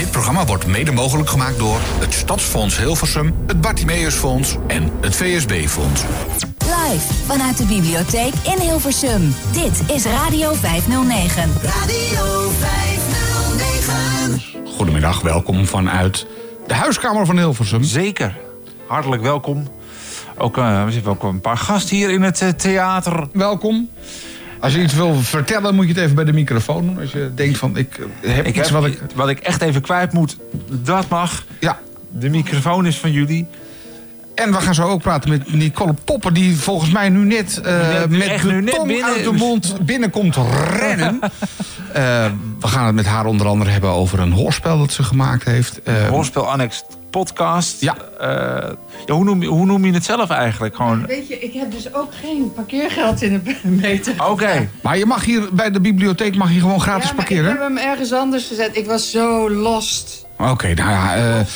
Dit programma wordt mede mogelijk gemaakt door het Stadsfonds Hilversum, het Bartimeusfonds en het VSB-fonds. Live vanuit de bibliotheek in Hilversum. Dit is Radio 509. Radio 509. Goedemiddag, welkom vanuit de huiskamer van Hilversum. Zeker. Hartelijk welkom. Ook, uh, we zitten ook een paar gasten hier in het uh, theater. Welkom. Als je iets wil vertellen, moet je het even bij de microfoon doen. Als je denkt van, ik heb ik iets heb, wat ik... Wat ik echt even kwijt moet, dat mag. Ja. De microfoon is van jullie. En we gaan zo ook praten met Nicole Popper, die volgens mij nu net, uh, Net- met de tong binnen- uit de mond binnenkomt rennen. Eh, we gaan het met haar onder andere hebben over een hoorspel dat ze gemaakt heeft. Eh, Hoorspel Annex podcast. Ja. Eh, ja hoe, noem je, hoe noem je het zelf eigenlijk? Gewoon... Weet je, ik heb dus ook geen parkeergeld in de meter. Oké. maar je mag hier bij de bibliotheek mag je gewoon gratis Ja, maar ik parkeren. heb hem ergens anders gezet. Ik was zo lost. Oké, nou ja, eh, eh,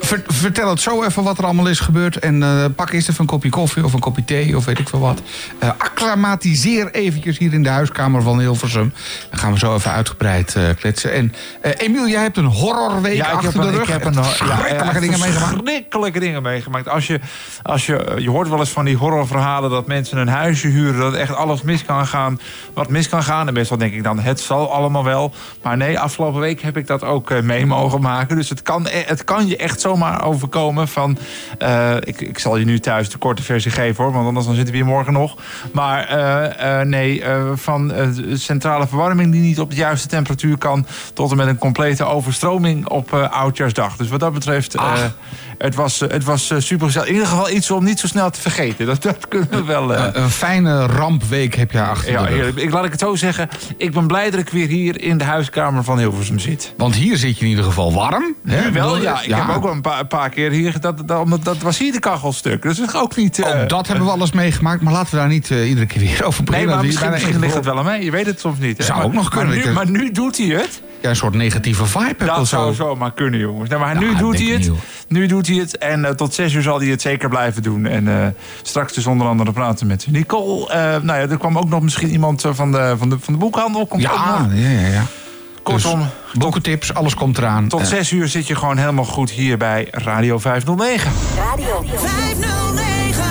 ver- vertel het zo even wat er allemaal is gebeurd. En eh, pak eerst even een kopje koffie of een kopje thee of weet ik veel wat. Eh acclimatiseer eventjes hier in de huiskamer van Hilversum. Dan gaan we zo even uitgebreid eh, kletsen. En eh Emiel, jij hebt een horrorweek Ja, ik achter heb, de een, rug. ik heb een, verschrikkelijke echt dingen meegemaakt. Verschrikkelijke dingen meegemaakt. Als je, als je, je hoort wel eens van die horrorverhalen dat mensen een huisje huren, dat echt alles mis kan gaan, wat mis kan gaan. En meestal denk ik dan, het zal allemaal wel. Maar nee, afgelopen week heb ik dat ook eh, mee mogen maken. Dus het kan, e- het kan je echt zomaar overkomen van, eh, ik, ik zal je nu thuis de korte versie geven hoor, want anders dan zitten we hier morgen nog. Maar eh, eh, nee, eh, van eh, centrale verwarming die niet op de juiste temperatuur kan, tot en met een complete overstroming op eh, Oudjaarsdag. Dus wat dat betreft, eh, Ach. het was, eh, het was eh, super gezellig. In ieder geval iets om niet zo snel te vergeten. Dat, dat kunnen we wel. eh, Eh, een fijne rampweek heb je achter ja, de rug. heerlijk. Ik, laat ik het zo zeggen. Ik ben blij dat ik weer hier in de huiskamer van Hilversum zit. Want hier zit je in ieder geval warm. Nu wel, ja. Ik heb ook wel een paar, een paar keer hier... Dat, dat, omdat dat was hier de kachelstuk. Dus dat is ook niet... eh, Ook dat hebben we alles meegemaakt, maar laten we daar niet eh, iedere keer weer over beginnen. Nee, maar misschien, ligt het wel aan mij. Je weet het soms niet. hè. Zou Maar- ook nog kunnen. Maar nu, maar doet hij het. Ja, een soort negatieve vibe Dat of zo. zou zomaar kunnen, jongens. Nou, maar Ja, nu doet hij het. niet. Nu doet hij het. En eh, tot zes uur zal hij het zeker blijven doen. En eh, straks dus onder andere praten met Nicole. Eh, nou ja, er kwam ook nog misschien iemand eh, van de, van de, van de boekhandel. Komt ja, ja, ja. Kortom, Dus boekentips, alles komt eraan. tot zes uur zit je gewoon helemaal goed hier bij Radio 509. Radio 509.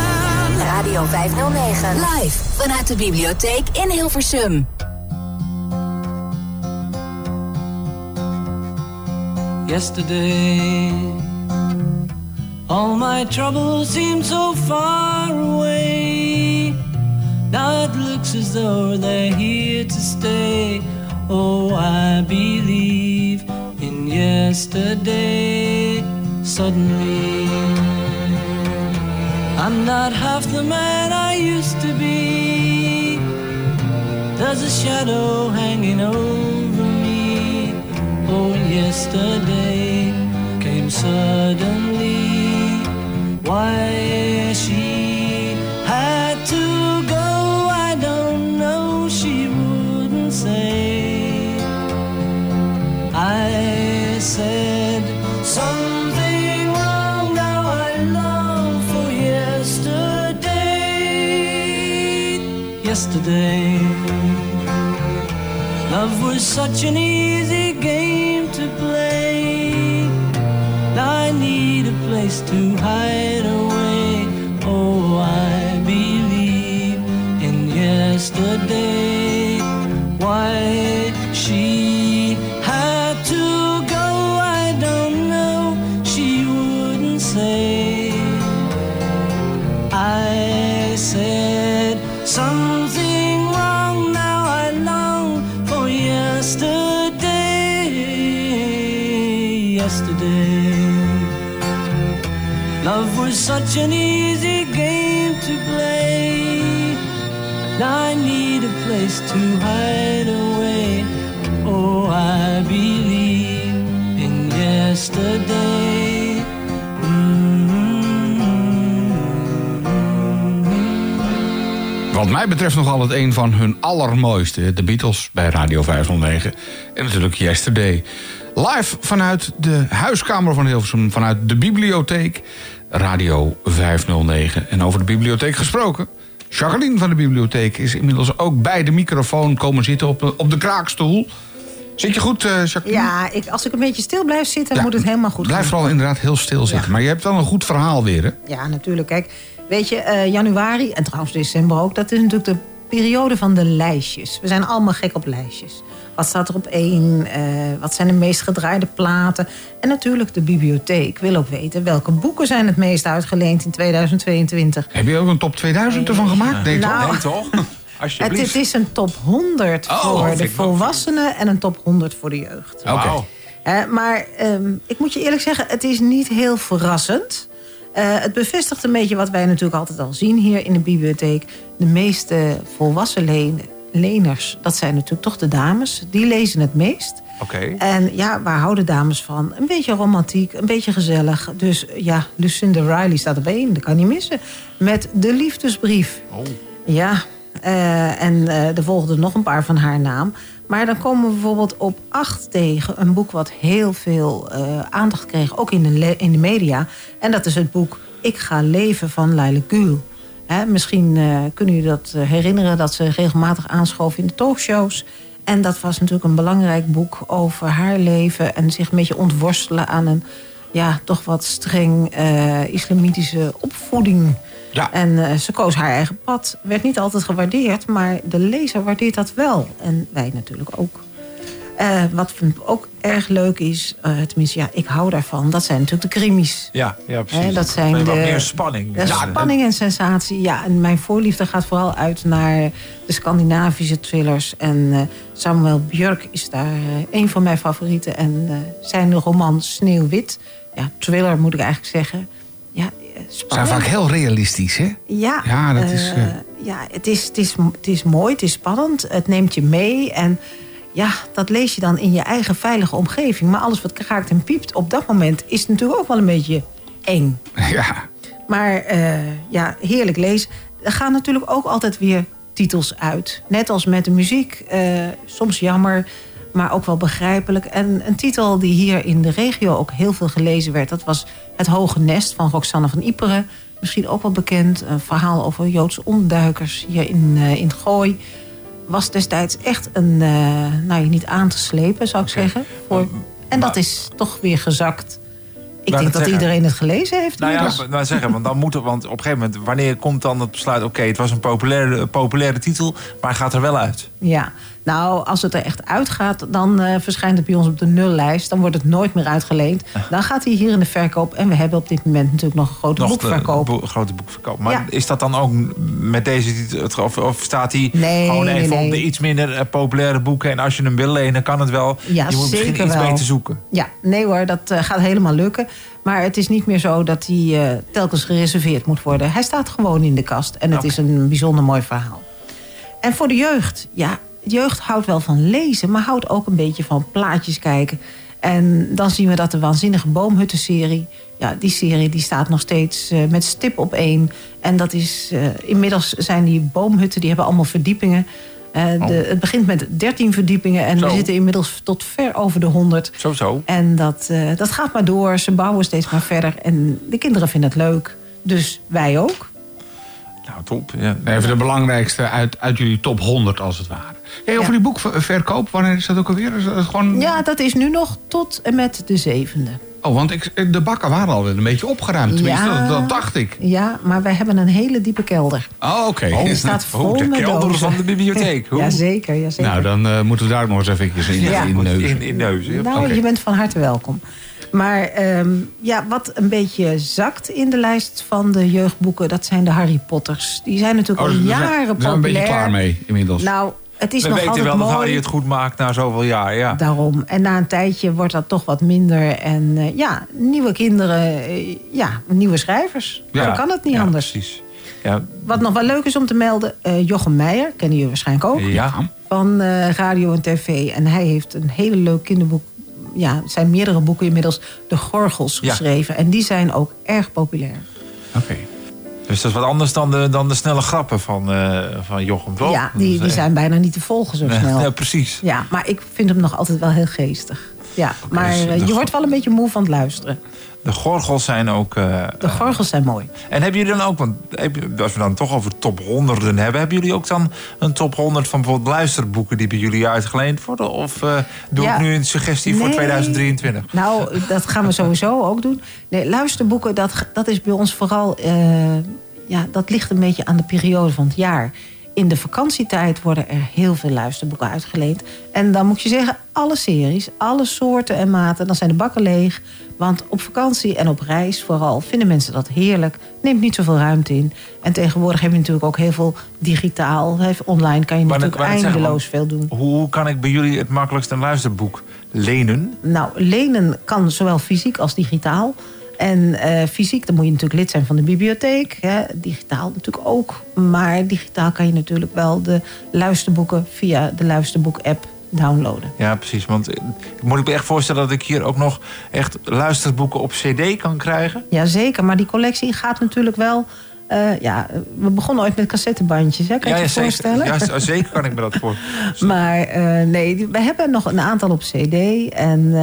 Radio 509. Live vanuit de bibliotheek in Hilversum. yesterday. All my troubles seem so far away. Now it looks as though they're here to stay. Oh, I believe in yesterday. Suddenly, I'm not half the man I used to be. There's a shadow hanging over me. Oh, yesterday came suddenly. Why she such an easy mij betreft nog altijd een van hun allermooiste. De Beatles bij Radio 509. En natuurlijk Yesterday. Live vanuit de huiskamer van Hilversum. Vanuit de bibliotheek. Radio 509. En over de bibliotheek gesproken. Jacqueline van de bibliotheek is inmiddels ook bij de microfoon komen zitten op, op de kraakstoel. Zit je goed, eh Jacqueline? Ja, ik, als ik een beetje stil blijf zitten, Ja, moet het helemaal goed Blijf gaan. vooral inderdaad heel stil zitten. Maar je hebt wel een goed verhaal weer, hè? Ja, natuurlijk. Kijk, weet je, eh, januari en trouwens december ook... dat is natuurlijk de periode van de lijstjes. We zijn allemaal gek op lijstjes. Wat staat er op één? Eh, wat zijn de meest gedraaide platen? En natuurlijk de bibliotheek wil ook weten... welke boeken zijn het meest uitgeleend in 2022. Heb je ook een top 2000 ervan gemaakt? Nee, toch? Nou, Nee, toch? Het, Alsjeblieft. het is een top 100 Oh, voor de ik wel. volwassenen... en een top 100 voor de jeugd. Oké. Eh, maar ehm, ik moet je eerlijk zeggen, het is niet heel verrassend. Eh, het bevestigt een beetje wat wij natuurlijk altijd al zien hier in de bibliotheek. De meeste volwassen len- leners, dat zijn natuurlijk toch de dames. Die lezen het meest. Oké. En ja, waar houden dames van? Een beetje romantiek, een beetje gezellig. Dus ja, Lucinda Riley staat op één, dat kan niet missen. Met de liefdesbrief. Oh. Ja, eh, en eh, er volgden nog een paar van haar naam. Maar dan komen we bijvoorbeeld op acht tegen een boek wat heel veel eh, aandacht kreeg, ook in de, in de media. En dat is het boek Ik ga leven van Laila Gül. Misschien eh, kunnen jullie dat eh, herinneren dat ze regelmatig aanschoof in de talkshows. En dat was natuurlijk een belangrijk boek over haar leven en zich een beetje ontworstelen aan een ja, toch wat streng islamitische opvoeding. Ja. En eh, ze koos haar eigen pad. Werd niet altijd gewaardeerd, maar de lezer waardeert dat wel. En wij natuurlijk ook. Eh, wat ook erg leuk is, eh, tenminste ja, ik hou daarvan... dat zijn natuurlijk de krimis. Ja, ja, precies. Dat zijn Wat de- meer spanning. Ja, spanning en sensatie. Ja, en mijn voorliefde gaat vooral uit naar de Scandinavische thrillers. En Samuel Björk is daar een van mijn favorieten. En zijn roman Sneeuwwit. Ja, thriller moet ik eigenlijk zeggen. Ja, eh, Zijn spannend. vaak heel realistisch, hè? Ja, Ja, dat eh, is, eh, ja het, is, het, is, het is mooi, het is spannend. Het neemt je mee. En ja, dat lees je dan in je eigen veilige omgeving. Maar alles wat kraakt en piept op dat moment is natuurlijk ook wel een beetje eng. Ja. Maar eh, ja, heerlijk lezen. Er gaan natuurlijk ook altijd weer titels uit. Net als met de muziek. eh, soms jammer, maar ook wel begrijpelijk. En een titel die hier in de regio ook heel veel gelezen werd... dat was Het Hoge Nest van Roxanne van Iperen. Misschien ook wel bekend. Een verhaal over Joodse ontduikers hier in, eh, in Gooi. Was destijds echt een, eh, nou niet aan te slepen, zou ik zeggen. Voor, en dat is toch weer gezakt. Ik denk dat iedereen het gelezen heeft. Nou ja, nou zeggen, want dan moet het, want op een gegeven moment, wanneer komt dan het besluit, oké, het was een populaire, populaire titel, maar gaat er wel uit. Ja, nou, als het er echt uitgaat, dan eh, verschijnt het bij ons op de nullijst. Dan wordt het nooit meer uitgeleend. Dan gaat hij hier in de verkoop. En we hebben op dit moment natuurlijk nog een grote Nog boekverkoop. de bo- grote boekverkoop. Maar Ja. is dat dan ook met deze titel, of, of staat hij Nee, gewoon even nee. op de iets minder eh, populaire boeken en als je hem wil lenen, kan het wel. Ja, je moet misschien zeker iets wel. beter zoeken. Ja, nee hoor, dat eh, gaat helemaal lukken. Maar het is niet meer zo dat hij eh, telkens gereserveerd moet worden. Hij staat gewoon in de kast. En het is een bijzonder mooi verhaal. En voor de jeugd, ja, jeugd houdt wel van lezen... maar houdt ook een beetje van plaatjes kijken. En dan zien we dat de Waanzinnige Boomhutten-serie... ja, die serie die staat nog steeds eh, met stip op één. En dat is, eh, inmiddels zijn die boomhutten, die hebben allemaal verdiepingen... Eh, de, het begint met 13 verdiepingen en Zo. we zitten inmiddels tot ver over de 100. Zo, zo. En dat, dat gaat maar door. Ze bouwen steeds maar verder. En de kinderen vinden het leuk. Dus wij ook. Nou, top. Ja. Even de belangrijkste uit, uit jullie top 100 als het ware. Hey, over Ja. die boekverkoop, wanneer is dat ook alweer? Is dat gewoon... Ja, dat is nu nog tot en met de zevende. Oh, want ik, de bakken waren al een beetje opgeruimd. Tenminste, Ja. dat, dat dacht ik. Ja, maar wij hebben een hele diepe kelder. Oh, oké. Die staat vol Oh, de met kelder dozen. van de bibliotheek. Hoe? Jazeker, jazeker. Nou, dan eh, moeten we daar nog eens even in, Ja. in neuzen. In, in neuzen. ja. Nou, je bent van harte welkom. Maar ehm, ja, wat een beetje zakt in de lijst van de jeugdboeken... dat zijn de Harry Potters. Die zijn natuurlijk Oh, al jaren daar zijn we populair. een beetje klaar mee inmiddels. Nou, het is We nog weten altijd wel dat mooi. Harry het goed maakt na zoveel jaar. Ja. Daarom. En na een tijdje wordt dat toch wat minder. En eh, ja, nieuwe kinderen, eh, ja, nieuwe schrijvers. Ja. Zo kan het niet Ja, anders. Precies. Ja, Wat nog wel leuk is om te melden, eh, Jochem Meijer, kennen jullie waarschijnlijk ook, ja. van eh, radio en tv. En hij heeft een hele leuk kinderboek. Ja, zijn meerdere boeken inmiddels, De Gorgels, Ja. geschreven. En die zijn ook erg populair. Oké. Dus dat is wat anders dan de, dan de snelle grappen van, eh, van Jochem, toch? Ja, die, die Dus, eh, zijn bijna niet te volgen zo snel. Ja, precies. Ja, maar ik vind hem nog altijd wel heel geestig. Ja, maar dus eh, je wordt wel een beetje moe van het luisteren. De gorgels zijn ook... eh, De gorgels zijn mooi. En hebben jullie dan ook, want als we dan toch over top 100 hebben, hebben jullie ook dan een top 100 van bijvoorbeeld luisterboeken die bij jullie uitgeleend worden? Of eh, doe Ja. ik nu een suggestie voor Nee. 2023? Nou, dat gaan we sowieso ook doen. Nee, luisterboeken, dat, dat is bij ons vooral... eh, ja, dat ligt een beetje aan de periode van het jaar. In de vakantietijd worden er heel veel luisterboeken uitgeleend. En dan moet je zeggen, alle series, alle soorten en maten... dan zijn de bakken leeg. Want op vakantie en op reis vooral vinden mensen dat heerlijk. Neemt niet zoveel ruimte in. En tegenwoordig heb je natuurlijk ook heel veel digitaal. Online kan je Maar natuurlijk eindeloos veel doen. Hoe kan ik bij jullie het makkelijkst een luisterboek lenen? Nou, lenen kan zowel fysiek als digitaal. En eh, fysiek, dan moet je natuurlijk lid zijn van de bibliotheek. Hè. Digitaal natuurlijk ook. Maar digitaal kan je natuurlijk wel de luisterboeken via de luisterboek-app downloaden. Ja, precies. Want eh, moet ik me echt voorstellen dat ik hier ook nog echt luisterboeken op CD kan krijgen? Jazeker, maar die collectie gaat natuurlijk wel... eh, ja, we begonnen ooit met cassettebandjes, hè? kan je je voorstellen? Ja, zeker kan ik me dat voor. Maar eh, nee, we hebben nog een aantal op CD en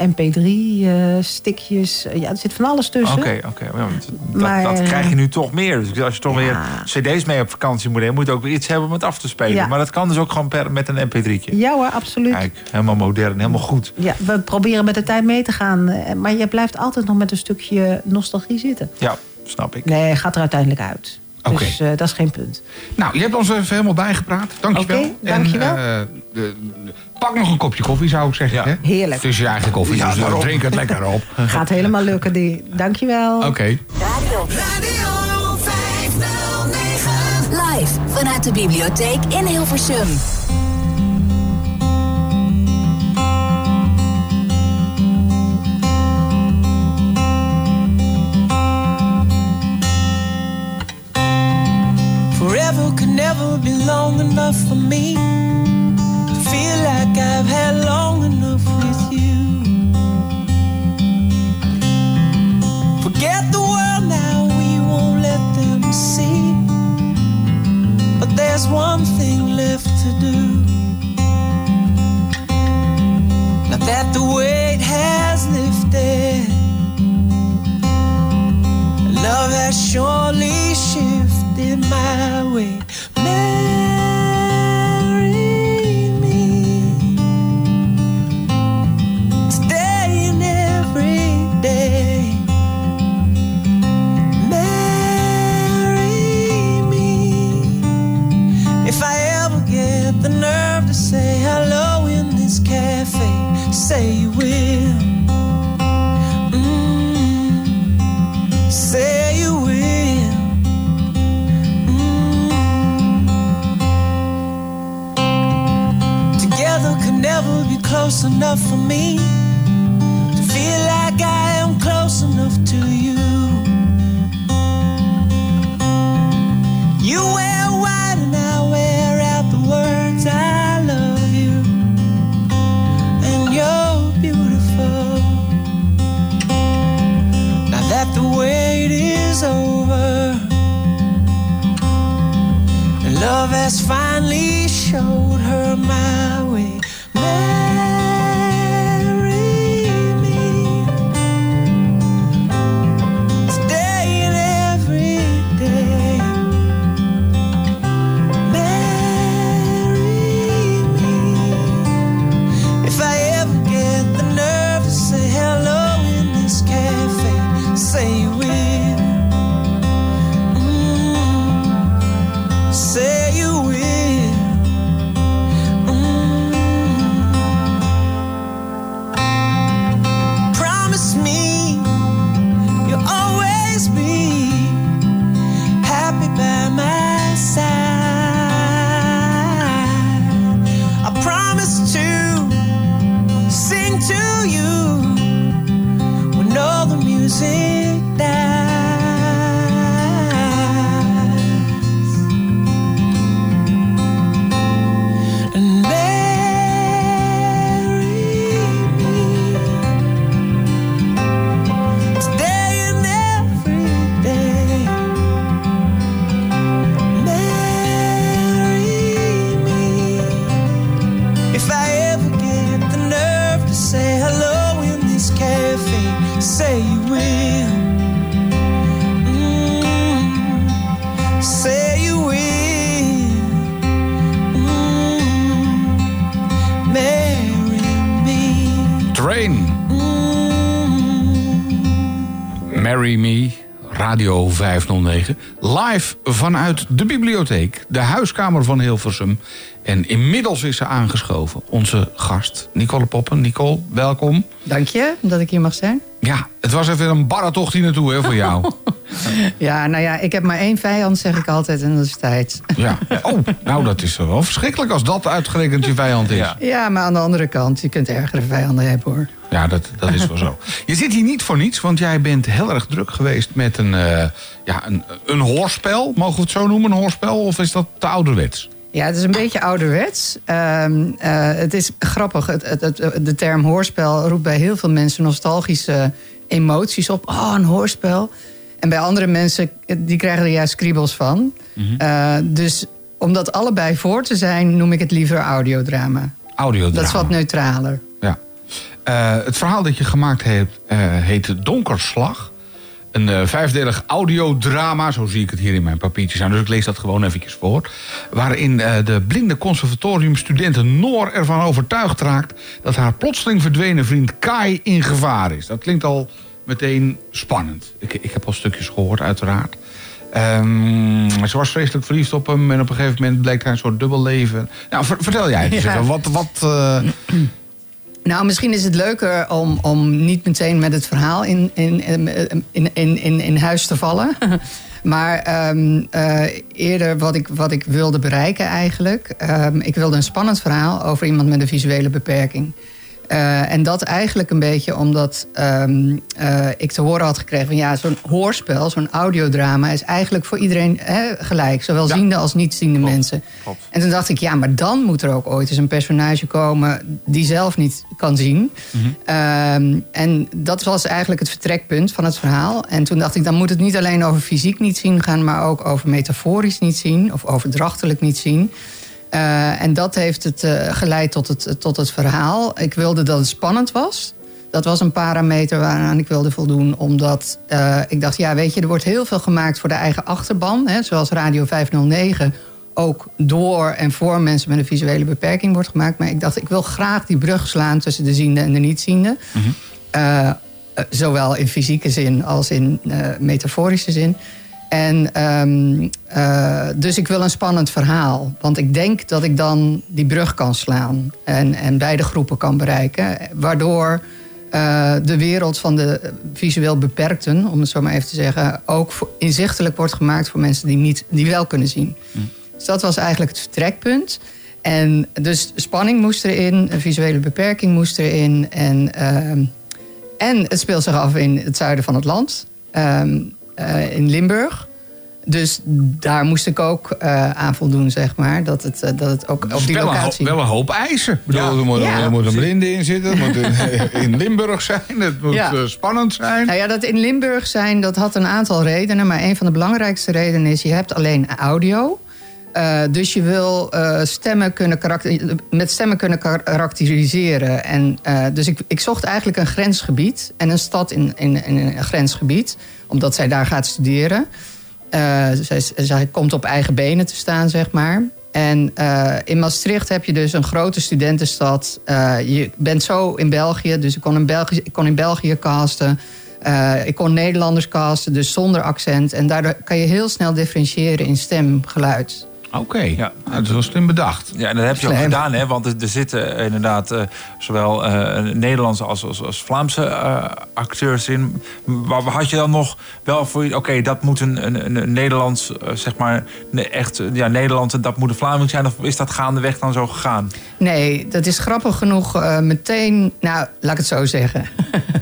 MP3-stickjes. ja, er zit van alles tussen. Oké, oké. Ja, dat, Maar, dat eh, krijg je nu toch meer. Dus als je toch weer cd's mee op vakantie moet nemen... moet je ook weer iets hebben om het af te spelen. Maar dat kan dus ook gewoon per, met een mp3'tje. Ja hoor, absoluut. Kijk, helemaal modern, helemaal goed. Ja, we proberen met de tijd mee te gaan. eh, Maar je blijft altijd nog met een stukje nostalgie zitten. Ja, snap ik. Nee, gaat er uiteindelijk uit. Dus eh, dat is geen punt. Nou, je hebt ons even helemaal bijgepraat. Dankjewel. Oké, dankjewel. En, eh, de- de- pak nog een kopje koffie, zou ik zeggen. Ja. Hè? Heerlijk. Het is je eigen koffie, Ja, dus daarom. drink het lekker op. Gaat helemaal lukken. Die. Dankjewel. Oké. Radio Radio 509. live vanuit de bibliotheek in Hilversum. Forever could never be long enough for me to feel like I've had long enough with you. Forget the world now, we won't let them see. But there's one thing left to do. Now that the weight has lifted. Love has surely shifted my way. Marry me today and every day. Marry me if I ever get the nerve to say hello in this cafe. Say you will. Never be close enough for me to feel like I am close enough to you. You wear white and I wear out the words I love you, and you're beautiful. Now that the wait is over, and love has finally showed her my way. Oh. Vanuit de bibliotheek, de huiskamer van Hilversum. En inmiddels is ze aangeschoven, onze gast Nicole Poppen. Nicole, welkom. Dank je dat ik hier mag zijn. Ja, het was even een barre tocht hier naartoe hè, voor jou. Ja, nou ja, ik heb maar één vijand, zeg ik altijd, en dat is tijd. Ja. Oh, nou dat is wel verschrikkelijk als dat uitgerekend je vijand is. Ja. Ja, maar aan de andere kant, je kunt ergere vijanden hebben hoor. Ja, dat, dat is wel zo. Je zit hier niet voor niets, want jij bent heel erg druk geweest met een, eh, ja, een, een hoorspel. Mogen we het zo noemen, een hoorspel? Of is dat te ouderwets? Ja, het is een beetje ouderwets. Ehm, eh, het is grappig. Het, het, het- de term hoorspel roept bij heel veel mensen nostalgische emoties op. Oh, een hoorspel. En bij andere mensen, die krijgen er juist kriebels van. Eh, dus om dat allebei voor te zijn, noem ik het liever audiodrama. Audiodrama. Dat is wat neutraler. Eh, het verhaal dat je gemaakt hebt eh, heet Donkerslag. Een eh, vijfdelig audiodrama, zo zie ik het hier in mijn papiertjes aan. Dus ik lees dat gewoon eventjes voor. Waarin de blinde conservatoriumstudenten Noor ervan overtuigd raakt... dat haar plotseling verdwenen vriend Kai in gevaar is. Dat klinkt al meteen spannend. Ik, ik heb al stukjes gehoord, uiteraard. Ehm, ze was vreselijk verliefd op hem en op een gegeven moment bleek hij een soort dubbel leven. Nou, ver- vertel jij het eens Ja. even. Wat, wat, Nou, misschien is het leuker om, om niet meteen met het verhaal in, in, in, in, in, in huis te vallen. Maar ehm, eh, eerder wat ik, wat ik wilde bereiken eigenlijk. ehm, ik wilde een spannend verhaal over iemand met een visuele beperking. Eh, en dat eigenlijk een beetje omdat ehm, eh, ik te horen had gekregen van ja, zo'n hoorspel, zo'n audiodrama is eigenlijk voor iedereen hè, gelijk. Zowel Ja. ziende als niet ziende mensen. klopt. En toen dacht ik, ja, maar dan moet er ook ooit eens een personage komen die zelf niet kan zien. Ehm, en dat was eigenlijk het vertrekpunt van het verhaal. En toen dacht ik, dan moet het niet alleen over fysiek niet zien gaan, maar ook over metaforisch niet zien of overdrachtelijk niet zien. Eh, en dat heeft het eh, geleid tot het, tot het verhaal. Ik wilde dat het spannend was. Dat was een parameter waaraan ik wilde voldoen. Omdat eh, ik dacht, ja, weet je, er wordt heel veel gemaakt voor de eigen achterban. Hè, zoals Radio 509 ook door en voor mensen met een visuele beperking wordt gemaakt. Maar ik dacht, ik wil graag die brug slaan tussen de ziende en de niet-ziende. Eh, zowel in fysieke zin als in metaforische zin. En ehm, eh, dus ik wil een spannend verhaal. Want ik denk dat ik dan die brug kan slaan. En, en beide groepen kan bereiken. Waardoor eh, de wereld van de visueel beperkten, om het zo maar even te zeggen, ook inzichtelijk wordt gemaakt voor mensen die, niet, die wel kunnen zien. Dus dat was eigenlijk het vertrekpunt. En dus spanning moest erin, een visuele beperking moest erin. En, ehm, en het speelt zich af in het zuiden van het land, ehm, eh, in Limburg. Dus daar moest ik ook eh, aan voldoen, zeg maar. Dat het, eh, dat het ook op die wel, een, locatie... ho- wel een hoop eisen. Ik bedoel, Ja. er moet, Ja. er moet een blinde in zitten. Het moet in, in Limburg zijn. Het moet Ja. spannend zijn. Nou ja, dat in Limburg zijn, dat had een aantal redenen. Maar een van de belangrijkste redenen is, je hebt alleen audio. Eh, dus je wil eh, stemmen kunnen met stemmen kunnen karakteriseren. En, eh, dus ik, ik zocht eigenlijk een grensgebied en een stad in, in, een grensgebied. Omdat zij daar gaat studeren. Zij, zij komt op eigen benen te staan, zeg maar. En in Maastricht heb je dus een grote studentenstad. Je bent zo in België, dus ik kon in België, ik kon in België casten. Ik kon Nederlanders casten, dus zonder accent. En daardoor kan je heel snel differentiëren in stemgeluid. Oké, Ja. Dat is wel slim bedacht. Ja, en dat heb je ook gedaan, hè? Want er, er zitten inderdaad eh, zowel eh, Nederlandse als, als, als Vlaamse eh, acteurs in. Waar waar had je dan nog wel voor je... Oké, dat moet een, een, een Nederlands, eh, zeg maar, echt eh, ja, Nederlands en dat moet een Vlaming zijn? Of is dat gaandeweg dan zo gegaan? Nee, dat is grappig genoeg eh, meteen. Nou, laat ik het zo zeggen.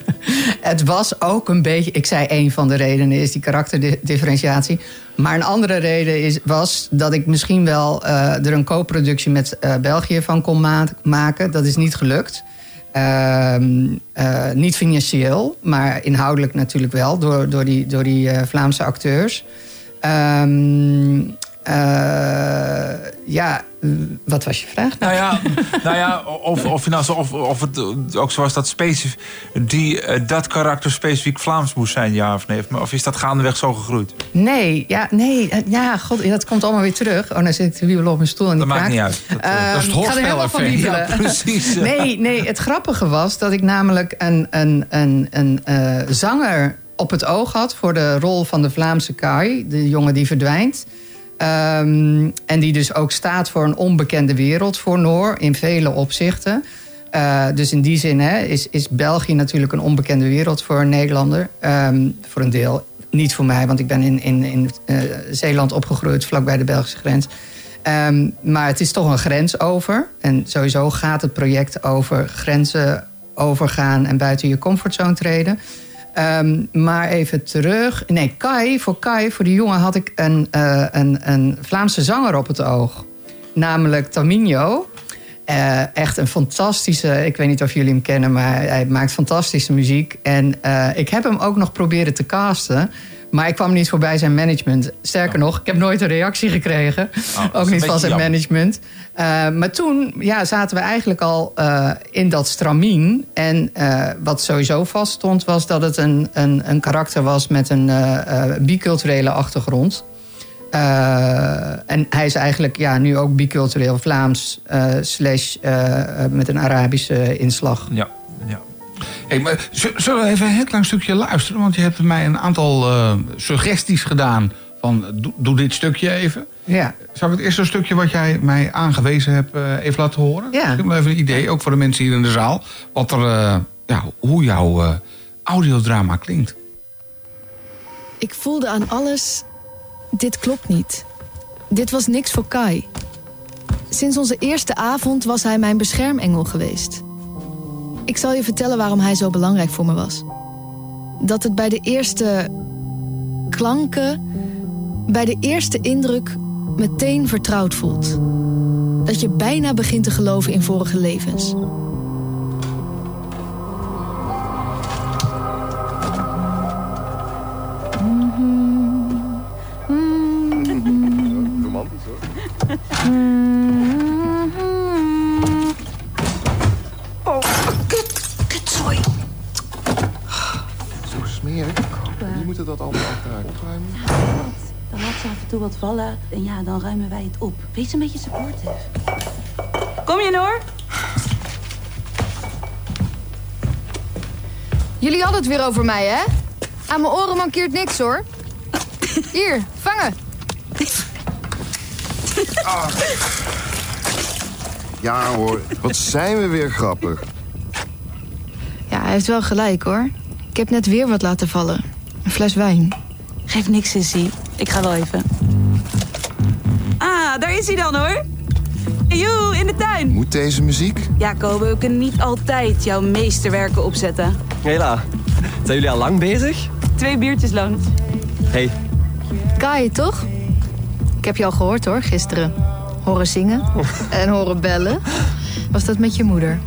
het was ook een beetje. Ik zei een van de redenen is die karakterdifferentiatie. Maar een andere reden is, was dat ik misschien wel eh, er een co-productie met eh, België van kon ma- maken. Dat is niet gelukt. Ehm, eh, niet financieel, maar inhoudelijk natuurlijk wel door, door die, door die Vlaamse acteurs. Ehm, eh, ja, wat was je vraag? Nou ja, nou ja of, of, nou zo, of, of het ook zoals dat specif, die, eh, dat karakter specifiek Vlaams moest zijn, ja of nee? Of is dat gaandeweg zo gegroeid? Nee, ja, nee, eh, ja, god, dat komt allemaal weer terug. Oh, dan zit ik te wiebelen op mijn stoel en die Dat maakt niet uit. Dat, eh, Ehm, dat is het helemaal van. Ja, precies. Nee, nee, het grappige was dat ik namelijk een, een, een, een zanger op het oog had voor de rol van de Vlaamse Kai, de jongen die verdwijnt. Ehm, en die dus ook staat voor een onbekende wereld voor Noor in vele opzichten. Eh, dus in die zin hè, is, is België natuurlijk een onbekende wereld voor een Nederlander. Ehm, voor een deel. Niet voor mij, want ik ben in, in, in eh, Zeeland opgegroeid, vlakbij de Belgische grens. Ehm, maar het is toch een grens over. En sowieso gaat het project over grenzen overgaan en buiten je comfortzone treden. Ehm, maar even terug. Nee, Kai, voor Kai, voor die jongen had ik een, eh, een, een Vlaamse zanger op het oog. Namelijk Tamino. Eh, echt een fantastische, ik weet niet of jullie hem kennen, maar hij maakt fantastische muziek. En eh, ik heb hem ook nog proberen te casten. Maar ik kwam niet voorbij zijn management. Sterker nog, ik heb nooit een reactie gekregen. is ook niet van zijn jammer. management. Eh, maar toen ja, zaten we eigenlijk al eh, in dat stramien. En eh, wat sowieso vaststond, was dat het een, een, een karakter was met een biculturele achtergrond. En hij is eigenlijk ja, nu ook bicultureel Vlaams slash met een Arabische inslag. Ja, ja. Hey, maar z- zullen we even een heel klein stukje luisteren? Want je hebt mij een aantal eh, suggesties gedaan van doe, doe dit stukje even. Ja, Zal ik het eerste stukje wat jij mij aangewezen hebt eh, even laten horen? Ja. Misschien wel even een idee, ook voor de mensen hier in de zaal. Wat er, eh, ja, hoe jouw eh, audiodrama klinkt. Ik voelde aan alles, dit klopt niet. Dit was niks voor Kai. Sinds onze eerste avond was hij mijn beschermengel geweest. Ik zal je vertellen waarom hij zo belangrijk voor me was. Dat het bij de eerste klanken, bij de eerste indruk meteen vertrouwd voelt. Dat je bijna begint te geloven in vorige levens. Zo moeten dat allemaal achteruit opruimen? Dan laat ze af en toe wat vallen en ja, dan ruimen wij het op. Wees een beetje supportive. Kom je, Noor? Jullie hadden het weer over mij, hè? Aan mijn oren mankeert niks, hoor. Hier, vangen. Ja hoor, wat zijn we weer grappig. Ja, hij heeft wel gelijk, hoor. Ik heb net weer wat laten vallen. Een fles wijn. Geef niks, Sissy. Ik ga wel even. Ah, daar is hij dan, hoor. Joe, in de tuin. Moet deze muziek? Ja, Kobe, we kunnen niet altijd jouw meesterwerken opzetten. Hela, zijn jullie al lang bezig? Twee biertjes lang. Hey, Kai, toch? Ik heb je al gehoord, hoor, gisteren. Horen zingen en horen bellen. Was dat met je moeder?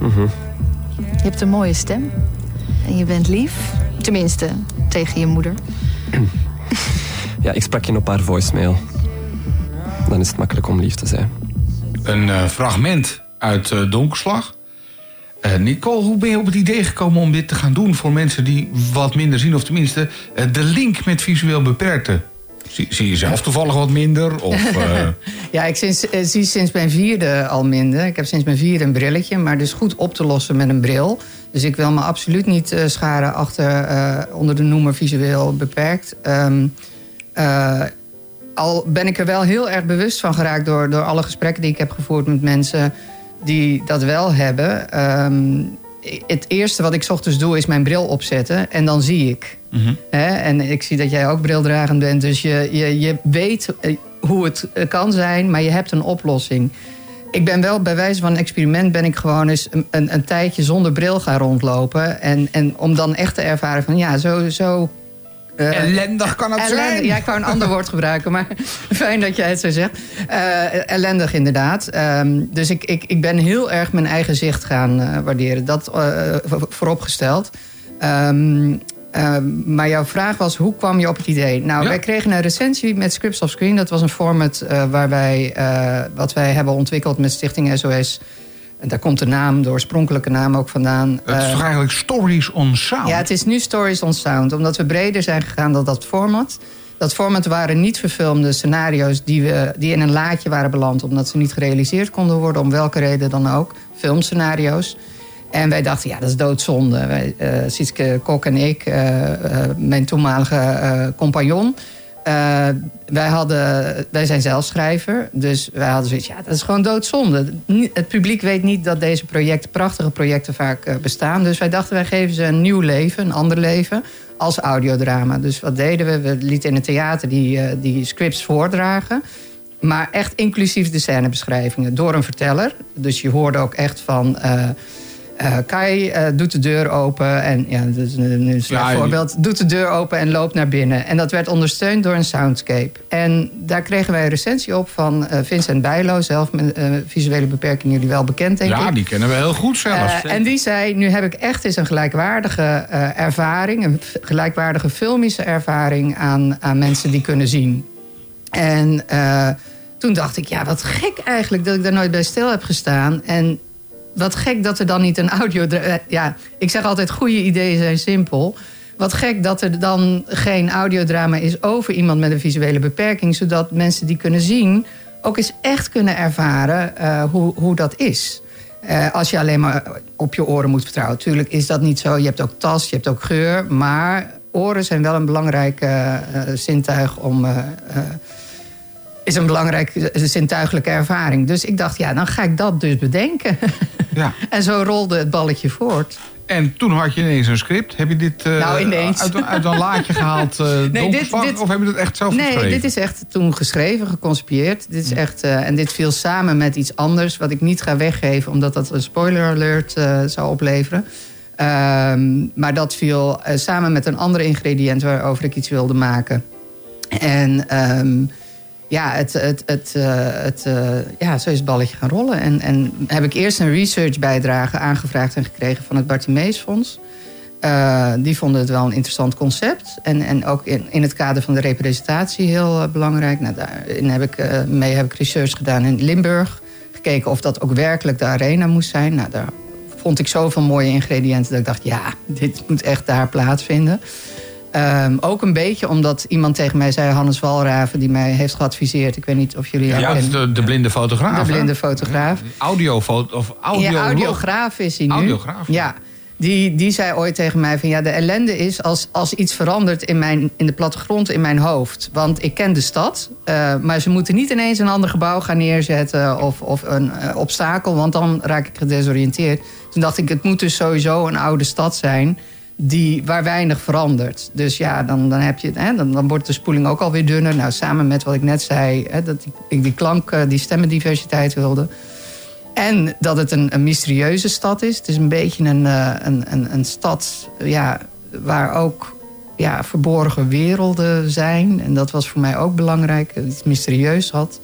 Je hebt een mooie stem. En je bent lief. Tenminste, tegen je moeder. ja, ik sprak je op haar voicemail. Dan is het makkelijk om lief te zijn. Een eh, fragment uit eh, Donkerslag. Eh, Nicole, hoe ben je op het idee gekomen om dit te gaan doen voor mensen die wat minder zien? Of tenminste, de link met visueel beperkte. Zie, zie je zelf toevallig wat minder? Of, eh, Ja, ik sinds, eh, zie sinds mijn vierde al minder. Ik heb sinds mijn vierde een brilletje, maar dus goed op te lossen met een bril. Dus ik wil me absoluut niet eh, scharen achter, onder de noemer visueel beperkt. Ehm, eh, al ben ik er wel heel erg bewust van geraakt door, door alle gesprekken die ik heb gevoerd met mensen die dat wel hebben. Ehm, het eerste wat ik 's ochtends doe is mijn bril opzetten en dan zie ik. Hè? En ik zie dat jij ook brildragend bent, dus je, je, je weet eh, hoe het eh, kan zijn, maar je hebt een oplossing. Ik ben wel bij wijze van een experiment ben ik gewoon eens een, een, een tijdje zonder bril gaan rondlopen. En, en om dan echt te ervaren van ja, zo. zo eh, ellendig kan het zijn. Ja, ik wou een ander woord gebruiken, maar fijn dat jij het zo zegt. Eh, ellendig inderdaad. Ehm, dus ik, ik, ik ben heel erg mijn eigen zicht gaan eh, waarderen. Dat vo- vooropgesteld. Ehm, eh, maar jouw vraag was, hoe kwam je op het idee? Nou, Ja. wij kregen een recensie met Scripts of Screen. Dat was een format waar wij, wat wij hebben ontwikkeld met Stichting SOS. En daar komt de naam, de oorspronkelijke naam ook vandaan. Het is Eh, toch eigenlijk Stories on Sound? ja, het is nu Stories on Sound. Omdat we breder zijn gegaan dan dat format. Dat format waren niet verfilmde scenario's die, we, die in een laadje waren beland. Omdat ze niet gerealiseerd konden worden, om welke reden dan ook. Filmscenario's. En wij dachten, ja, dat is doodzonde. Wij, eh Sietske Kok en ik, eh, eh, mijn toenmalige eh, compagnon... eh, wij, hadden, wij zijn zelf schrijver, dus wij hadden zoiets... ja, dat is gewoon doodzonde. Het publiek weet niet dat deze projecten, prachtige projecten vaak eh, bestaan. Dus wij dachten, wij geven ze een nieuw leven, een ander leven... als audiodrama. Dus wat deden we? We lieten in het theater die, eh, die scripts voordragen... Maar echt inclusief de scènebeschrijvingen door een verteller. Dus je hoorde ook echt van. Eh, Kai eh, doet de deur open en ja, dat is een, een slecht Ja, voorbeeld. Doet de deur open en loopt naar binnen. En dat werd ondersteund door een soundscape. En daar kregen wij een recensie op van eh, Vincent Bijlo, zelf met visuele beperkingen, jullie wel bekend, denk ik. Ja, die kennen we heel goed zelfs. En die zei, nu heb ik echt eens een gelijkwaardige ervaring... een gelijkwaardige filmische ervaring aan, aan mensen die kunnen zien. En toen dacht ik, ja, wat gek eigenlijk dat ik daar nooit bij stil heb gestaan. En wat gek dat er dan niet een audio... eh, Ja, ik zeg altijd, goede ideeën zijn simpel. Wat gek dat er dan geen audiodrama is over iemand met een visuele beperking... zodat mensen die kunnen zien ook eens echt kunnen ervaren eh, hoe, hoe dat is. Eh, als je alleen maar op je oren moet vertrouwen. Tuurlijk is dat niet zo. Je hebt ook tas, je hebt ook geur. Maar oren zijn wel een belangrijk zintuig om... is een belangrijke zintuigelijke ervaring. Dus ik dacht, ja, dan ga ik dat dus bedenken. Ja. en zo rolde het balletje voort. En toen had je ineens een script. Heb je dit eh, Nou. Uit, een- uit een laadje gehaald? eh dit- of heb je dat echt zelf Nee, geschreven? dit is echt toen geschreven, geconcipieerd. Dit is echt, eh, en dit viel samen met iets anders... wat ik niet ga weggeven, omdat dat een spoiler alert zou opleveren. Ehm, maar dat viel samen met een ander ingrediënt... waarover ik iets wilde maken. En ehm, ja, het, het, het, eh, het, eh, ja, zo is het balletje gaan rollen. En, en heb ik eerst een research bijdrage aangevraagd en gekregen... van het Bartimees Fonds... Eh, die vonden het wel een interessant concept. En, en ook in, in het kader van de representatie heel belangrijk. Nou, daarin heb ik, mee heb ik research gedaan in Limburg. Gekeken of dat ook werkelijk de arena moest zijn. Nou, daar vond ik zoveel mooie ingrediënten dat ik dacht... ja, dit moet echt daar plaatsvinden. Ehm, ook een beetje omdat iemand tegen mij zei... Hannes Walraven, die mij heeft geadviseerd. Ik weet niet of jullie Ja, de, de blinde fotograaf. De blinde fotograaf. Audiofoto of audio ja, audiograaf is hij nu. Audiograaf, Ja. Die, die zei ooit tegen mij van ja, de ellende is als, als iets verandert in, mijn, in de plattegrond in mijn hoofd. Want ik ken de stad, eh, maar ze moeten niet ineens een ander gebouw gaan neerzetten of, of een eh, obstakel, want dan raak ik gedesoriënteerd. Toen dacht ik, het moet dus sowieso een oude stad zijn die, waar weinig verandert. Dus ja, dan, dan, heb je, hè, dan, dan wordt de spoeling ook alweer dunner. Nou, samen met wat ik net zei, hè, dat ik die klank, eh, die stemmendiversiteit wilde. En dat het een, een mysterieuze stad is. Het is een beetje een, eh, een, een, een stad ja, waar ook ja, verborgen werelden zijn. En dat was voor mij ook belangrijk. Iets mysterieus had.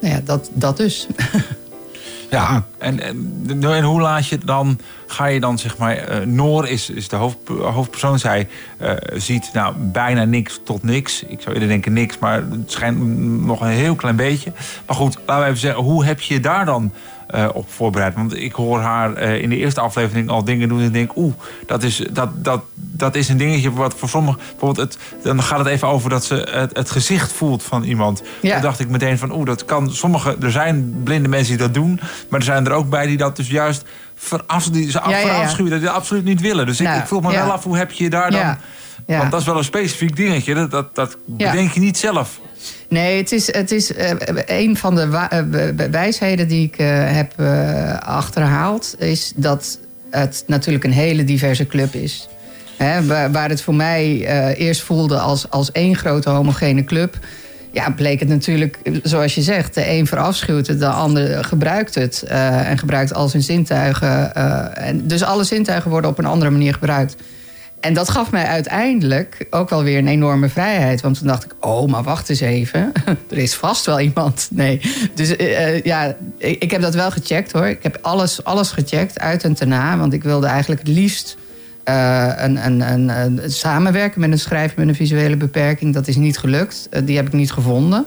Nou ja, dat, dat dus. Ja, en, en, en hoe laat je het dan, ga je dan zeg maar, eh, Noor is, is de hoofd, hoofdpersoon, zij eh, ziet nou bijna niks tot niks. Ik zou eerder denken niks, maar het schijnt nog een heel klein beetje. Maar goed, laten we even zeggen, hoe heb je daar dan eh, op voorbereid? Want ik hoor haar eh, in de eerste aflevering al dingen doen en ik denk, oeh, dat is, dat, dat, dat is een dingetje wat voor sommigen, bijvoorbeeld, het, dan gaat het even over dat ze het, het gezicht voelt van iemand. Ja. Dan dacht ik meteen van, oeh, dat kan, sommige, er zijn blinde mensen die dat doen, maar er zijn er ook bij die dat dus juist veraf, die ze Ja, verafschuwen, dat die dat absoluut niet willen. Dus ik, Nou, ik vroeg me wel af, hoe heb je je daar dan... Ja. Want dat is wel een specifiek dingetje, dat, dat, dat Ja. bedenk je niet zelf. Nee, het is, het is eh, een van de eh, wijsheden die ik eh, heb achterhaald... is dat het natuurlijk een hele diverse club is. Hè, waar, waar het voor mij eerst voelde als, als één grote homogene club... Ja, bleek het natuurlijk, zoals je zegt, de een verafschuwt het, de ander gebruikt het. en gebruikt al zijn zintuigen. en dus alle zintuigen worden op een andere manier gebruikt. En dat gaf mij uiteindelijk ook wel weer een enorme vrijheid. Want toen dacht ik, oh, maar wacht eens even. er is vast wel iemand. Nee. Dus eh, eh, ja, ik, ik heb dat wel gecheckt hoor. Ik heb alles, alles gecheckt, uit en te na. Want ik wilde eigenlijk het liefst eh, een, een, een, samenwerken met een schrijver met een visuele beperking. Dat is niet gelukt. Die heb ik niet gevonden.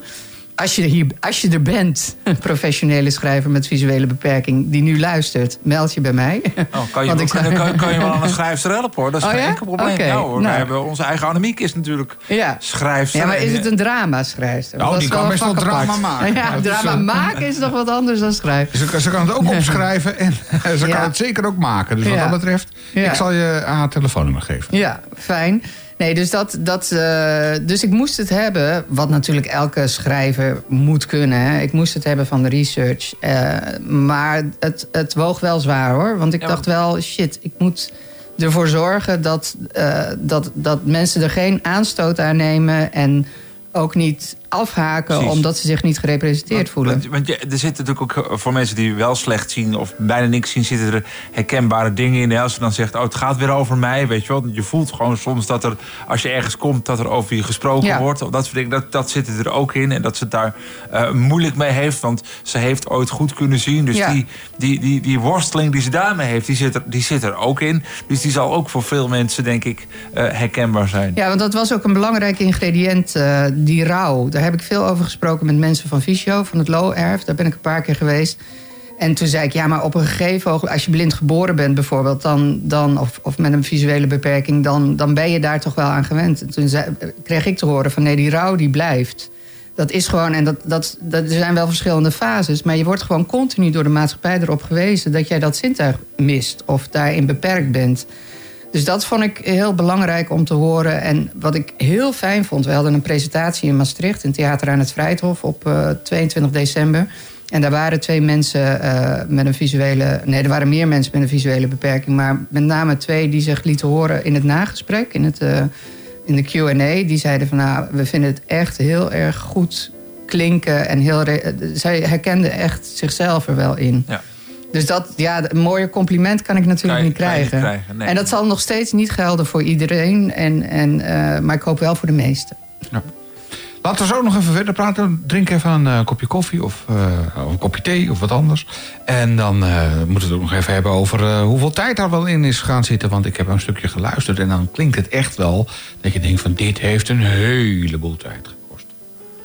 Als je, er hier, als je er bent, een professionele schrijver met visuele beperking... die nu luistert, meld je bij mij. Oh, kan, je, Want ik kan, zou- kan, kan je wel aan een schrijfster helpen hoor. Dat is Oh, geen ja? enkel probleem. Hoor. nou. Wij hebben onze eigen Annemiek is natuurlijk Ja. schrijfster. Ja, maar is het een drama-schrijfster? Nou, Dat die is kan best wel drama apart. maken. Ja, drama eh, maken is nog wat anders dan schrijven. Ze, ze kan het ook opschrijven en ze kan het zeker ook maken. Dus wat Ja. dat betreft, Ja. ik zal je haar telefoonnummer geven. Ja, fijn. Nee, dus, dat, dat, eh, dus ik moest het hebben, wat natuurlijk elke schrijver moet kunnen. Hè. Ik moest het hebben van de research. Eh, maar het, het woog wel zwaar hoor. Want ik Ja, dacht wel, shit, ik moet ervoor zorgen dat, eh, dat, dat mensen er geen aanstoot aan nemen. En ook niet afhaken Precies. omdat ze zich niet gerepresenteerd voelen. Want, want er zitten natuurlijk ook eh, voor mensen die wel slecht zien of bijna niks zien, zitten er herkenbare dingen in. Als je dan zegt, oh, het gaat weer over mij, weet je wel. Je voelt gewoon soms dat er, als je ergens komt, dat er over je gesproken Ja. wordt. Of dat soort dingen, dat, dat zit er ook in. En dat ze het daar eh, moeilijk mee heeft, want ze heeft ooit goed kunnen zien. Dus Ja. die, die, die, die worsteling die ze daarmee heeft, die zit, er, die zit er ook in. Dus die zal ook voor veel mensen, denk ik, eh, herkenbaar zijn. Ja, want dat was ook een belangrijk ingrediënt, die rouw. Daar heb ik veel over gesproken met mensen van Visio, van het Low Erf. Daar ben ik een paar keer geweest. En toen zei ik, ja, maar op een gegeven ogenblik... als je blind geboren bent bijvoorbeeld, dan, dan, of, of met een visuele beperking... Dan, dan ben je daar toch wel aan gewend. En toen zei, kreeg ik te horen van, nee, die rouw die blijft. Dat is gewoon, en dat, dat, dat, er zijn wel verschillende fases... maar je wordt gewoon continu door de maatschappij erop gewezen... dat jij dat zintuig mist of daarin beperkt bent... Dus dat vond ik heel belangrijk om te horen. En wat ik heel fijn vond, we hadden een presentatie in Maastricht... in Theater aan het Vrijthof op eh, 22 december. En daar waren twee mensen eh, met een visuele... Nee, er waren meer mensen met een visuele beperking... maar met name twee die zich lieten horen in het nagesprek... in, het, eh, in de Q&A. Die zeiden van, nou, we vinden het echt heel erg goed klinken... en heel zij herkenden echt zichzelf er wel in. Ja. Dus dat, ja, een mooier compliment kan ik natuurlijk Kan je- niet krijgen. nee. En dat zal nog steeds niet gelden voor iedereen. En, en, eh, maar ik hoop wel voor de meesten. Laten we zo nog even verder praten. Drink even een eh, kopje koffie of, eh, of een kopje thee of wat anders. En dan eh, moeten we het ook nog even hebben over eh, hoeveel tijd daar wel in is gaan zitten. Want ik heb een stukje geluisterd en dan klinkt het echt wel... dat je denkt van dit heeft een heleboel tijd.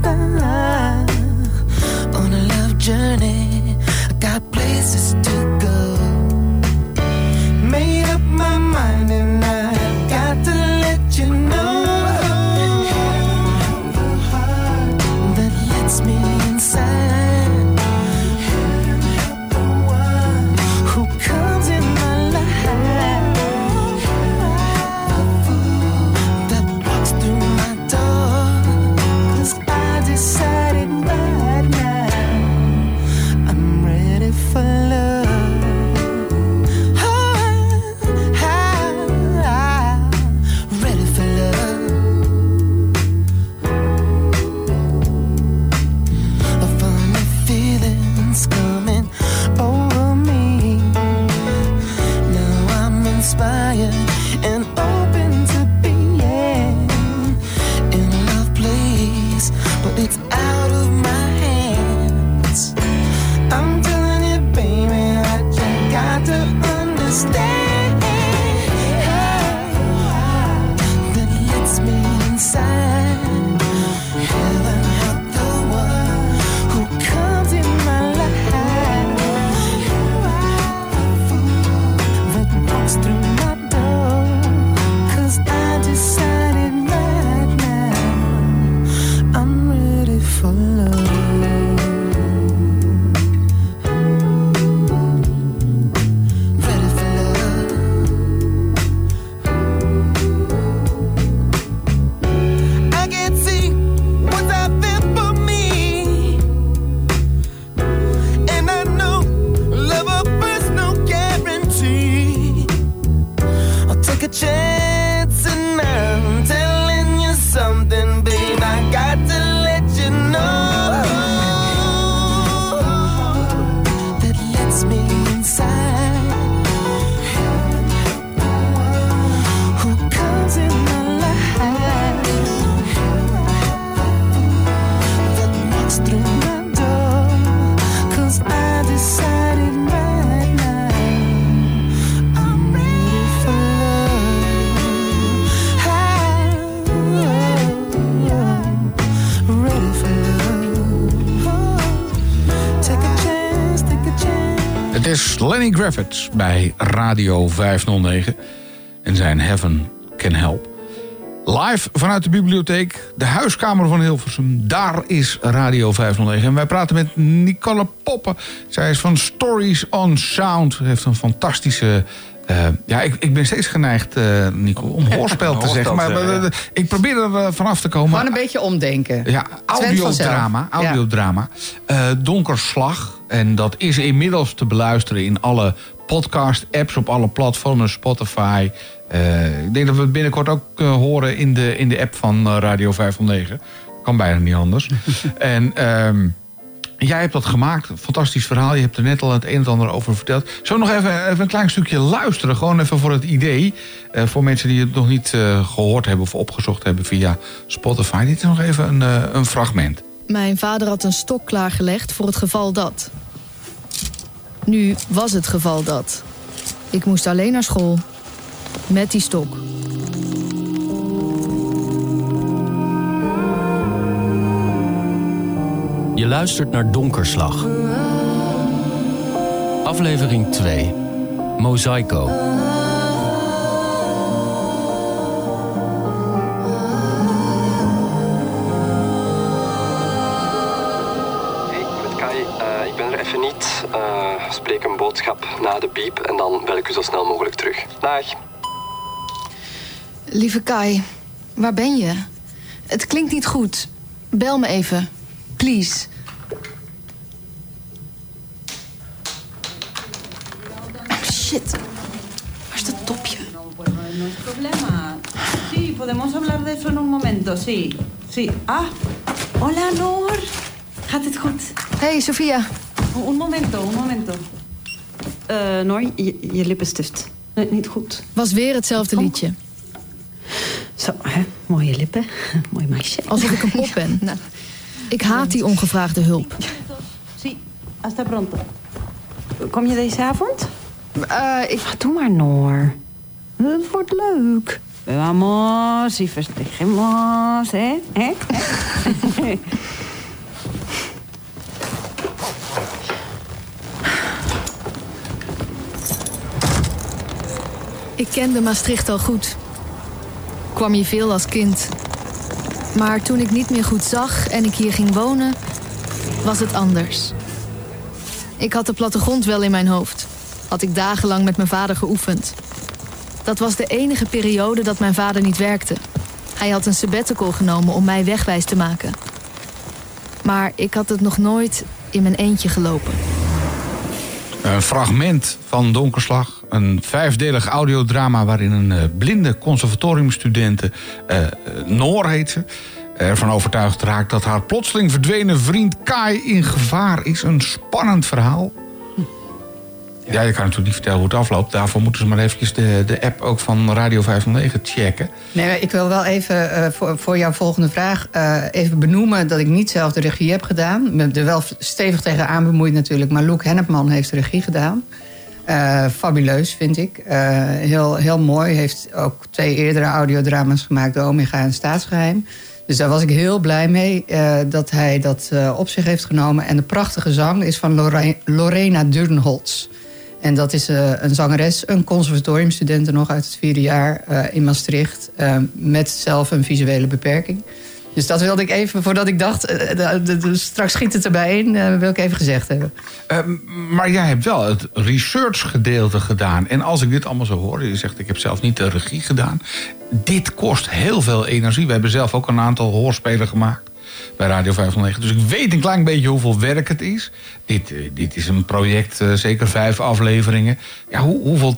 start on a love journey. I got places to go. I'm telling you, baby, that you got to understand. Kravitz bij Radio 509 en zijn Heaven Can Help. Live vanuit de bibliotheek, de huiskamer van Hilversum. Daar is Radio 509. En wij praten met Nicole Poppen. Zij is van Stories on Sound. Ze heeft een fantastische... eh, ja, ik, ik ben steeds geneigd, eh Nicole, om hoorspel te Hoorspel zeggen. Maar ik probeer er eh, vanaf te komen. Gewoon een beetje omdenken. Ja, audiodrama. Ja. audiodrama. Eh, Donkerslag. En dat is inmiddels te beluisteren in alle podcast-apps op alle platformen. Spotify. Eh, ik denk dat we het binnenkort ook eh, horen in de, in de app van eh, Radio 509. Kan bijna niet anders. en ehm, jij hebt dat gemaakt. Fantastisch verhaal. Je hebt er net al het een en ander over verteld. We nog even, even een klein stukje luisteren? Gewoon even voor het idee. Voor mensen die het nog niet eh, gehoord hebben of opgezocht hebben via Spotify. Dit is nog even een, een fragment. Mijn vader had een stok klaargelegd voor het geval dat. Nu was het geval dat. Ik moest alleen naar school. Met die stok. Je luistert naar Donkerslag. Aflevering 2. Mosaico. Na de piep en dan bel ik u zo snel mogelijk terug. Dag. Lieve Kai, waar ben je? Het klinkt niet goed. Bel me even. Please. Oh, shit. Waar is dat topje? No hay problema. Sí, podemos hablar de eso en un momento, sí. Sí. Ah, hola Noor. Gaat het goed? Hey, Sofia. Un momento, un momento. Eh Noor, je, je lippenstift. Nee, niet goed. Was weer hetzelfde liedje. Zo, hè? Mooie lippen. Mooi meisje. Alsof ik een pop ben. Ik haat die ongevraagde hulp. Sí, hasta pronto. Kom je deze avond? Uh, ik... doe maar, Noor. Het wordt leuk. Vamos y festejemos, hè? hè? Ik kende Maastricht al goed. Kwam hier veel als kind. Maar toen ik niet meer goed zag en ik hier ging wonen, was het anders. Ik had de plattegrond wel in mijn hoofd. Had ik dagenlang met mijn vader geoefend. Dat was de enige periode dat mijn vader niet werkte. Hij had een sabbatical genomen om mij wegwijs te maken. Maar ik had het nog nooit in mijn eentje gelopen. Een fragment van Donkerslag. Een vijfdelig audiodrama waarin een eh, blinde conservatoriumstudente, eh, eh, Noor heet ze, ervan overtuigd raakt dat haar plotseling verdwenen vriend Kai in gevaar is. Een spannend verhaal. Ja, je kan natuurlijk niet vertellen hoe het afloopt. Daarvoor moeten ze maar eventjes de, de app ook van Radio 509 checken. Nee, ik wil wel even voor, voor jouw volgende vraag even benoemen dat ik niet zelf de regie heb gedaan. Ik ben er wel stevig tegenaan bemoeid natuurlijk, maar Loek Hennepman heeft de regie gedaan. Eh, fabuleus, vind ik. Eh, heel, heel mooi. Heeft ook twee eerdere audiodrama's gemaakt, Omega en Staatsgeheim. Dus daar was ik heel blij mee eh, dat hij dat op zich heeft genomen. En de prachtige zang is van Lore- Lorena Durnholz. En dat is een zangeres, een conservatoriumstudente nog uit het vierde jaar in Maastricht. met zelf een visuele beperking. Dus dat wilde ik even, voordat ik dacht, eh, de- straks schiet het erbij in, eh, wil ik even gezegd hebben. Eh, maar jij hebt wel het research-gedeelte gedaan. En als ik dit allemaal zo hoor, je zegt ik heb zelf niet de regie gedaan. Dit kost heel veel energie. We hebben zelf ook een aantal hoorspelen gemaakt bij Radio 509. Dus ik weet een klein beetje hoeveel werk het is. Dit, eh, dit is een project, eh, zeker vijf afleveringen. Ja, hoe, hoeveel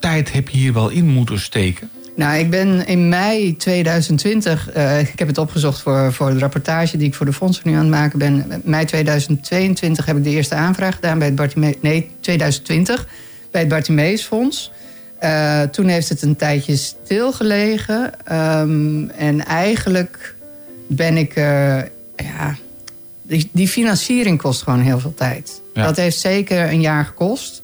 tijd heb je hier wel in moeten steken? Nou, ik ben in mei 2020, eh, ik heb het opgezocht voor, voor de rapportage die ik voor de fondsen nu aan het maken ben. Mei 2022 heb ik de eerste aanvraag gedaan bij het Bartimeus, nee, 2020 bij het Bartimeus Fonds. Eh, toen heeft het een tijdje stilgelegen. Ehm, en eigenlijk ben ik, eh, ja, die, die financiering kost gewoon heel veel tijd. Ja. Dat heeft zeker een jaar gekost.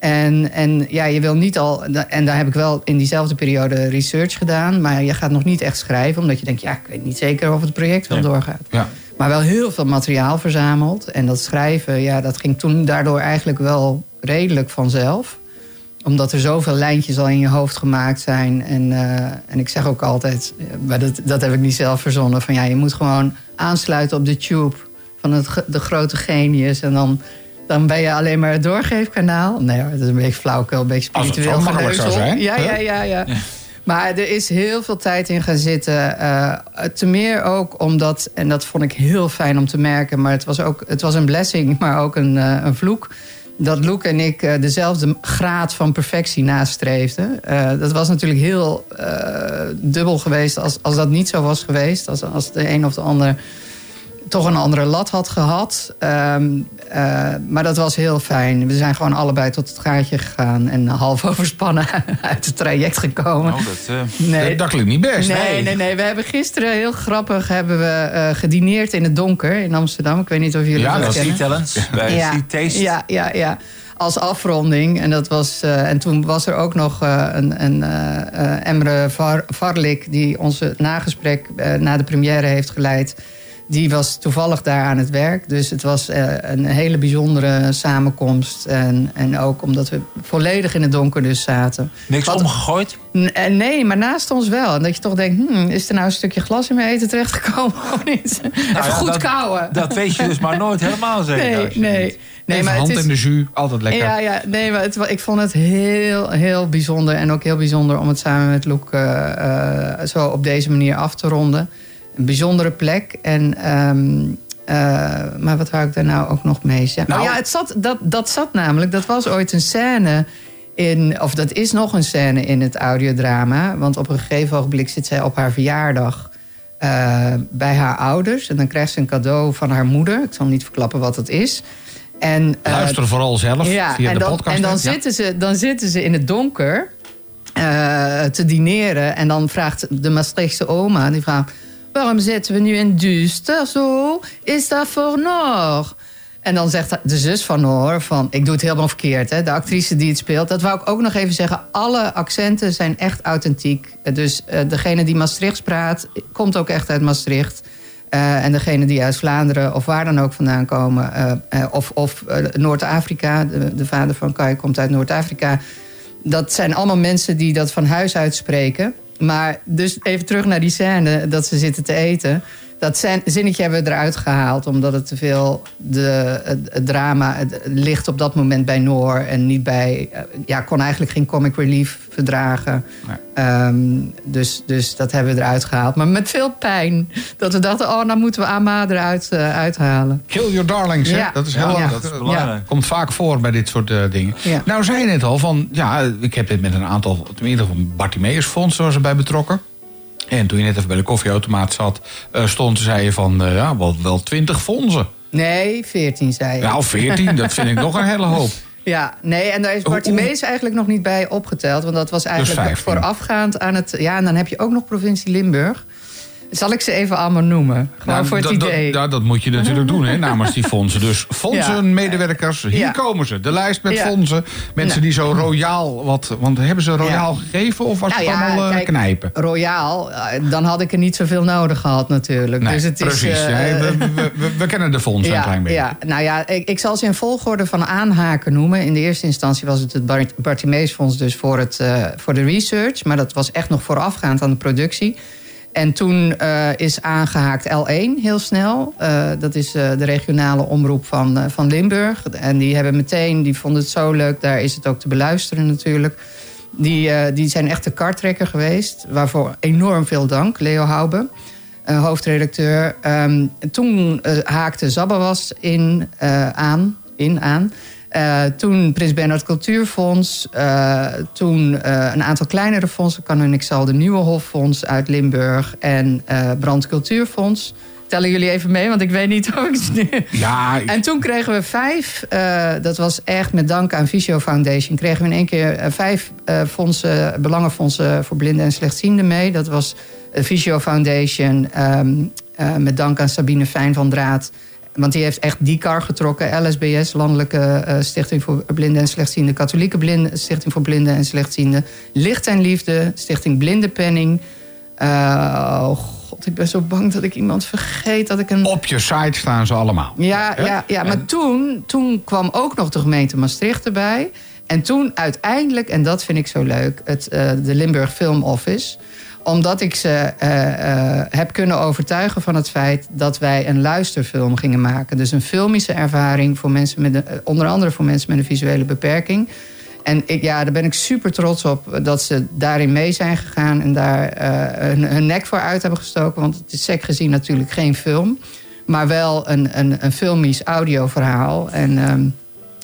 En, en ja, je wil niet al. En daar heb ik wel in diezelfde periode research gedaan. Maar je gaat nog niet echt schrijven, omdat je denkt: ja, ik weet niet zeker of het project wel doorgaat. Ja. Maar wel heel veel materiaal verzameld. En dat schrijven, ja, dat ging toen daardoor eigenlijk wel redelijk vanzelf. Omdat er zoveel lijntjes al in je hoofd gemaakt zijn. En, eh, en ik zeg ook altijd, eh, maar dat, dat heb ik niet zelf verzonnen... van ja, je moet gewoon aansluiten op de tube van het, de grote genius. En dan, dan ben je alleen maar het doorgeefkanaal. Nee hoor, dat is een beetje flauwkul, een beetje Als het zo spiritueel makkelijk zou zijn, Ja, ja, ja, ja. Maar er is heel veel tijd in gaan zitten. eh te meer ook omdat, en dat vond ik heel fijn om te merken... maar het was, ook, het was een blessing, maar ook een, eh, een vloek... dat Loek en ik eh, dezelfde graad van perfectie nastreefden. Dat was natuurlijk heel dubbel geweest als, als dat niet zo was geweest. Als, als de een of de ander toch een andere lat had gehad. Ehm, eh, maar dat was heel fijn. We zijn gewoon allebei tot het gaatje gegaan... en half overspannen uit het traject gekomen. Nou, dat, Nee. Dat, dat klinkt niet best. Nee, nee, nee. We hebben gisteren heel grappig hebben we, eh, gedineerd in het donker in Amsterdam. Ik weet niet of jullie Ja, dat dat kennen. Talents, bij ja. Taste. Ja, ja, ja. Als afronding. En, dat was, eh, en toen was er ook nog eh, een, een Emre Var, Varlik... die onze nagesprek na de première heeft geleid. Die was toevallig daar aan het werk. Dus het was eh, een hele bijzondere samenkomst. En, en ook omdat we volledig in het donker dus zaten. Niks Wat- omgegooid? N- eh, Nee, maar naast ons wel. En dat je toch denkt, hmm, is er nou een stukje glas in mijn eten terechtgekomen of niet? Even Nou ja, goed dat- kauwen. Dat weet je dus maar nooit helemaal zeker. Nee, als je nee. niet- nee Even maar hand het is, in de jus, altijd lekker. Ja, ja, nee, maar het, ik vond het heel, heel bijzonder. En ook heel bijzonder om het samen met Loek eh, zo op deze manier af te ronden. Een bijzondere plek. En, ehm, eh, maar wat wou ik daar nou ook nog mee zeggen? Nou- oh ja, het zat, dat, dat zat namelijk, dat was ooit een scène... In, of dat is nog een scène in het audiodrama. Want op een gegeven ogenblik zit zij op haar verjaardag eh, bij haar ouders. En dan krijgt ze een cadeau van haar moeder. Ik zal niet verklappen wat het is. En, eh, Luister vooral zelf via en de dan, podcast. En dan, Ja. zitten ze, dan zitten ze in het donker te dineren. En dan vraagt de Maastrichtse oma... Die vraagt, waarom zitten we nu in duister zo? Is dat voor nog? En dan zegt de zus van Noor van... Ik doe het helemaal verkeerd, hè, de actrice die het speelt. Dat wou ik ook nog even zeggen. Alle accenten zijn echt authentiek. Dus eh, degene die Maastrichts praat... komt ook echt uit Maastricht. Eh, en degene die uit Vlaanderen of waar dan ook vandaan komen... eh, of, of Noord-Afrika, de, de vader van Kai komt uit Noord-Afrika... dat zijn allemaal mensen die dat van huis uit spreken. Maar dus even terug naar die scène dat ze zitten te eten. Dat zin- zinnetje hebben we eruit gehaald... omdat het te veel de, het, het drama het ligt op dat moment bij Noor... en niet bij... eh, ja, kon eigenlijk geen comic relief verdragen. Ehm, dus, dus dat hebben we eruit gehaald. Maar met veel pijn. Dat we dachten, oh, nou moeten we Ama eruit eh, uithalen. Kill your darlings, hè? Ja. Dat is heel Ja, dat dat is belangrijk. Komt vaak voor bij dit soort eh, dingen. Ja. Nou, zei je net al van... Ja, ik heb dit met een aantal... Tenminste, van Bartimeus Fonds was erbij betrokken. En toen je net even bij de koffieautomaat zat... eh, stond, zei je van... eh, ja, wel, wel 20 fondsen. Nee, 14 zei je. Nou, 14, dat vind ik nog een hele hoop. Ja, nee, en daar is Bartimeus eigenlijk nog niet bij opgeteld. Want dat was eigenlijk 15. voorafgaand aan het... Ja, en dan heb je ook nog provincie Limburg. Zal ik ze even allemaal noemen? Gewoon Nou, voor het dat, dat- idee. ja, dat moet je natuurlijk doen, hè, namens die fondsen. Dus fondsen, medewerkers, hier Ja. komen ze. De lijst met fondsen. Mensen Nou. die zo royaal... Wat, want hebben ze royaal gegeven of was Nou het allemaal eh, kijk, knijpen? Royaal, eh, dan had ik er niet zoveel nodig gehad natuurlijk. Nee, dus het precies. Is, eh, we, we, we- we kennen de fondsen een klein beetje. Ja, nou ja, ik, ik zal ze in volgorde van aanhaken noemen. In de eerste instantie was het het Bart- Bartimeusfonds dus voor, het, voor de research. Maar dat was echt nog voorafgaand aan de productie. En toen eh, is aangehaakt L1 heel snel. Eh, dat is eh, de regionale omroep van, van Limburg. En die hebben meteen, die vonden het zo leuk. Daar is het ook te beluisteren natuurlijk. Die, die zijn echt de kartrekker geweest. Waarvoor enorm veel dank, Leo Haube eh, hoofdredacteur. Ehm, toen haakte Zabbawas in, aan, in aan. Eh, toen Prins Bernhard Cultuurfonds. eh, toen eh, een aantal kleinere fondsen. Kan en ik zal de Nieuwe Hoffonds uit Limburg. En Brand Cultuurfonds. Tellen jullie even mee, want ik weet niet of ik het nu... Ja, ik- En toen kregen we vijf, dat was echt met dank aan Visio Foundation... kregen we in één keer vijf fondsen, belangenfondsen voor blinden en slechtzienden mee. Dat was Visio Foundation, ehm, eh, met dank aan Sabine Fijn van Draad... Want die heeft echt die kar getrokken. LSBS, Landelijke eh, Stichting voor Blinden en Slechtzienden. Katholieke Blinden, Stichting voor Blinden en Slechtzienden. Licht en Liefde, Stichting Blindenpenning. Eh, oh god, ik ben zo bang dat ik iemand vergeet. Dat ik een... Op je site staan ze allemaal. Ja, ja, ja maar toen, toen kwam ook nog de gemeente Maastricht erbij. En toen uiteindelijk, en dat vind ik zo leuk, het, eh, de Limburg Film Office omdat ik ze eh, eh, heb kunnen overtuigen van het feit dat wij een luisterfilm gingen maken. Dus een filmische ervaring voor mensen met een, eh, onder andere voor mensen met een visuele beperking. En ik, ja, daar ben ik super trots op dat ze daarin mee zijn gegaan en daar hun, hun nek voor uit hebben gestoken. Want het is sec gezien natuurlijk geen film, maar wel een, een, een filmisch audioverhaal. En ehm,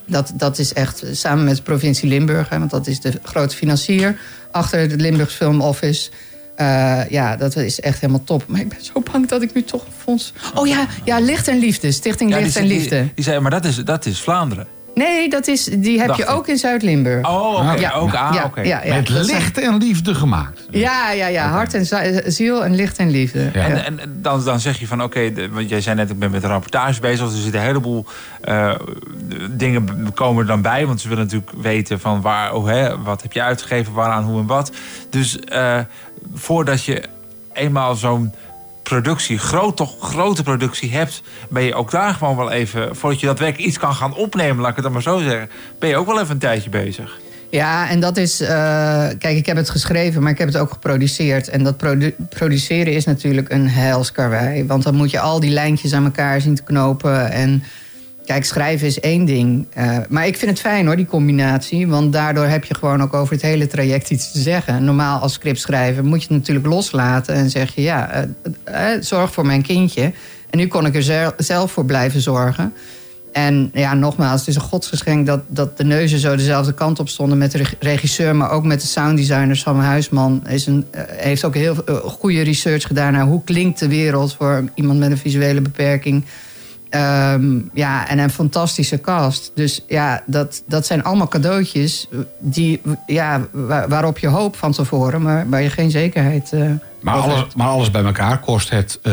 dat, dat is echt samen met de provincie Limburg, hè, want dat is de grote financier achter het Limburgs Film Office. Eh, ja, dat is echt helemaal top. Maar ik ben zo bang dat ik nu toch een fonds. Oh ja, ja Licht en Liefde, Stichting Ja, die, Licht en die- Liefde. Die, zei, maar dat is, dat is Vlaanderen. Nee, dat is, die heb Dacht je ik. ook in Zuid-Limburg. Oh, oké. Ja, ook ah, ja, oké. ja, ja. Met licht en liefde gemaakt. Ja, ja, ja. Hart en zi- ziel en licht en liefde. Ja. En, en en dan, dan zeg je van, oké, want jij zei net, ik ben met een rapportage bezig. Dus er zitten een heleboel eh, dingen komen er dan bij. Want ze willen natuurlijk weten van, waar, oh, hè, wat heb je uitgegeven, waaraan, hoe en wat. Dus eh, voordat je eenmaal zo'n productie, toch grote productie hebt... ben je ook daar gewoon wel even... voordat je dat werk iets kan gaan opnemen, laat ik het dan maar zo zeggen... ben je ook wel even een tijdje bezig. Ja, en dat is. eh, kijk, ik heb het geschreven, maar ik heb het ook geproduceerd. En dat produ- produceren is natuurlijk een heilskarwei. Want dan moet je al die lijntjes aan elkaar zien te knopen. En kijk, schrijven is één ding. Eh, maar ik vind het fijn hoor, die combinatie. Want daardoor heb je gewoon ook over het hele traject iets te zeggen. Normaal als scriptschrijver moet je natuurlijk loslaten en zeg je: ja, eh, eh, zorg voor mijn kindje. En nu kon ik er zel- zelf voor blijven zorgen. En ja, nogmaals, het is een godsgeschenk dat, dat de neuzen zo dezelfde kant op stonden met de reg- regisseur, maar ook met de sounddesigner Sam Huisman. Is een, heeft ook heel goede research gedaan naar hoe klinkt de wereld voor iemand met een visuele beperking. Ehm, ja, en een fantastische cast. Dus ja, dat, dat zijn allemaal cadeautjes die, ja, waar- waarop je hoop van tevoren, maar waar je geen zekerheid. eh, Maar alles, hebt. maar alles bij elkaar kost het, eh,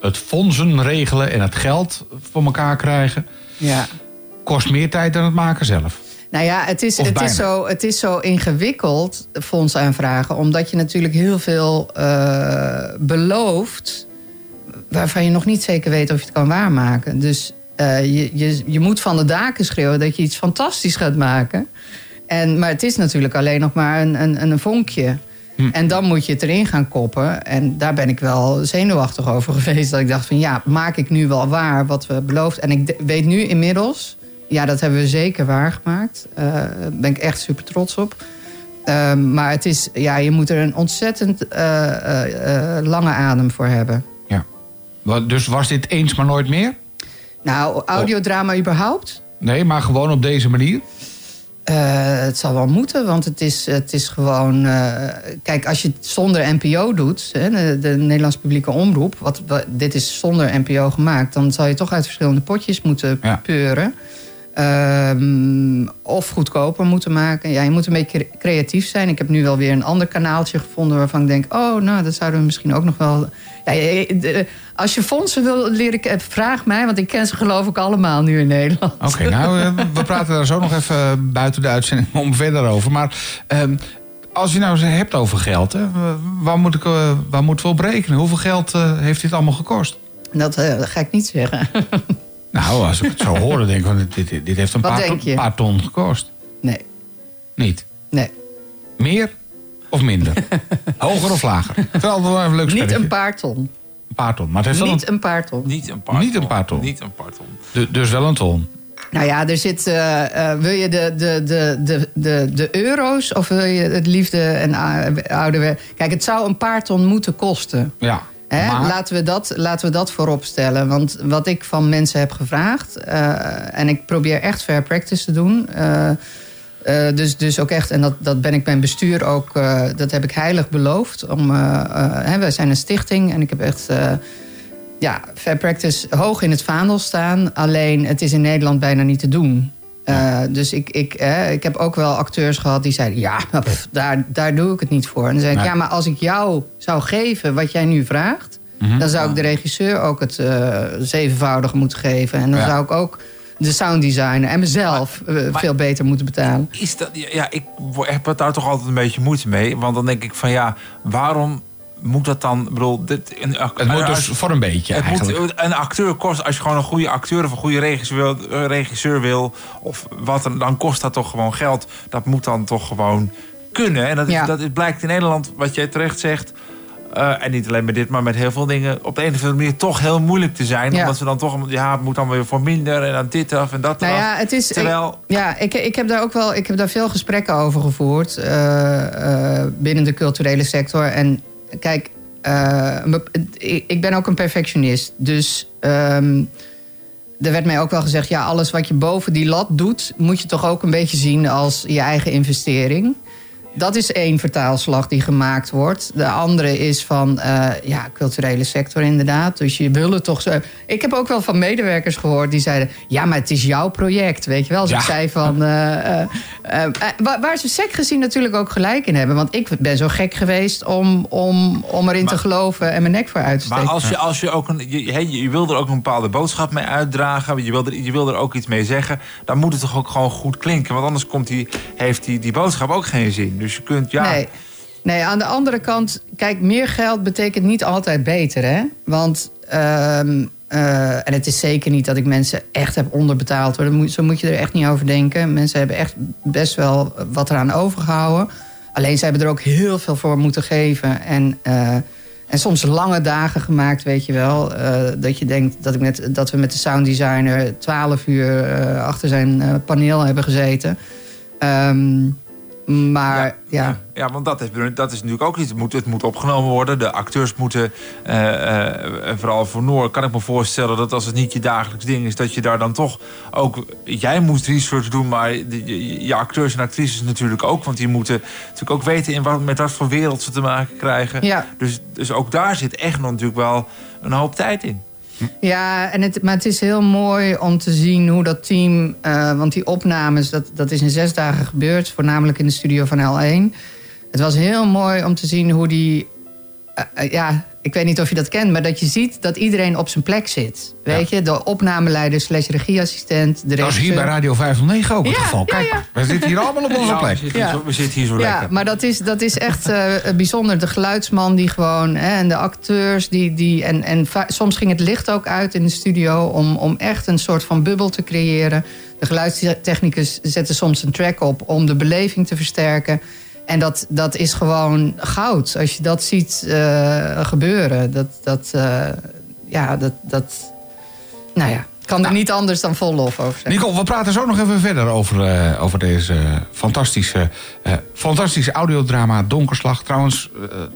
het- fondsen regelen en het geld voor elkaar krijgen. Ja. Kost meer tijd dan het maken zelf. Nou ja, het is, Of het, bijna. is zo, het is zo ingewikkeld, fondsaanvragen, omdat je natuurlijk heel veel eh, belooft waarvan je nog niet zeker weet of je het kan waarmaken. Dus eh, je, je, je moet van de daken schreeuwen dat je iets fantastisch gaat maken. En, maar het is natuurlijk alleen nog maar een, een, een vonkje. En dan moet je het erin gaan koppen. En daar ben ik wel zenuwachtig over geweest. Dat ik dacht van ja, maak ik nu wel waar wat we beloofd. En ik weet nu inmiddels, ja, dat hebben we zeker waargemaakt. Daar ben ik echt super trots op. Ehm, maar het is, ja, je moet er een ontzettend eh, lange adem voor hebben. Dus was dit eens maar nooit meer? Nou, audiodrama überhaupt? Nee, maar gewoon op deze manier? Eh, het zal wel moeten, want het is, het is gewoon... eh, kijk, als je het zonder NPO doet, hè, de, de Nederlandse publieke omroep... Wat, wat- dit is zonder NPO gemaakt... dan zal je toch uit verschillende potjes moeten peuren. Ehm, of goedkoper moeten maken. Ja, je moet een beetje cre- creatief zijn. Ik heb nu wel weer een ander kanaaltje gevonden... waarvan ik denk, oh, nou, dat zouden we misschien ook nog wel... De- als je fondsen wil leren, ke- vraag mij... want ik ken ze geloof ik allemaal nu in Nederland. Oké, nou, eh, we praten daar zo nog even eh, buiten de uitzending om verder over. Maar ehm, als je nou eens hebt over geld, hè, waar, moet ik, eh, waar moeten we op rekenen? Hoeveel geld eh, heeft dit allemaal gekost? Dat eh, ga ik niet zeggen. Nou, als ik het zo hoor, dan denk ik, van, dit, dit, heeft een paar, paar ton gekost. Nee. Niet? Nee. Meer of minder? Hoger of lager? Terwijl wel even een leuk Niet een paar ton. Een paar ton. Maar het heeft wel Niet een paar ton. Niet een paar Niet een paar ton. Niet een paar ton. Du- dus wel een ton. Nou ja, er zit. eh, eh, wil je de, de, de, de, de, de euro's of wil je het liefde en a- oude? Kijk, het zou een paar ton moeten kosten. Ja. Hè? Maar- Laten, we dat, laten we dat voorop stellen. Want wat ik van mensen heb gevraagd... eh, en ik probeer echt fair practice te doen... eh, eh, dus, dus ook echt, en dat, dat ben ik mijn bestuur ook... eh, dat heb ik heilig beloofd. Om, eh, hè, wij zijn een stichting en ik heb echt... ja, fair practice hoog in het vaandel staan. Alleen het is in Nederland bijna niet te doen. Dus ik, ik, eh, ik heb ook wel acteurs gehad die zeiden... ja, pff, daar, daar doe ik het niet voor. En dan zei ik, Nee. ja, maar als ik jou zou geven wat jij nu vraagt... dan zou ik de regisseur ook het zevenvoudige moeten geven. En dan Ja. zou ik ook de sounddesigner en mezelf eh, veel beter moeten betalen. Is dat, ja, ik heb daar toch altijd een beetje moeite mee. Want dan denk ik van ja, waarom moet dat dan? Ik bedoel, dit, een, Het moet dus voor een beetje het eigenlijk. Moet, een acteur kost, als je gewoon een goede acteur of een goede regisseur wil, eh, regisseur wil of wat dan, dan kost dat toch gewoon geld. Dat moet dan toch gewoon kunnen. En dat, is, Ja. dat is- blijkt in Nederland, wat jij terecht zegt. Eh, en niet alleen met dit, maar met heel veel dingen. op de een of andere manier toch heel moeilijk te zijn. Ja. Omdat ze dan toch. ja, het moet dan weer voor minder. en dan dit af en dat Nou eraf. ja, het is. Terwijl. Ik, ja, ik, ik heb daar ook wel. Ik heb daar veel gesprekken over gevoerd. eh, eh, binnen de culturele sector. En kijk, ik ben ook een perfectionist. Dus. ehm, er werd mij ook wel gezegd, ja, alles wat je boven die lat doet, moet je toch ook een beetje zien als je eigen investering. Dat is één vertaalslag die gemaakt wordt. De andere is van, eh, ja, culturele sector inderdaad. Dus je wil het toch zo... Ik heb ook wel van medewerkers gehoord die zeiden... ja, maar het is jouw project, weet je wel. Als Ja. zei van... eh, eh, waar, ze sec gezien natuurlijk ook gelijk in hebben. Want ik ben zo gek geweest om, om, om erin te geloven... en mijn nek voor uit te steken. Maar als je, als je ook een. Je, je wil er ook een bepaalde boodschap mee uitdragen. Je wil, er, je wil er ook iets mee zeggen. Dan moet het toch ook gewoon goed klinken. Want anders komt die, heeft die, die boodschap ook geen zin. Dus je kunt. Ja, Nee. nee, aan de andere kant, kijk, meer geld betekent niet altijd beter, hè? Want, ehm, eh, en het is zeker niet dat ik mensen echt heb onderbetaald, hoor. Zo moet je er echt niet over denken. Mensen hebben echt best wel wat eraan overgehouden. Alleen ze hebben er ook heel veel voor moeten geven. En, eh, en soms lange dagen gemaakt, weet je wel. eh, dat je denkt dat, ik met, dat we met de sounddesigner twaalf uur achter zijn paneel hebben gezeten. Ehm, maar ja. Ja, want dat is, dat is natuurlijk ook iets. Het moet, het moet opgenomen worden. De acteurs moeten. eh, eh, vooral voor Noor kan ik me voorstellen dat als het niet je dagelijks ding is, dat je daar dan toch ook. Jij moet research doen, maar de- je, je acteurs en actrices natuurlijk ook. Want die moeten natuurlijk ook weten in wat, met wat voor wereld ze te maken krijgen. Ja. Dus, dus ook daar zit echt nog natuurlijk wel een hoop tijd in. Ja, en het, maar het is heel mooi om te zien hoe dat team... eh, want die opnames, dat, dat is in zes dagen gebeurd. Voornamelijk in de studio van L1. Het was heel mooi om te zien hoe die... eh, eh, ja, ik weet niet of je dat kent, maar dat je ziet dat iedereen op zijn plek zit. Weet je, de opnameleider slash regieassistent, de Dat is hier bij Radio 509 ook het Ja, geval. ja, Kijk, ja. we zitten hier allemaal op onze Ja, plek. we zitten hier zo- we zitten hier zo ja, lekker. maar dat is, dat is echt eh, bijzonder. De geluidsman die gewoon... Hè, en de acteurs die... die en, en soms ging het licht ook uit in de studio... Om, om echt een soort van bubbel te creëren. De geluidstechnicus zette soms een track op... om de beleving te versterken. En dat, dat is gewoon goud. Als je dat ziet eh, gebeuren. Dat... dat eh, ja, dat... dat nou ja, ik kan er niet anders dan vol lof over zeggen. Nicole, we praten zo nog even verder over, eh, over deze fantastische, eh, fantastische audiodrama Donkerslag. Trouwens,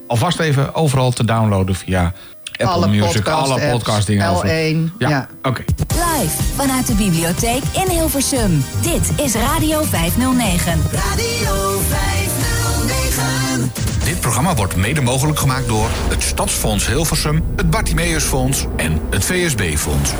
alvast even overal te downloaden via Apple Alle Music, podcast alle apps, podcastdingen. L1, ja. Oké. Live vanuit de bibliotheek in Hilversum. Dit is Radio 509. Radio 509. Dit programma wordt mede mogelijk gemaakt door het Stadsfonds Hilversum, het Bartimeusfonds en het VSB-fonds.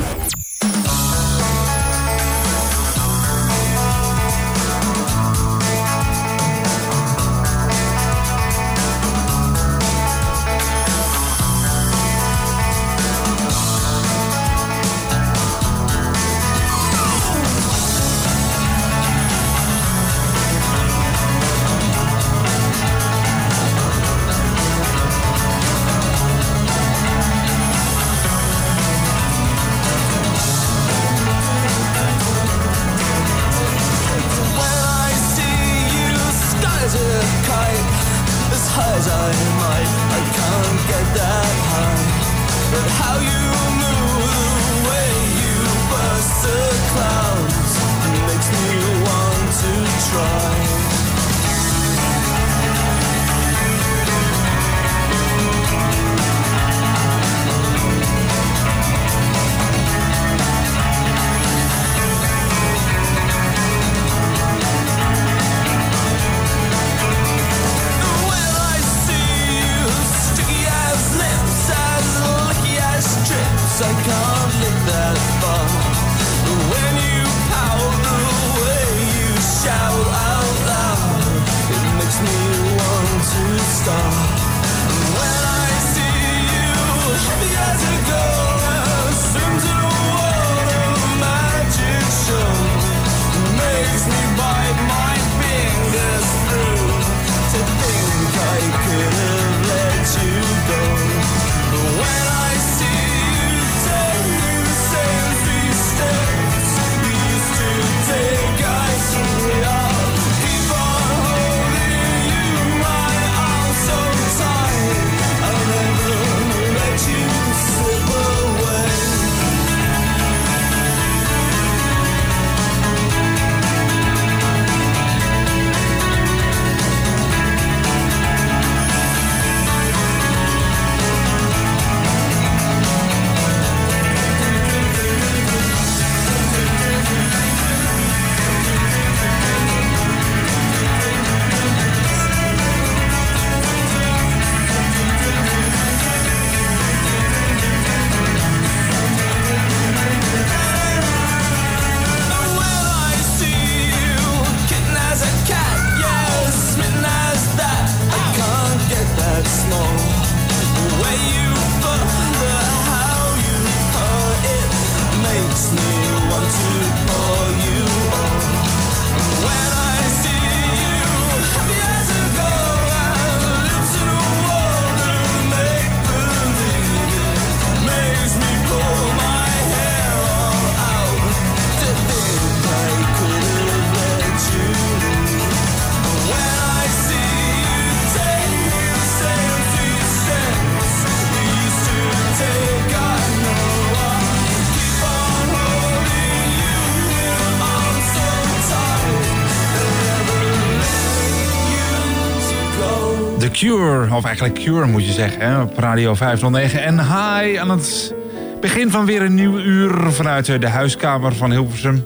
Of eigenlijk Cure moet je zeggen, hè, op Radio 509. En hi aan het begin van weer een nieuw uur vanuit eh, de huiskamer van Hilversum.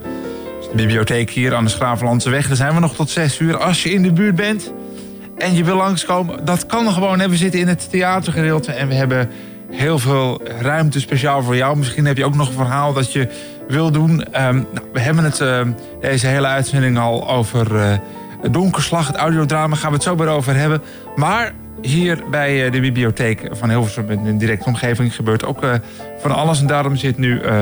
De bibliotheek hier aan de Schravenlandse weg. Daar zijn we nog tot 6 uur. Als je in de buurt bent en je wil langskomen, dat kan gewoon. We zitten in het theatergedeelte en we hebben heel veel ruimte speciaal voor jou. Misschien heb je ook nog een verhaal dat je wil doen. Ehm, nou, we hebben het eh, deze hele uitzending al over het donkerslag, het audiodrama. Gaan we het zo weer over hebben. Maar hier bij eh, de bibliotheek van Hilversum in de directe omgeving gebeurt ook eh, van alles. En daarom zit nu eh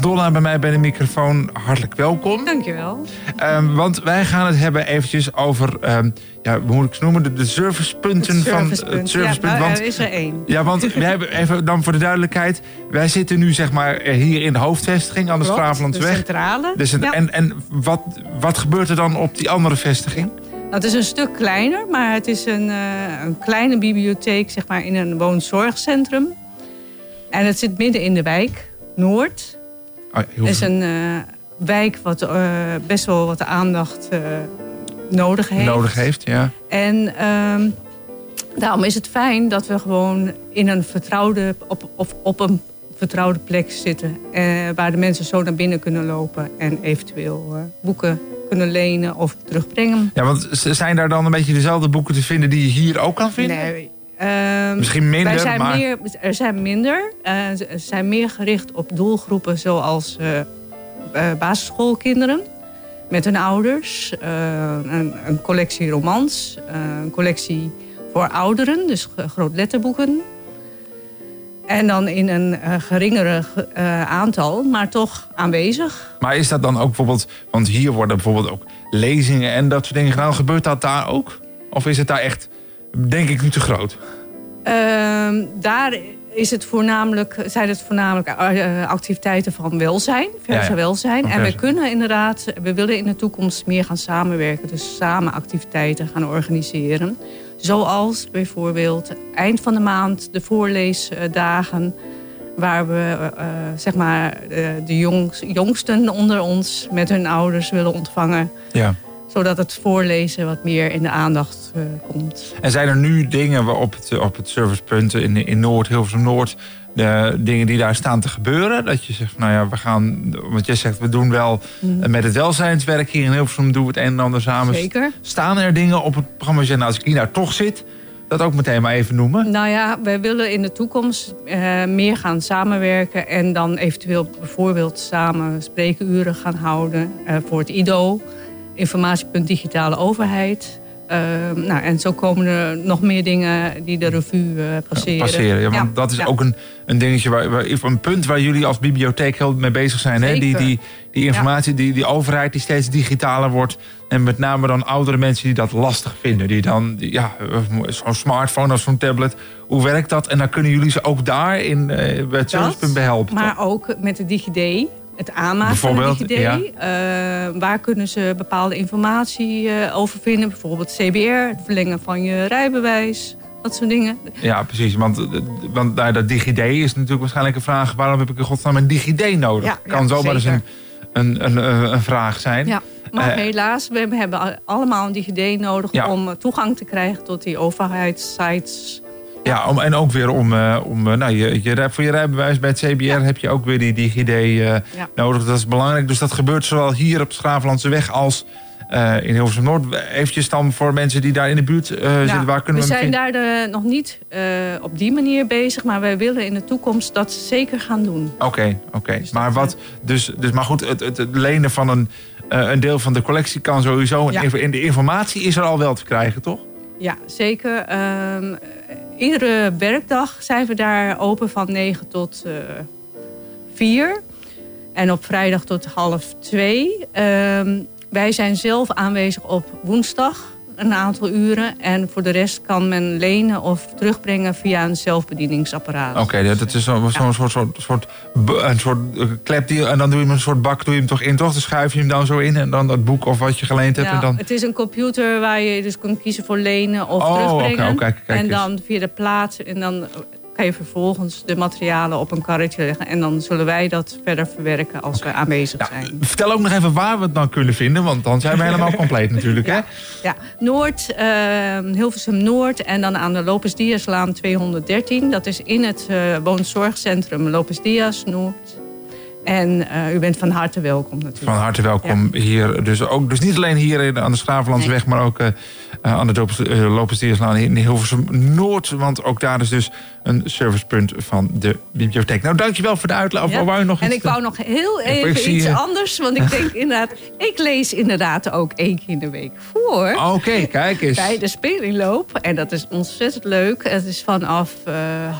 Donna bij mij bij de microfoon. Hartelijk welkom. Dankjewel. Ehm, want wij gaan het hebben eventjes over, ehm, ja, hoe moet ik het noemen, de, de servicepunten van het servicepunt. Ja, nou, want, er is er één. ja, want wij hebben even dan voor de duidelijkheid. Wij zitten nu zeg maar hier in de hoofdvestiging aan de Schravenlandse de centrale. Dus Ja. En, en wat, wat gebeurt er dan op die andere vestiging? Nou, het is een stuk kleiner, maar het is een, eh, een kleine bibliotheek zeg maar, in een woonzorgcentrum. En het zit midden in de wijk, Noord. Ah, Het is een eh, wijk wat eh, best wel wat aandacht nodig heeft. nodig heeft. Ja. En ehm, daarom is het fijn dat we gewoon in een vertrouwde, op, of op een vertrouwde plek zitten. waar de mensen zo naar binnen kunnen lopen en eventueel boeken kunnen lenen of terugbrengen. ja, want zijn daar dan een beetje dezelfde boeken te vinden die je hier ook kan vinden? Nee, ehm, Misschien minder, wij zijn maar- Meer, er zijn minder. eh, ze zijn meer gericht op doelgroepen zoals eh, eh, basisschoolkinderen. Met hun ouders. een, een collectie romans. een collectie voor ouderen. Dus g- groot letterboeken. En dan in een eh, geringere eh, aantal, maar toch aanwezig. Maar is dat dan ook bijvoorbeeld, want hier worden bijvoorbeeld ook lezingen en dat soort dingen gedaan. Gebeurt dat daar ook? Of is het daar echt, denk ik, nu te groot? Ehm, daar is het voornamelijk, zijn het voornamelijk eh, activiteiten van welzijn, verse Ja, ja. welzijn. En we kunnen inderdaad, we willen in de toekomst meer gaan samenwerken. Dus samen activiteiten gaan organiseren. Zoals bijvoorbeeld eind van de maand de voorleesdagen. Waar we eh, eh, zeg maar, eh, de jongs- jongsten onder ons met hun ouders willen ontvangen. Ja. Zodat het voorlezen wat meer in de aandacht komt. En zijn er nu dingen op het, op het servicepunt in, in Noord, Hilversum Noord, de dingen die daar staan te gebeuren? Dat je zegt, nou ja, we gaan, want jij zegt, we doen wel Mhm. met het welzijnswerk hier in Hilversum, doen we het een en ander samen. Zeker. Staan er dingen op het programma, je zegt, nou, als ik hier nou toch zit, dat ook meteen maar even noemen? Nou ja, wij willen in de toekomst eh, meer gaan samenwerken. En dan eventueel bijvoorbeeld samen spreekuren gaan houden eh, voor het IDO. Informatiepunt Digitale Overheid. Eh, nou, en zo komen er nog meer dingen die de revue eh, passeren. passeren. Ja, want dat is ja. ook een, een dingetje, waar, waar, een punt waar jullie als bibliotheek heel mee bezig zijn. Hè? Die, die, die informatie, die, die overheid die steeds digitaler wordt. En met name dan oudere mensen die dat lastig vinden. Die dan, ja, zo'n smartphone of zo'n tablet. Hoe werkt dat? En dan kunnen jullie ze ook daar in eh, bij het servicepunt bij helpen. Maar ook met de DigiD. Het aanmaken van de Bijvoorbeeld, DigiD. Eh, waar kunnen ze bepaalde informatie eh, over vinden? Bijvoorbeeld CBR, het verlengen van je rijbewijs. Dat soort dingen. Ja, precies. Want, eh, want nou, dat DigiD is natuurlijk waarschijnlijk een vraag. Waarom heb ik in godsnaam een DigiD nodig? Ja, kan ja, zomaar eens een, een, een, vraag zijn. Ja, maar helaas, we hebben al- allemaal een DigiD nodig om toegang te krijgen tot die overheidssites. Ja, om, en ook weer om, eh, om eh, nou, je, je, voor je rijbewijs bij het CBR heb je ook weer die DigiD eh, Ja. nodig. Dat is belangrijk. Dus dat gebeurt zowel hier op Schravenlandse weg als in Hilversum Noord. Eventjes dan voor mensen die daar in de buurt zitten. Waar kunnen we we, zijn daar nog niet op die manier bezig, maar wij willen in de toekomst dat zeker gaan doen. Oké, oké. Maar wat, dus, dus, maar goed, het, het, het lenen van een, een deel van de collectie kan sowieso. Ja. En de informatie is er al wel te krijgen, toch? Ja, zeker. Ehm, iedere werkdag zijn we daar open van 9 tot eh 4. En op vrijdag tot half 2. Ehm, wij zijn zelf aanwezig op woensdag een aantal uren. En voor de rest kan men lenen of terugbrengen via een zelfbedieningsapparaat. Oké, dat dat is zo'n soort, soort, soort, een soort eh, klep die, en dan doe je hem een soort bak, doe je hem toch in, toch? Dan schuif je hem dan zo in en dan dat boek of wat je geleend hebt. Ja, en dan... Het is een computer waar je dus kunt kiezen voor lenen of Oh, terugbrengen. oké, oh, kijk, kijk en dan via de plaat en dan kan je vervolgens de materialen op een karretje leggen. En dan zullen wij dat verder verwerken als we aanwezig zijn. Vertel ook nog even waar we het dan kunnen vinden, want dan zijn we helemaal compleet natuurlijk. Hè? Ja, Noord, eh, Hilversum Noord en dan aan de Lopes Diaslaan 213. Dat is in het eh, woonzorgcentrum Lopes Dias Noord. En eh, u bent van harte welkom natuurlijk. Van harte welkom hier. Dus, ook, dus niet alleen hier aan de Schravenlandsweg, maar ook eh, eh, aan de Lopes Dierslaan in Hilversum Noord. Want ook daar is dus een servicepunt van de bibliotheek. Nou, dankjewel voor de uitleg. Ja. wou je nog en iets, ik wou nog heel even iets anders. Want ik denk inderdaad, ik lees inderdaad ook één keer in de week voor. Oké, kijk eens. Bij de speelingloop. En dat is ontzettend leuk. Het is vanaf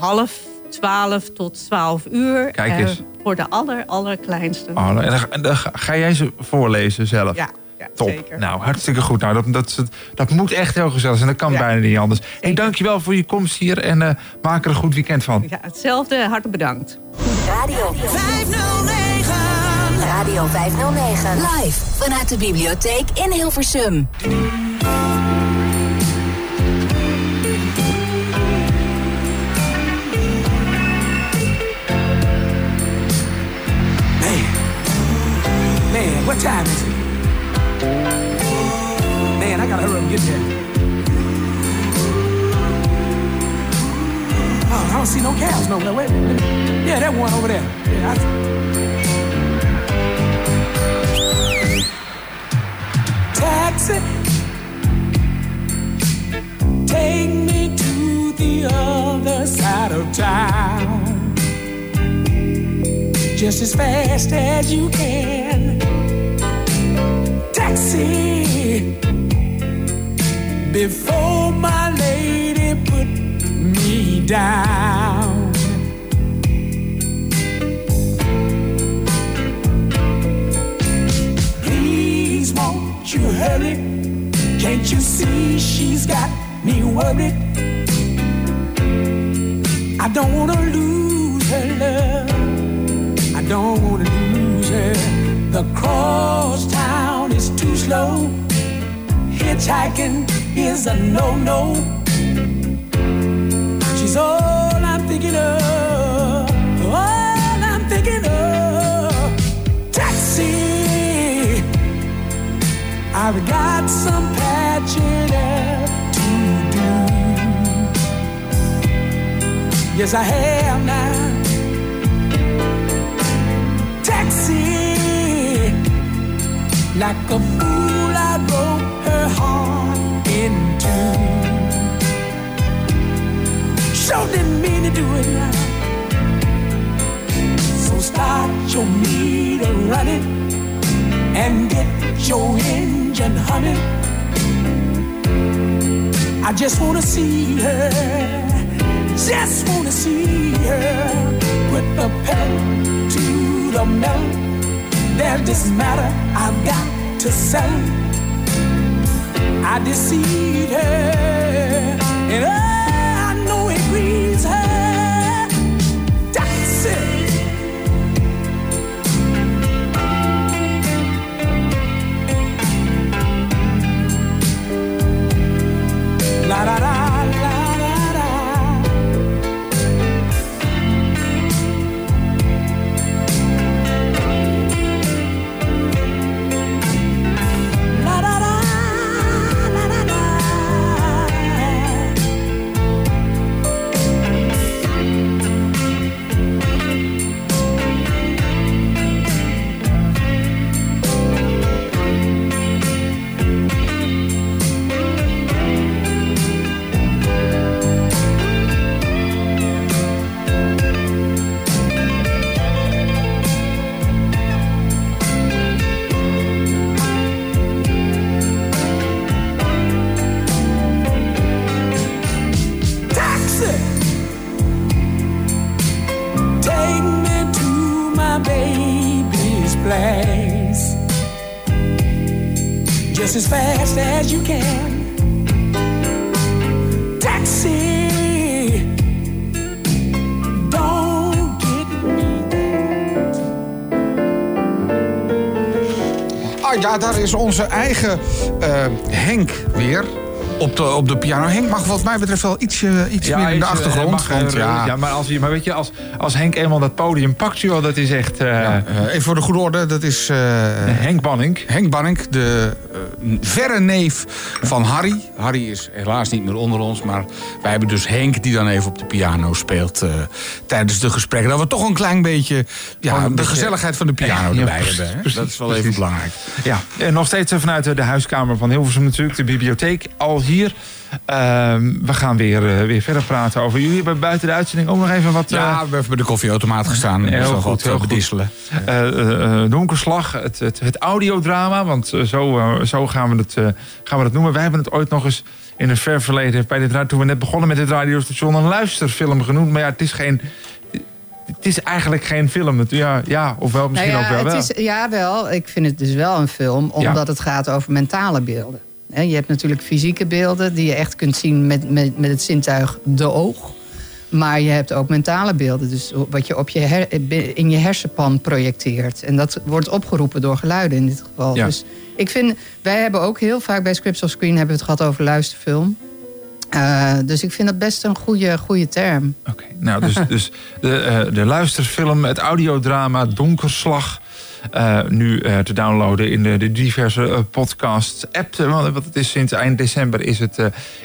half twaalf tot twaalf uur. Kijk eh, eens. voor de aller, allerkleinste. Oh, en dan, en dan ga jij ze voorlezen zelf? Ja, ja, Top. zeker. Nou, hartstikke goed. Nou, dat, dat, dat moet echt heel gezellig zijn. Dat kan bijna niet anders. Hey, dankjewel voor je komst hier en eh, maak er een goed weekend van. Ja, hetzelfde. Hartelijk bedankt. Radio 509. Radio 509. Live vanuit de bibliotheek in Hilversum. What time is it? Man, I gotta hurry up and get there. Oh, I don't see no cows nowhere. Wait minute. Yeah, that one over there. Yeah, I... Taxi, take me to the other side of town just as fast as you can. Taxi, before my lady put me down. Please, won't you hurry? Can't you see she's got me worried? I don't wanna lose her love. I don't wanna lose her. The cross town is too slow. Hitchhiking is a no-no. She's all I'm thinking of. All I'm thinking of. Taxi. I've got some patching up to do. Yes, I have now. Like a fool, I broke her heart in two. Sure didn't mean to do it now. So start your meter running and get your engine humming. I just wanna see her, just wanna see her. Put the pedal to the metal. There's this matter I've got to settle. I deceived her, and oh, I know it grieves her. As you can. Taxi, don't get Ah ja, daar is onze eigen eh, Henk weer. op de, op de piano. Henk mag wat mij betreft wel ietsje, iets meer in de eh, achtergrond. mag, eh, want, ja, ja, maar, als, je- maar weet je, als, als Henk eenmaal dat podium pakt, joh, dat is echt... eh, eh, even voor de goede orde, dat is... eh, Henk Banning. Henk Banning, de verre neef van Harry. Harry is helaas niet meer onder ons, maar wij hebben dus Henk die dan even op de piano speelt eh, tijdens de gesprekken. Dat we toch een klein beetje ja, de beetje- gezelligheid van de piano Ja, erbij hebben. hè. precies, dat is wel precies. even belangrijk. Ja, en nog steeds vanuit de huiskamer van Hilversum natuurlijk, de bibliotheek al hier. Ehm, we gaan weer, eh, weer verder praten over. Jullie hebben buiten de uitzending ook nog even wat... Ja, eh, we hebben bij de koffieautomaat gestaan. Heel Heel goed, goed, heel wat goed. bedisselen. eh, eh, donkerslag, het, het, het audiodrama, want zo, zo gaan, we het, eh, gaan we het noemen. Wij hebben het ooit nog eens in een ver verleden, bij dit, toen we net begonnen met dit radiostation, een luisterfilm genoemd. Maar ja, het is geen... Het is eigenlijk geen film. Het- Ja, ja of wel, misschien nou ja, ook wel. het wel. is, ja, wel. Ik vind het dus wel een film, omdat het gaat over mentale beelden. Je hebt natuurlijk fysieke beelden die je echt kunt zien met, met, met het zintuig de oog. Maar je hebt ook mentale beelden, dus wat je op je her- in je hersenpan projecteert. En dat wordt opgeroepen door geluiden in dit geval. Ja. Dus ik vind, wij hebben ook heel vaak bij Scripts of Screen hebben we het gehad over luisterfilm. Eh, dus ik vind dat best een goede, goede term. Nou, dus, dus de, eh, de luisterfilm, het audiodrama Donkerslag. Eh, nu eh, te downloaden in de, de diverse eh, podcast-app. Eh, Want het is sinds eind december is het,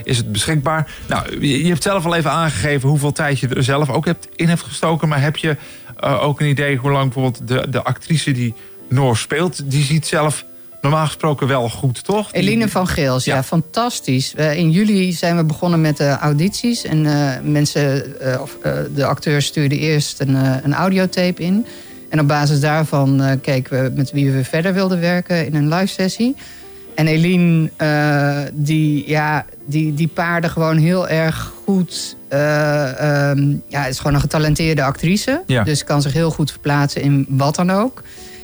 is het beschikbaar. Nou, je, je hebt zelf al even aangegeven hoeveel tijd je er zelf ook hebt, in hebt gestoken. Maar heb je ook een idee hoe lang bijvoorbeeld de, de actrice die Noor speelt... die ziet zelf normaal gesproken wel goed, toch? Die- Eline van Geels, ja, fantastisch. In juli zijn we begonnen met de audities. En mensen, of, de acteurs stuurden eerst een, een audiotape in. En op basis daarvan eh, keken we met wie we verder wilden werken in een live sessie. En Eline, eh, die, ja, die, die paarde gewoon heel erg goed. ehm, ja, is gewoon een getalenteerde actrice. Ja. Dus kan zich heel goed verplaatsen in wat dan ook.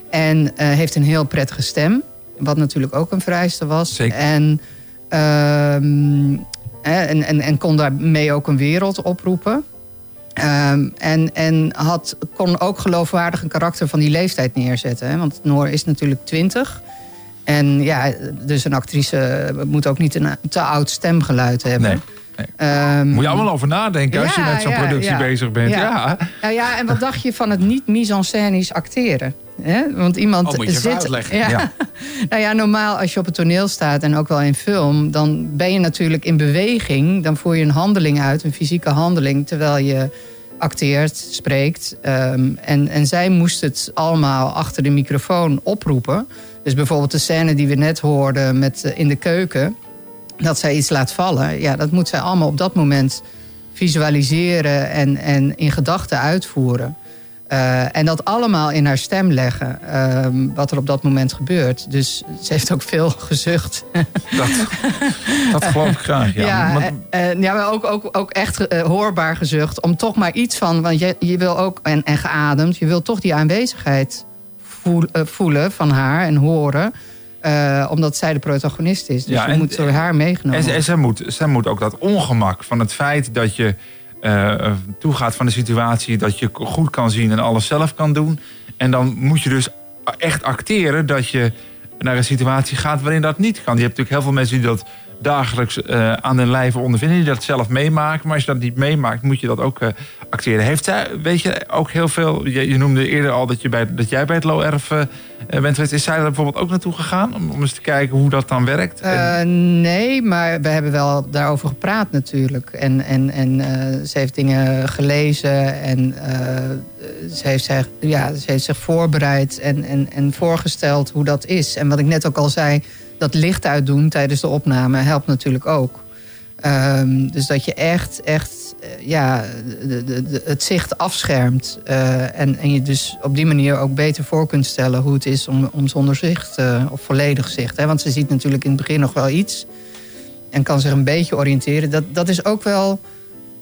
En heeft een heel prettige stem. Wat natuurlijk ook een vereiste was. Zeker. En, ehm, en, en kon daarmee ook een wereld oproepen. Ehm, en en had, kon ook geloofwaardig een karakter van die leeftijd neerzetten. Hè? Want Noor is natuurlijk twintig. En ja, dus een actrice moet ook niet een te oud stemgeluid hebben. Nee, Ehm, Moet je allemaal over nadenken als je met zo'n ja, productie ja. bezig bent. Ja. Nou ja, en wat dacht je van het niet mise-en-scènisch acteren? Hè? Want iemand Oh, moet je zit. uitleggen. Ja. Ja. nou ja, normaal als je op het toneel staat en ook wel in film, dan ben je natuurlijk in beweging. Dan voer je een handeling uit, een fysieke handeling, terwijl je acteert, spreekt. Ehm, en, en zij moest het allemaal achter de microfoon oproepen. Dus bijvoorbeeld de scène die we net hoorden met, eh, in de keuken dat zij iets laat vallen. Ja, dat moet zij allemaal op dat moment visualiseren en, en in gedachten uitvoeren. Eh, en dat allemaal in haar stem leggen, ehm, wat er op dat moment gebeurt. Dus ze heeft ook veel gezucht. Dat, dat geloof ik graag. Ja. Ja, eh, eh, ja maar ook, ook, ook echt hoorbaar gezucht. Om toch maar iets van, want je, je wil ook, en, en geademd, je wil toch die aanwezigheid voel- voelen van haar en horen. omdat zij de protagonist is. Dus Ja, en- moet door haar meegenomen En, en zij, moet, zij moet ook dat ongemak van het feit dat je toegaat van de situatie, dat je goed kan zien en alles zelf kan doen. En dan moet je dus echt acteren dat je naar een situatie gaat waarin dat niet kan. Je hebt natuurlijk heel veel mensen die dat dagelijks eh, aan hun lijve ondervinden, die dat zelf meemaken. Maar als je dat niet meemaakt, moet je dat ook eh, acteren. Heeft zij, weet je, ook heel veel. Je, je noemde eerder al dat, je bij, dat jij bij het LORF eh, bent geweest. Is zij er bijvoorbeeld ook naartoe gegaan om, om eens te kijken hoe dat dan werkt? En- nee, maar we hebben wel daarover gepraat natuurlijk. En, en, en ze heeft dingen gelezen en ze, heeft zich, ja, ze heeft zich voorbereid en, en, en voorgesteld hoe dat is. En wat ik net ook al zei, dat licht uitdoen tijdens de opname helpt natuurlijk ook. Ehm, dus dat je echt, echt eh, ja, de, de, het zicht afschermt. eh, en, en je dus op die manier ook beter voor kunt stellen hoe het is om, om zonder zicht eh, of volledig zicht. Hè? Want ze ziet natuurlijk in het begin nog wel iets en kan zich een beetje oriënteren. Dat, dat is ook wel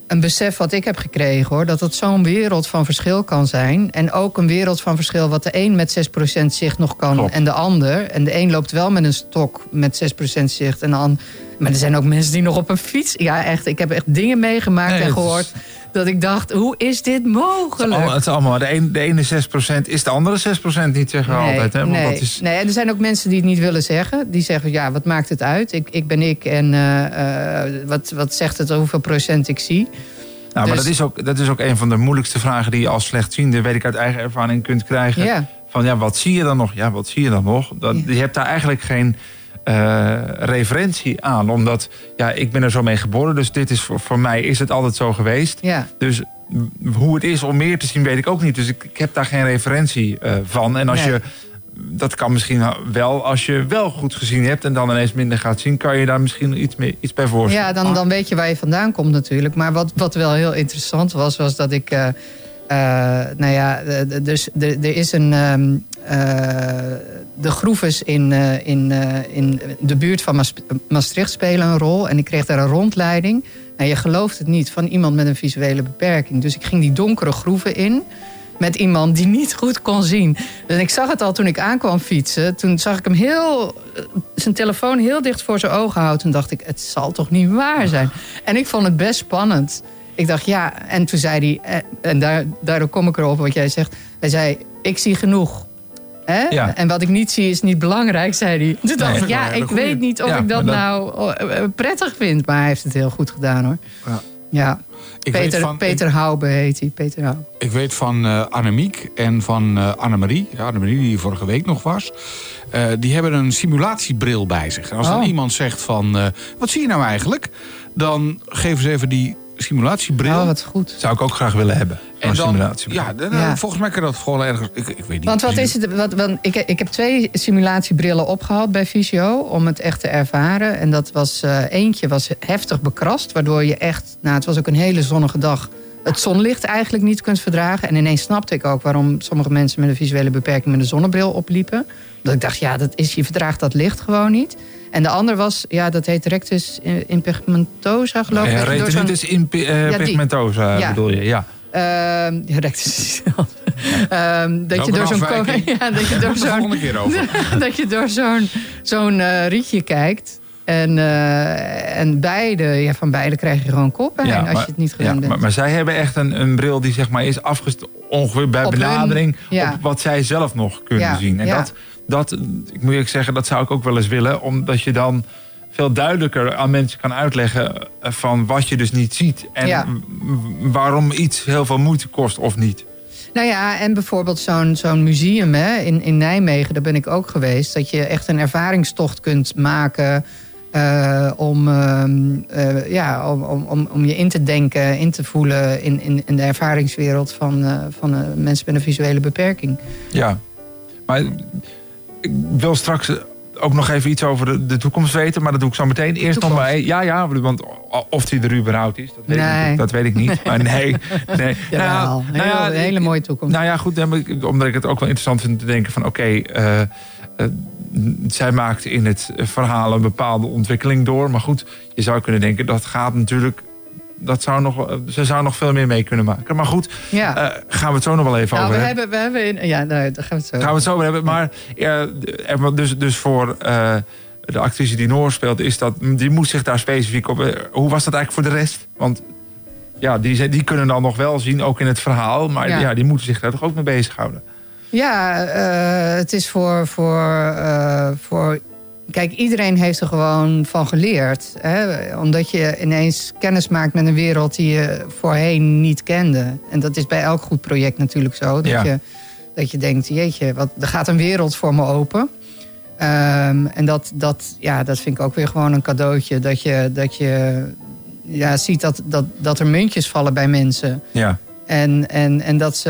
een besef wat ik heb gekregen hoor. Dat het zo'n wereld van verschil kan zijn. En ook een wereld van verschil wat de een met 6% zicht nog kan en de ander. En de een loopt wel met een stok met 6% zicht. En de an- Maar er zijn ook mensen die nog op een fiets... Ja, echt, ik heb echt dingen meegemaakt Nee, en is- gehoord... dat ik dacht, hoe is dit mogelijk? Allemaal- het is allemaal, de, een, de ene 6% is de andere 6% niet, zeggen we Nee, altijd. Hè? Want nee, dat is, nee, en er zijn ook mensen die het niet willen zeggen. Die zeggen, ja, wat maakt het uit? Ik, ik ben ik en eh, eh, wat, wat zegt het hoeveel procent ik zie? nou, maar dus- dat is, ook, dat is ook een van de moeilijkste vragen die je als slechtziende, weet ik uit eigen ervaring, kunt krijgen. Ja. Van ja, wat zie je dan nog? Ja, wat zie je dan nog? Dat, Je hebt daar eigenlijk geen eh, referentie aan. Omdat, ja, ik ben er zo mee geboren. Dus dit is voor, voor mij is het altijd zo geweest. Ja. Dus hoe het is om meer te zien, weet ik ook niet. Dus ik, ik heb daar geen referentie eh, van. En als Nee. je, dat kan misschien wel, als je wel goed gezien hebt en dan ineens minder gaat zien, kan je daar misschien iets, mee, iets bij voorstellen. Ja, dan, dan weet je waar je vandaan komt natuurlijk. Maar wat, wat wel heel interessant was, was dat ik... eh, nou ja, dus er is een... ehm, eh, de groeves in, eh, in, eh, in de buurt van Maas- Maastricht spelen een rol. En ik kreeg daar een rondleiding. En je gelooft het niet, van iemand met een visuele beperking. Dus ik ging die donkere groeven in met iemand die niet goed kon zien. En ik zag het al toen ik aankwam fietsen. Toen zag ik hem heel, eh, zijn telefoon heel dicht voor zijn ogen houden. Toen dacht ik, het zal toch niet waar zijn? En ik vond het best spannend. Ik dacht, ja, en toen zei hij... eh, En daar, daardoor kom ik erop wat jij zegt. Hij zei, ik zie genoeg. Hè? Ja. En wat ik niet zie is niet belangrijk, zei hij. Toen dacht Nee. ik, ja, ik weet niet of Ja, ik dat, nou oh, eh, prettig vind. Maar hij heeft het heel goed gedaan, hoor. Ja. Ja. Ik weet Peter, van- Peter Haube heet hij, Peter Haube. Ik weet van eh Annemiek en van eh Annemarie, ja, Annemarie die hier vorige week nog was. eh, die hebben een simulatiebril bij zich. En als dan Oh. iemand zegt van, eh, wat zie je nou eigenlijk? Dan geven ze even die simulatiebril. Oh, wat goed. Zou ik ook graag willen hebben. En dan, simulatie. ja, dan- Ja. volgens mij kan dat gewoon ergens. Ik, ik weet niet. Want wat is het? Wat, want ik, ik heb twee simulatiebrillen opgehaald bij Visio om het echt te ervaren. En dat was eh, eentje was heftig bekrast, waardoor je echt, nou, het was ook een hele zonnige dag. Het zonlicht eigenlijk niet kunt verdragen. En ineens snapte ik ook waarom sommige mensen met een visuele beperking met een zonnebril opliepen. Dat ik dacht, ja, dat is, je verdraagt dat licht gewoon niet. En de ander was, ja, dat heet rectus impigmentosa, geloof ik. Ja, retinitis in Ja, die. pigmentosa Ja. bedoel je, ja. Ehm, ja, rectus. Ehm, dat, je door zo'n ja, dat je door zo'n volgende keer over. dat je door zo'n zo'n eh, rietje kijkt. En, eh, en beide, ja, van beide krijg je gewoon koppijn als maar- je het niet ja, gewend bent. maar, maar zij hebben echt een, een bril die zeg maar is afgest ongeveer bij Op benadering ja. op wat zij zelf nog kunnen Ja, zien. En ja. dat, dat, ik moet eerlijk zeggen, dat zou ik ook wel eens willen, omdat je dan veel duidelijker aan mensen kan uitleggen eh, van wat je dus niet ziet en Ja. waarom iets heel veel moeite kost of niet. Nou ja, en bijvoorbeeld zo'n zo'n museum hè, in, in Nijmegen, daar ben ik ook geweest. Dat je echt een ervaringstocht kunt maken eh, om, ehm, eh, ja, om, om, om, je in te denken, in te voelen in, in, in de ervaringswereld van, van mensen met een visuele beperking. Ja, maar ik wil straks ook nog even iets over de, de toekomst weten, maar dat doe ik zo meteen. Eerst nog maar, ja, ja, want of die er überhaupt is, dat weet, Nee. ik, dat weet ik niet. Maar nee, nee. Jawel, heel- een hele mooie toekomst. Nou ja, goed, omdat ik het ook wel interessant vind te denken van, oké, eh, eh, zij maakt in het verhaal een bepaalde ontwikkeling door, maar goed, je zou kunnen denken dat gaat natuurlijk. Dat zou nog, ze zou nog veel meer mee kunnen maken. Maar goed, Ja. eh, gaan we het zo nog wel even nou, over we hebben. we hebben in, ja, nou, daar gaan we het zo Gaan we het zo over hebben. Maar ja, er- dus, dus voor eh, de actrice die Noor speelt, is dat, die moet zich daar specifiek op. eh, Hoe was dat eigenlijk voor de rest? Want ja, die, die kunnen dan nog wel zien, ook in het verhaal. Maar Ja. ja, die moeten zich daar toch ook mee bezighouden. Ja, eh, het is voor, voor, eh, voor. Kijk, iedereen heeft er gewoon van geleerd. Hè? Omdat je ineens kennis maakt met een wereld die je voorheen niet kende. En dat is bij elk goed project natuurlijk zo. Dat, Ja. je, dat je denkt, jeetje, wat, er gaat een wereld voor me open. Ehm, en dat, dat, ja, dat vind ik ook weer gewoon een cadeautje. Dat je, dat je ja, ziet dat, dat, dat er muntjes vallen bij mensen. Ja. En, en, en dat ze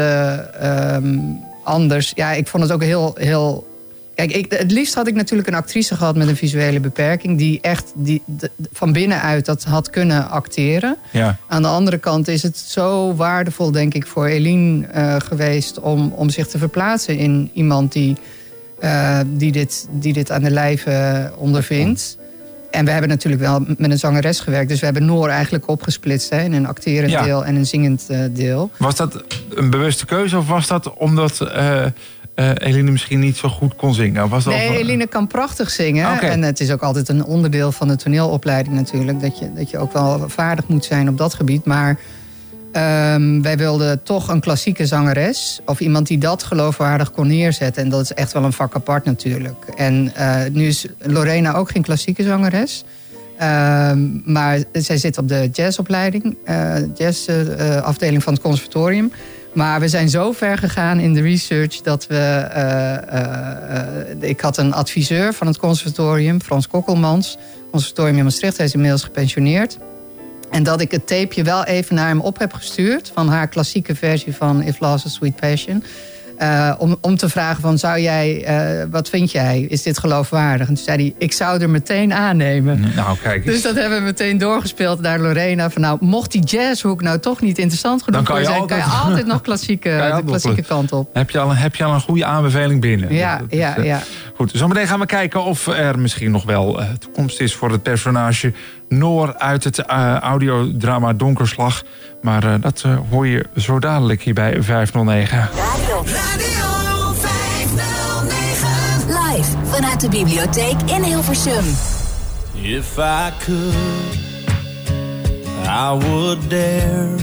ehm, anders. Ja, ik vond het ook heel. heel Kijk, ik, het liefst had ik natuurlijk een actrice gehad met een visuele beperking. die echt die, de- van binnenuit dat had kunnen acteren. Ja. Aan de andere kant is het zo waardevol, denk ik, voor Eline eh, geweest. Om, om zich te verplaatsen in iemand die, eh, die, dit, die dit aan de lijve ondervindt. En we hebben natuurlijk wel met een zangeres gewerkt. Dus we hebben Noor eigenlijk opgesplitst hè, in een acterend Ja. deel en een zingend eh, deel. Was dat een bewuste keuze of was dat omdat eh, Eline misschien niet zo goed kon zingen? Was Nee, Eline kan prachtig zingen. Oké. En het is ook altijd een onderdeel van de toneelopleiding natuurlijk. Dat je, dat je ook wel vaardig moet zijn op dat gebied. Maar ehm, wij wilden toch een klassieke zangeres. Of iemand die dat geloofwaardig kon neerzetten. En dat is echt wel een vak apart natuurlijk. En eh, nu is Lorena ook geen klassieke zangeres. Ehm, maar zij zit op de jazzopleiding. eh jazzafdeling van het conservatorium. Maar we zijn zo ver gegaan in de research dat we. eh, eh, eh, ik had een adviseur van het conservatorium, Frans Kokkelmans. Conservatorium in Maastricht, hij is inmiddels gepensioneerd. En dat ik het tapeje wel even naar hem op heb gestuurd. van haar klassieke versie van If Lost a Sweet Passion. Eh, om, om te vragen van, zou jij, eh, wat vind jij? Is dit geloofwaardig? En toen zei hij, ik zou er meteen aannemen. Nou, kijk eens. Dus dat hebben we meteen doorgespeeld naar Lorena. Van nou, mocht die jazzhoek nou toch niet interessant genoeg zijn... kan je altijd- altijd nog klassieke, je de altijd klassieke kant op. Heb je, al, een- heb je al een goede aanbeveling binnen? Ja, Dat ja, eh, ja. Goed, zometeen gaan we kijken of er misschien nog wel eh, toekomst is voor het personage Noor uit het eh, audiodrama Donkerslag. Maar eh, dat hoor je zo dadelijk hier bij 509. Radio 509. Live vanuit de bibliotheek in Hilversum. If I could, I would dare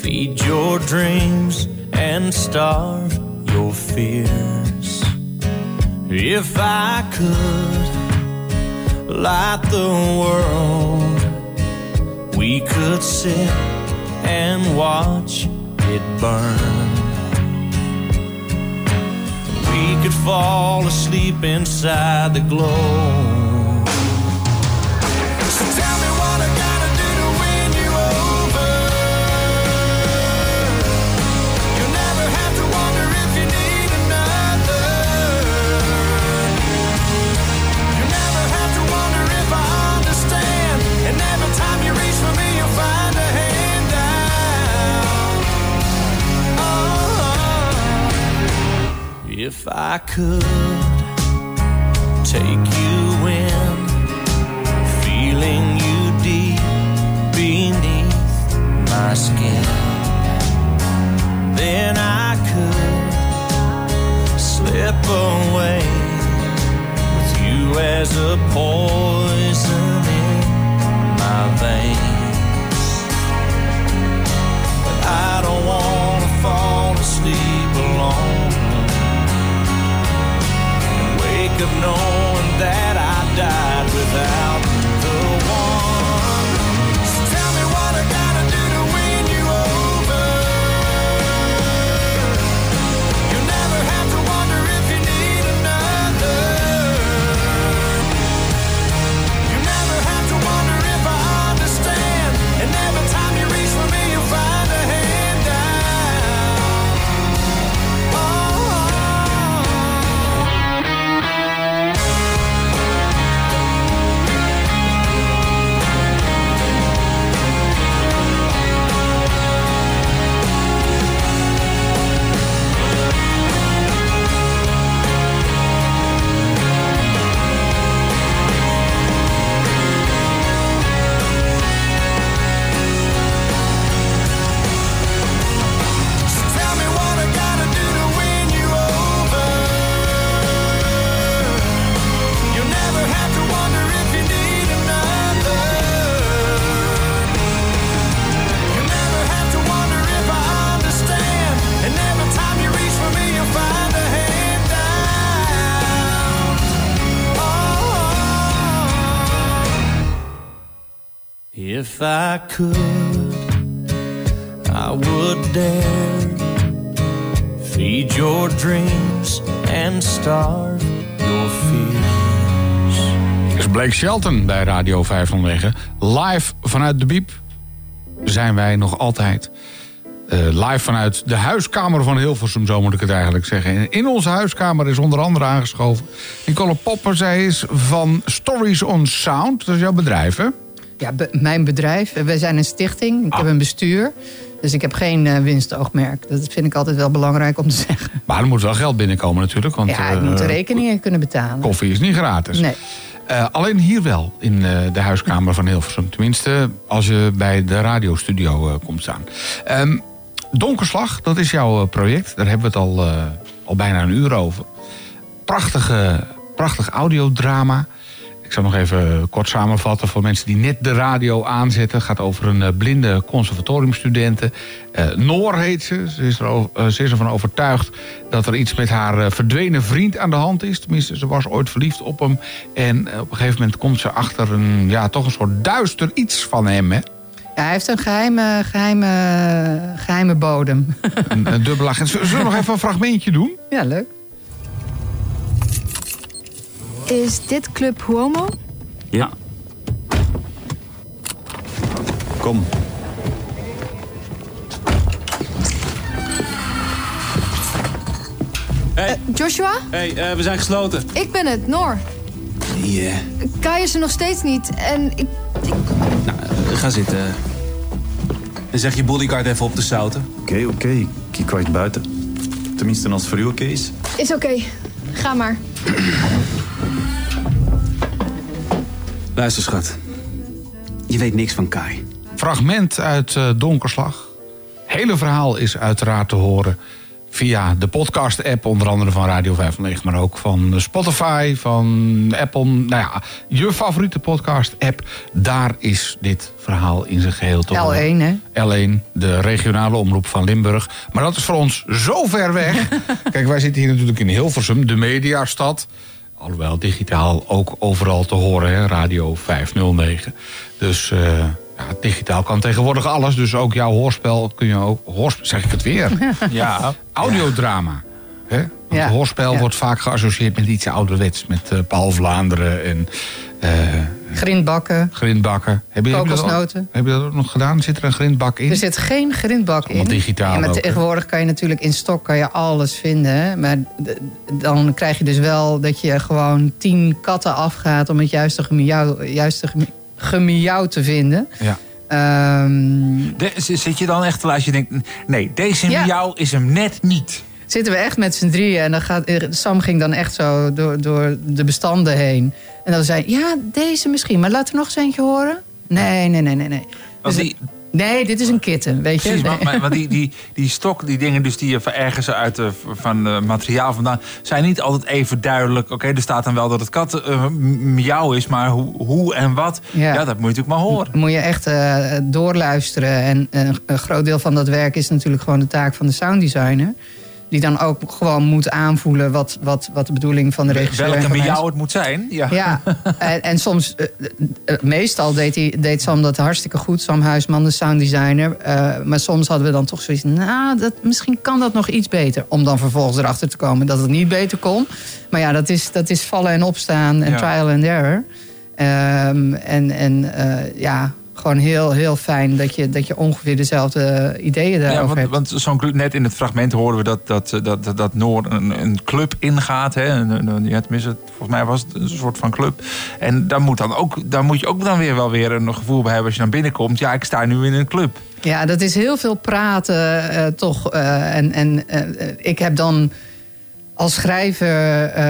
feed your dreams and starve your fears. If I could light the world, we could sit and watch it burn. We could fall asleep inside the glow. If I could take you in feeling you deep beneath my skin. Then I could slip away with you as a poison in my veins. But I don't want to fall asleep alone. Up knowing that I died without If I could. I would dare feed your dreams and starve your fears. is Blake Shelton bij Radio 509. Live vanuit de Biep zijn wij nog altijd. Eh, live vanuit de huiskamer van Hilversum, zo moet ik het eigenlijk zeggen. En in onze huiskamer is onder andere aangeschoven... Nicole Popper, zij is van Stories on Sound. Dat is jouw bedrijf, hè? Ja, be- mijn bedrijf. Wij zijn een stichting. Ik Ah. heb een bestuur. Dus ik heb geen eh, winstoogmerk. Dat vind ik altijd wel belangrijk om te zeggen. Maar er moet wel geld binnenkomen natuurlijk. Want, ja, ik eh, moet de rekeningen kunnen betalen. Koffie is niet gratis. Nee. Eh, alleen hier wel, in de huiskamer van Hilversum. Tenminste, als je bij de radiostudio komt staan. Ehm, Donkerslag, dat is jouw project. Daar hebben we het al al bijna een uur over. Prachtige, prachtig audiodrama. Ik zal nog even kort samenvatten voor mensen die net de radio aanzetten. Het gaat over een eh, blinde conservatoriumstudente. Eh, Noor heet ze. Ze is, er, eh, ze is ervan overtuigd dat er iets met haar eh, verdwenen vriend aan de hand is. Tenminste, ze was ooit verliefd op hem. En eh, op een gegeven moment komt ze achter een, ja, toch een soort duister iets van hem. Hè? Ja, hij heeft een geheime, geheime, geheime bodem. Een, een dubbele agent. Zullen we nog even een fragmentje doen? Ja, leuk. Is dit Club Huomo? Ja. Kom. Eh, Joshua? hey, eh, we zijn gesloten. Ik ben het, Noor. Yeah. Kai is er nog steeds niet. En ik... Nou, eh, ga zitten. En zeg je bodyguard even op te zouten. Oké, oké. Ik kijk uit buiten. Tenminste, als het voor u oké is. Is oké. Ga maar. Luister, schat. Je weet niks van Kai. Fragment uit eh, Donkerslag. Hele verhaal is uiteraard te horen via de podcast-app, onder andere van Radio 509, maar ook van Spotify, van Apple. Nou ja, je favoriete podcast-app. Daar is dit verhaal in zijn geheel te horen. L1, hè? L1, de regionale omroep van Limburg. Maar dat is voor ons zo ver weg. Kijk, wij zitten hier natuurlijk in Hilversum, de mediastad. Alhoewel digitaal ook overal te horen, hè? Radio 509. Dus eh, ja, digitaal kan tegenwoordig alles. Dus ook jouw hoorspel kun je ook... Hoorspel, zeg ik het weer? Ja. Audiodrama. Hè? Want Ja. hoorspel Ja. wordt vaak geassocieerd met iets ouderwets. Met eh, Paul Vlaanderen en eh Grindbakken. grindbakken. Heb je, Kokosnoten. Heb je dat ook nog gedaan? Zit er een grindbak in? Er zit geen grindbak in. Allemaal digitaal Ja, maar ook, hè? tegenwoordig kan je natuurlijk in stok kan je alles vinden. hè. Maar dan krijg je dus wel dat je gewoon tien katten afgaat... om het juiste gemiauw, juiste gemi- gemiauw te vinden. Ja. Ehm, De- zit je dan echt te luisteren? Je denkt, nee, deze Ja. jou is hem net niet. zitten we echt met z'n drieën. En dan gaat, Sam ging dan echt zo door, door de bestanden heen. En dan zei ja, deze misschien. Maar laat er nog eens eentje horen. Nee, nee, nee, nee. nee. Dus die- nee, dit is een kitten, weet je. Precies, maar, die, die, die stok, die dingen dus die je ergens uit de, van eh, materiaal vandaan... zijn niet altijd even duidelijk. Oké, er staat dan wel dat het kat eh, m- miauw is, maar hoe, hoe en wat... Ja. Ja. dat moet je natuurlijk maar horen. moet je echt eh, doorluisteren. En eh, een groot deel van dat werk is natuurlijk gewoon de taak van de sounddesigner. Die dan ook gewoon moet aanvoelen wat, wat, wat de bedoeling van de regisseur Welke is. miauw het moet zijn. Ja, Ja, en, en soms, eh, eh, meestal deed, hij, deed Sam dat hartstikke goed, Sam Huisman, de sounddesigner. Eh, maar soms hadden we dan toch zoiets, nou, dat, misschien kan dat nog iets beter. Om dan vervolgens erachter te komen dat het niet beter kon. Maar ja, dat is, dat is vallen en opstaan en Ja. trial and error. Ehm, en en eh, ja, gewoon heel, heel fijn dat je, dat je ongeveer dezelfde ideeën daarover Ja, want, hebt. want zo'n club, net in het fragment hoorden we dat, dat, dat, dat, dat Noor een, een club ingaat. Hè? Een, een, een- ja, tenminste, volgens mij was het een soort van club. En daar moet, dan ook, daar moet je ook dan weer wel weer een gevoel bij hebben als je dan binnenkomt. Ja, ik sta nu in een club. Ja, dat is heel veel praten, eh, toch. eh, en en eh, ik heb dan als schrijver eh,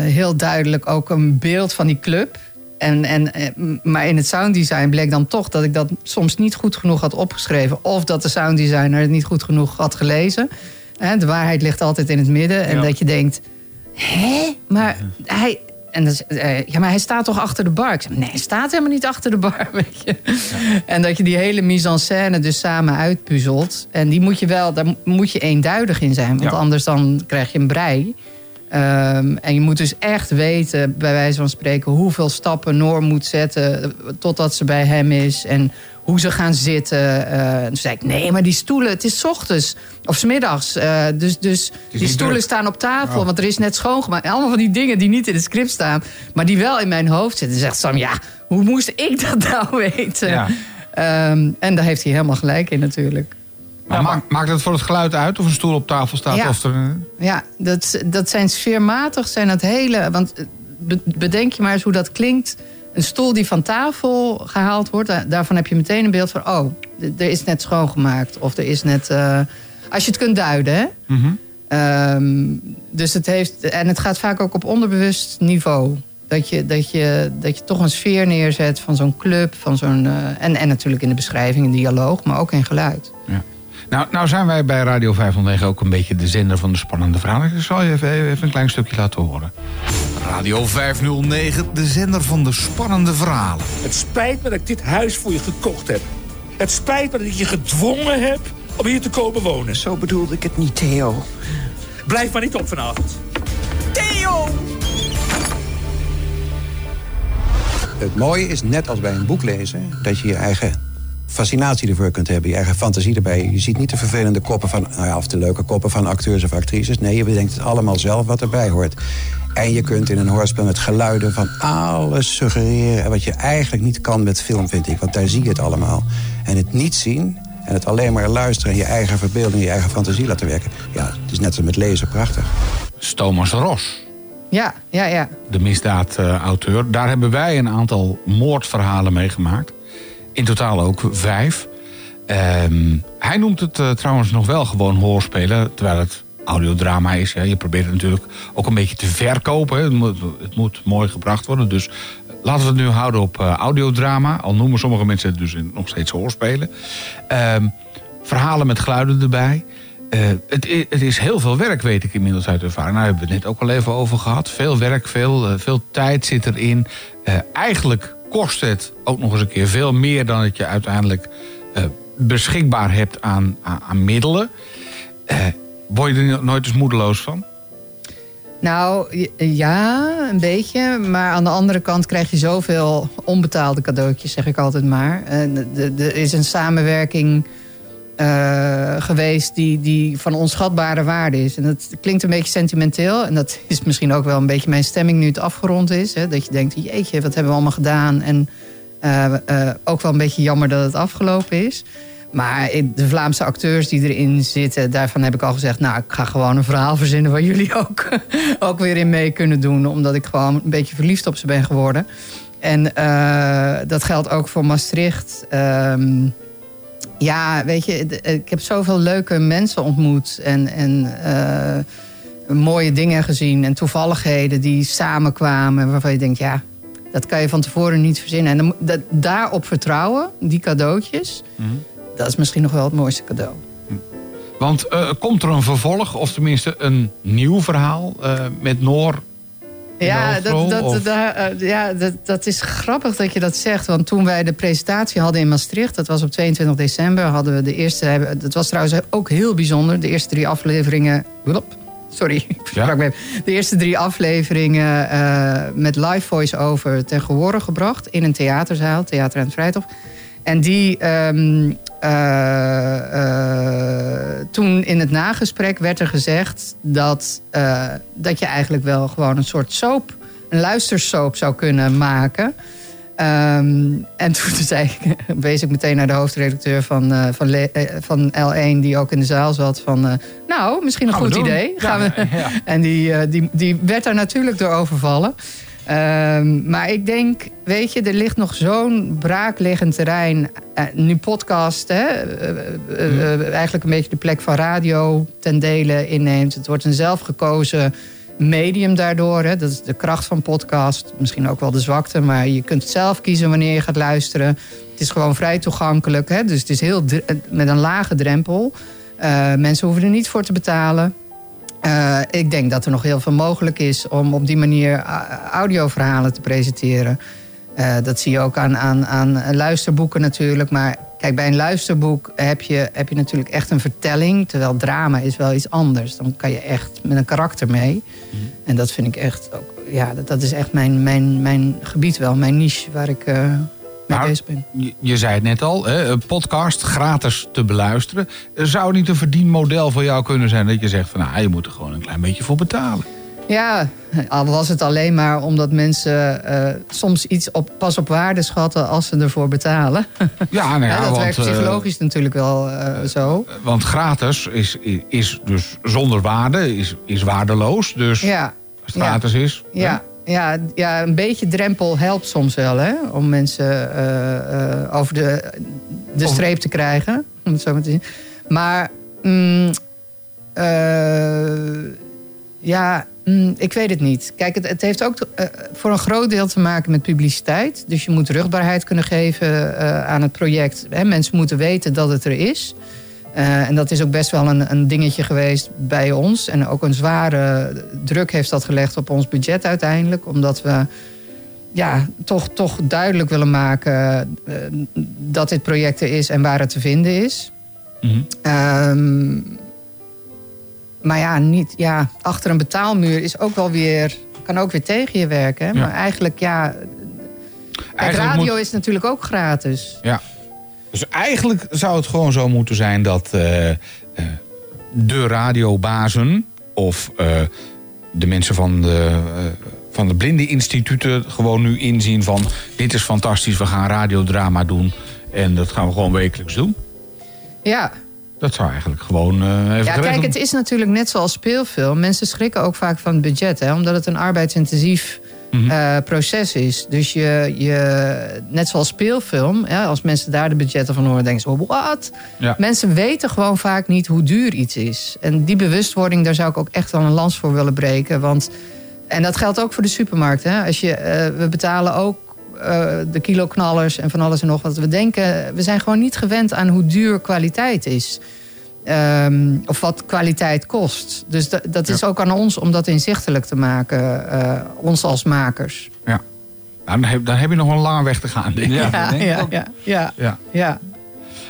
heel duidelijk ook een beeld van die club. En, en, eh, maar in het sounddesign bleek dan toch dat ik dat soms niet goed genoeg had opgeschreven. Of dat de sounddesigner het niet goed genoeg had gelezen. De waarheid ligt altijd in het midden. En Ja. dat je denkt, hè? Maar hij... En dan, z- eh, ja, maar hij staat toch achter de bar? Ik zeg, nee, hij staat helemaal niet achter de bar, weet je. En dat je die hele mise en scène dus samen uitpuzzelt. En die moet je wel, daar moet je eenduidig in zijn. Want Ja. anders dan krijg je een brei. Ehm, en je moet dus echt weten, bij wijze van spreken... hoeveel stappen Noor moet zetten eh, totdat ze bij hem is. En hoe ze gaan zitten. En toen zei ik, nee, maar die stoelen, het is ochtends of 's middags. Eh, dus dus die stoelen druk. staan op tafel, Oh. want er is net schoongemaakt. Allemaal van die dingen die niet in het script staan... maar die wel in mijn hoofd zitten. Zegt Sam, ja, hoe moest ik dat nou weten? Ja. Ehm, en daar heeft hij helemaal gelijk in natuurlijk. Maar maakt, maakt het voor het geluid uit of een stoel op tafel staat? Ja. Of er, Ja, dat, dat zijn sfeermatig, zijn dat hele... Want eh, be- bedenk je maar eens hoe dat klinkt. Een stoel die van tafel gehaald wordt, daar- daarvan heb je meteen een beeld van... oh, er is net schoongemaakt. Of er is net... eh, als je het kunt duiden, hè? Ehm, dus het heeft... En het gaat vaak ook op onderbewust niveau. Dat je, dat je, dat je toch een sfeer neerzet van zo'n club. Van zo'n, eh, en, en natuurlijk in de beschrijving, in dialoog, maar ook in geluid. Nou, nou zijn wij bij Radio 509 ook een beetje de zender van de spannende verhalen. Ik zal je even, even een klein stukje laten horen. Radio 509, de zender van de spannende verhalen. Het spijt me dat ik dit huis voor je gekocht heb. Het spijt me dat ik je gedwongen heb om hier te komen wonen. Zo bedoelde ik het niet, Theo. Blijf maar niet op vanavond. Theo! Het mooie is, net als bij een boek lezen, dat je je eigen fascinatie ervoor kunt hebben. Je eigen fantasie erbij. Je ziet niet de vervelende koppen van, nou ja, of de leuke koppen van acteurs of actrices. Nee, je bedenkt het allemaal zelf wat erbij hoort. En je kunt in een hoorspel met geluiden van alles suggereren... wat je eigenlijk niet kan met film, vind ik. Want daar zie je het allemaal. En het niet zien en het alleen maar luisteren... en je eigen verbeelding, je eigen fantasie laten werken... ja, het is net als met lezen prachtig. Thomas Ros, Ja, ja, ja. de misdaadauteur. Daar hebben wij een aantal moordverhalen meegemaakt. In totaal ook vijf. Ehm, hij noemt het eh, trouwens nog wel gewoon hoorspelen, terwijl het audiodrama is. Hè. Je probeert het natuurlijk ook een beetje te verkopen. Het moet, mooi gebracht worden. Dus laten we het nu houden op eh, audiodrama. Al noemen sommige mensen het dus in- nog steeds hoorspelen. Ehm, verhalen met geluiden erbij. Eh, het, het is heel veel werk, weet ik inmiddels uit ervaring. Nou, daar hebben we het net ook al even over gehad. Veel werk, veel, veel tijd zit erin. Eigenlijk kost het ook nog eens een keer veel meer dan dat je uiteindelijk eh, beschikbaar hebt aan, aan, middelen. Eh, word je er nooit eens moedeloos van? Nou, ja, een beetje. Maar aan de andere kant krijg je zoveel onbetaalde cadeautjes, zeg ik altijd maar. De- Er is een samenwerking eh, geweest die, die van onschatbare waarde is. En dat klinkt een beetje sentimenteel. En dat is misschien ook wel een beetje mijn stemming nu het afgerond is. Hè? Dat je denkt, jeetje, wat hebben we allemaal gedaan? En eh, eh, ook wel een beetje jammer dat het afgelopen is. Maar de Vlaamse acteurs die erin zitten, daarvan heb ik al gezegd... nou, ik ga gewoon een verhaal verzinnen waar jullie ook, ook weer in mee kunnen doen. Omdat ik gewoon een beetje verliefd op ze ben geworden. En dat geldt ook voor Maastricht. Ehm, ja, weet je, d- ik heb zoveel leuke mensen ontmoet. En, en eh, mooie dingen gezien. En toevalligheden die samenkwamen. Waarvan je denkt, ja, dat kan je van tevoren niet verzinnen. En dan, moet- dat, daarop vertrouwen, die cadeautjes... dat is misschien nog wel het mooiste cadeau. Want eh, komt er een vervolg, of tenminste een nieuw verhaal eh, met Noor? Ja, dat, dat, eh, ja dat, dat is grappig dat je dat zegt. Want toen wij de presentatie hadden in Maastricht, dat was op 22 december, hadden we de eerste. Dat was trouwens ook heel bijzonder. De eerste drie afleveringen. Sorry, ik even. De eerste drie afleveringen eh, met live voice-over ten gehore gebracht in een theaterzaal, Theater aan het Vrijthof. En die. ehm, eh, eh, toen in het nagesprek werd er gezegd dat, eh, dat je eigenlijk wel gewoon een soort soap, een luistersoap zou kunnen maken. Ehm, en toen zei ik, wees ik meteen naar de hoofdredacteur van, eh, van, eh, van L1, die ook in de zaal zat. Van, eh, nou, misschien een Gaan goed idee. Ja, Gaan we, ja. En die, eh, die, die werd daar natuurlijk door overvallen. Ehm, maar ik denk, weet je, er ligt nog zo'n braakliggend terrein. Eh, nu podcast, hè, eh, eh, eigenlijk een beetje de plek van radio ten dele inneemt. Het wordt een zelfgekozen medium daardoor. Hè. Dat is de kracht van podcast. Misschien ook wel de zwakte, maar je kunt zelf kiezen wanneer je gaat luisteren. Het is gewoon vrij toegankelijk. Hè. Dus het is heel met een lage drempel. Mensen hoeven er niet voor te betalen. Eh, ik denk dat er nog heel veel mogelijk is om op die manier a- audioverhalen te presenteren. Eh, dat zie je ook aan, aan, aan luisterboeken natuurlijk. Maar kijk, bij een luisterboek heb je, heb je natuurlijk echt een vertelling. Terwijl drama is wel iets anders. Dan kan je echt met een karakter mee. En dat vind ik echt ook. Ja, dat, dat is echt mijn, mijn, mijn gebied wel, mijn niche waar ik eh, mee Maar bezig ben. Je, je zei het net al, hè, een podcast gratis te beluisteren. Zou niet een verdienmodel voor jou kunnen zijn dat je zegt van nou, je moet er gewoon een klein beetje voor betalen? Ja, al was het alleen maar omdat mensen eh, soms iets op, pas op waarde schatten als ze ervoor betalen. Ja, nou ja, dat want, werkt eh, psychologisch natuurlijk wel eh, zo. Want gratis is, is dus zonder waarde, is, is waardeloos. Dus Ja, als het gratis is. Ja, ja, ja, een beetje drempel helpt soms wel, hè? Om mensen eh, eh, over de, de streep te krijgen, om het zo maar te zien. Maar mm, eh, ja, mm, ik weet het niet. Kijk, het, het heeft ook voor een groot deel te maken met publiciteit. Dus je moet rugbaarheid kunnen geven aan het project. Hè? Mensen moeten weten dat het er is. Eh, en dat is ook best wel een, een dingetje geweest bij ons. En ook een zware druk heeft dat gelegd op ons budget uiteindelijk. Omdat we ja, toch, toch duidelijk willen maken eh, dat dit project er is en waar het te vinden is. Ehm, maar ja, niet, ja, achter een betaalmuur is ook wel weer, kan ook weer tegen je werken. Hè? Ja. Maar eigenlijk, ja. Eigenlijk radio moet- is natuurlijk ook gratis. Ja. Dus eigenlijk zou het gewoon zo moeten zijn dat eh, eh, de radiobazen of eh, de mensen van de, van de blindeninstituten gewoon nu inzien van dit is fantastisch, we gaan radiodrama doen en dat gaan we gewoon wekelijks doen. Ja, Dat zou eigenlijk gewoon even ja geregeld kijk, het is natuurlijk net zoals speelfilm. Mensen schrikken ook vaak van het budget, hè, omdat het een arbeidsintensief Eh, proces is. Dus je, je, net zoals speelfilm, ja, als mensen daar de budgetten van horen, denken ze: oh, wat? Ja. Mensen weten gewoon vaak niet hoe duur iets is. En die bewustwording, daar zou ik ook echt wel een lans voor willen breken. Want, en dat geldt ook voor de supermarkt. Hè. Als je, eh, we betalen ook eh, de kiloknallers en van alles en nog wat. We denken, we zijn gewoon niet gewend aan hoe duur kwaliteit is. Ehm, of wat kwaliteit kost. Dus da- dat is ook aan ons om dat inzichtelijk te maken. eh, ons als makers. Ja. Nou, dan, heb, dan heb je nog een lange weg te gaan, denk ik. ja, ja, ja, ja, Ja. ja.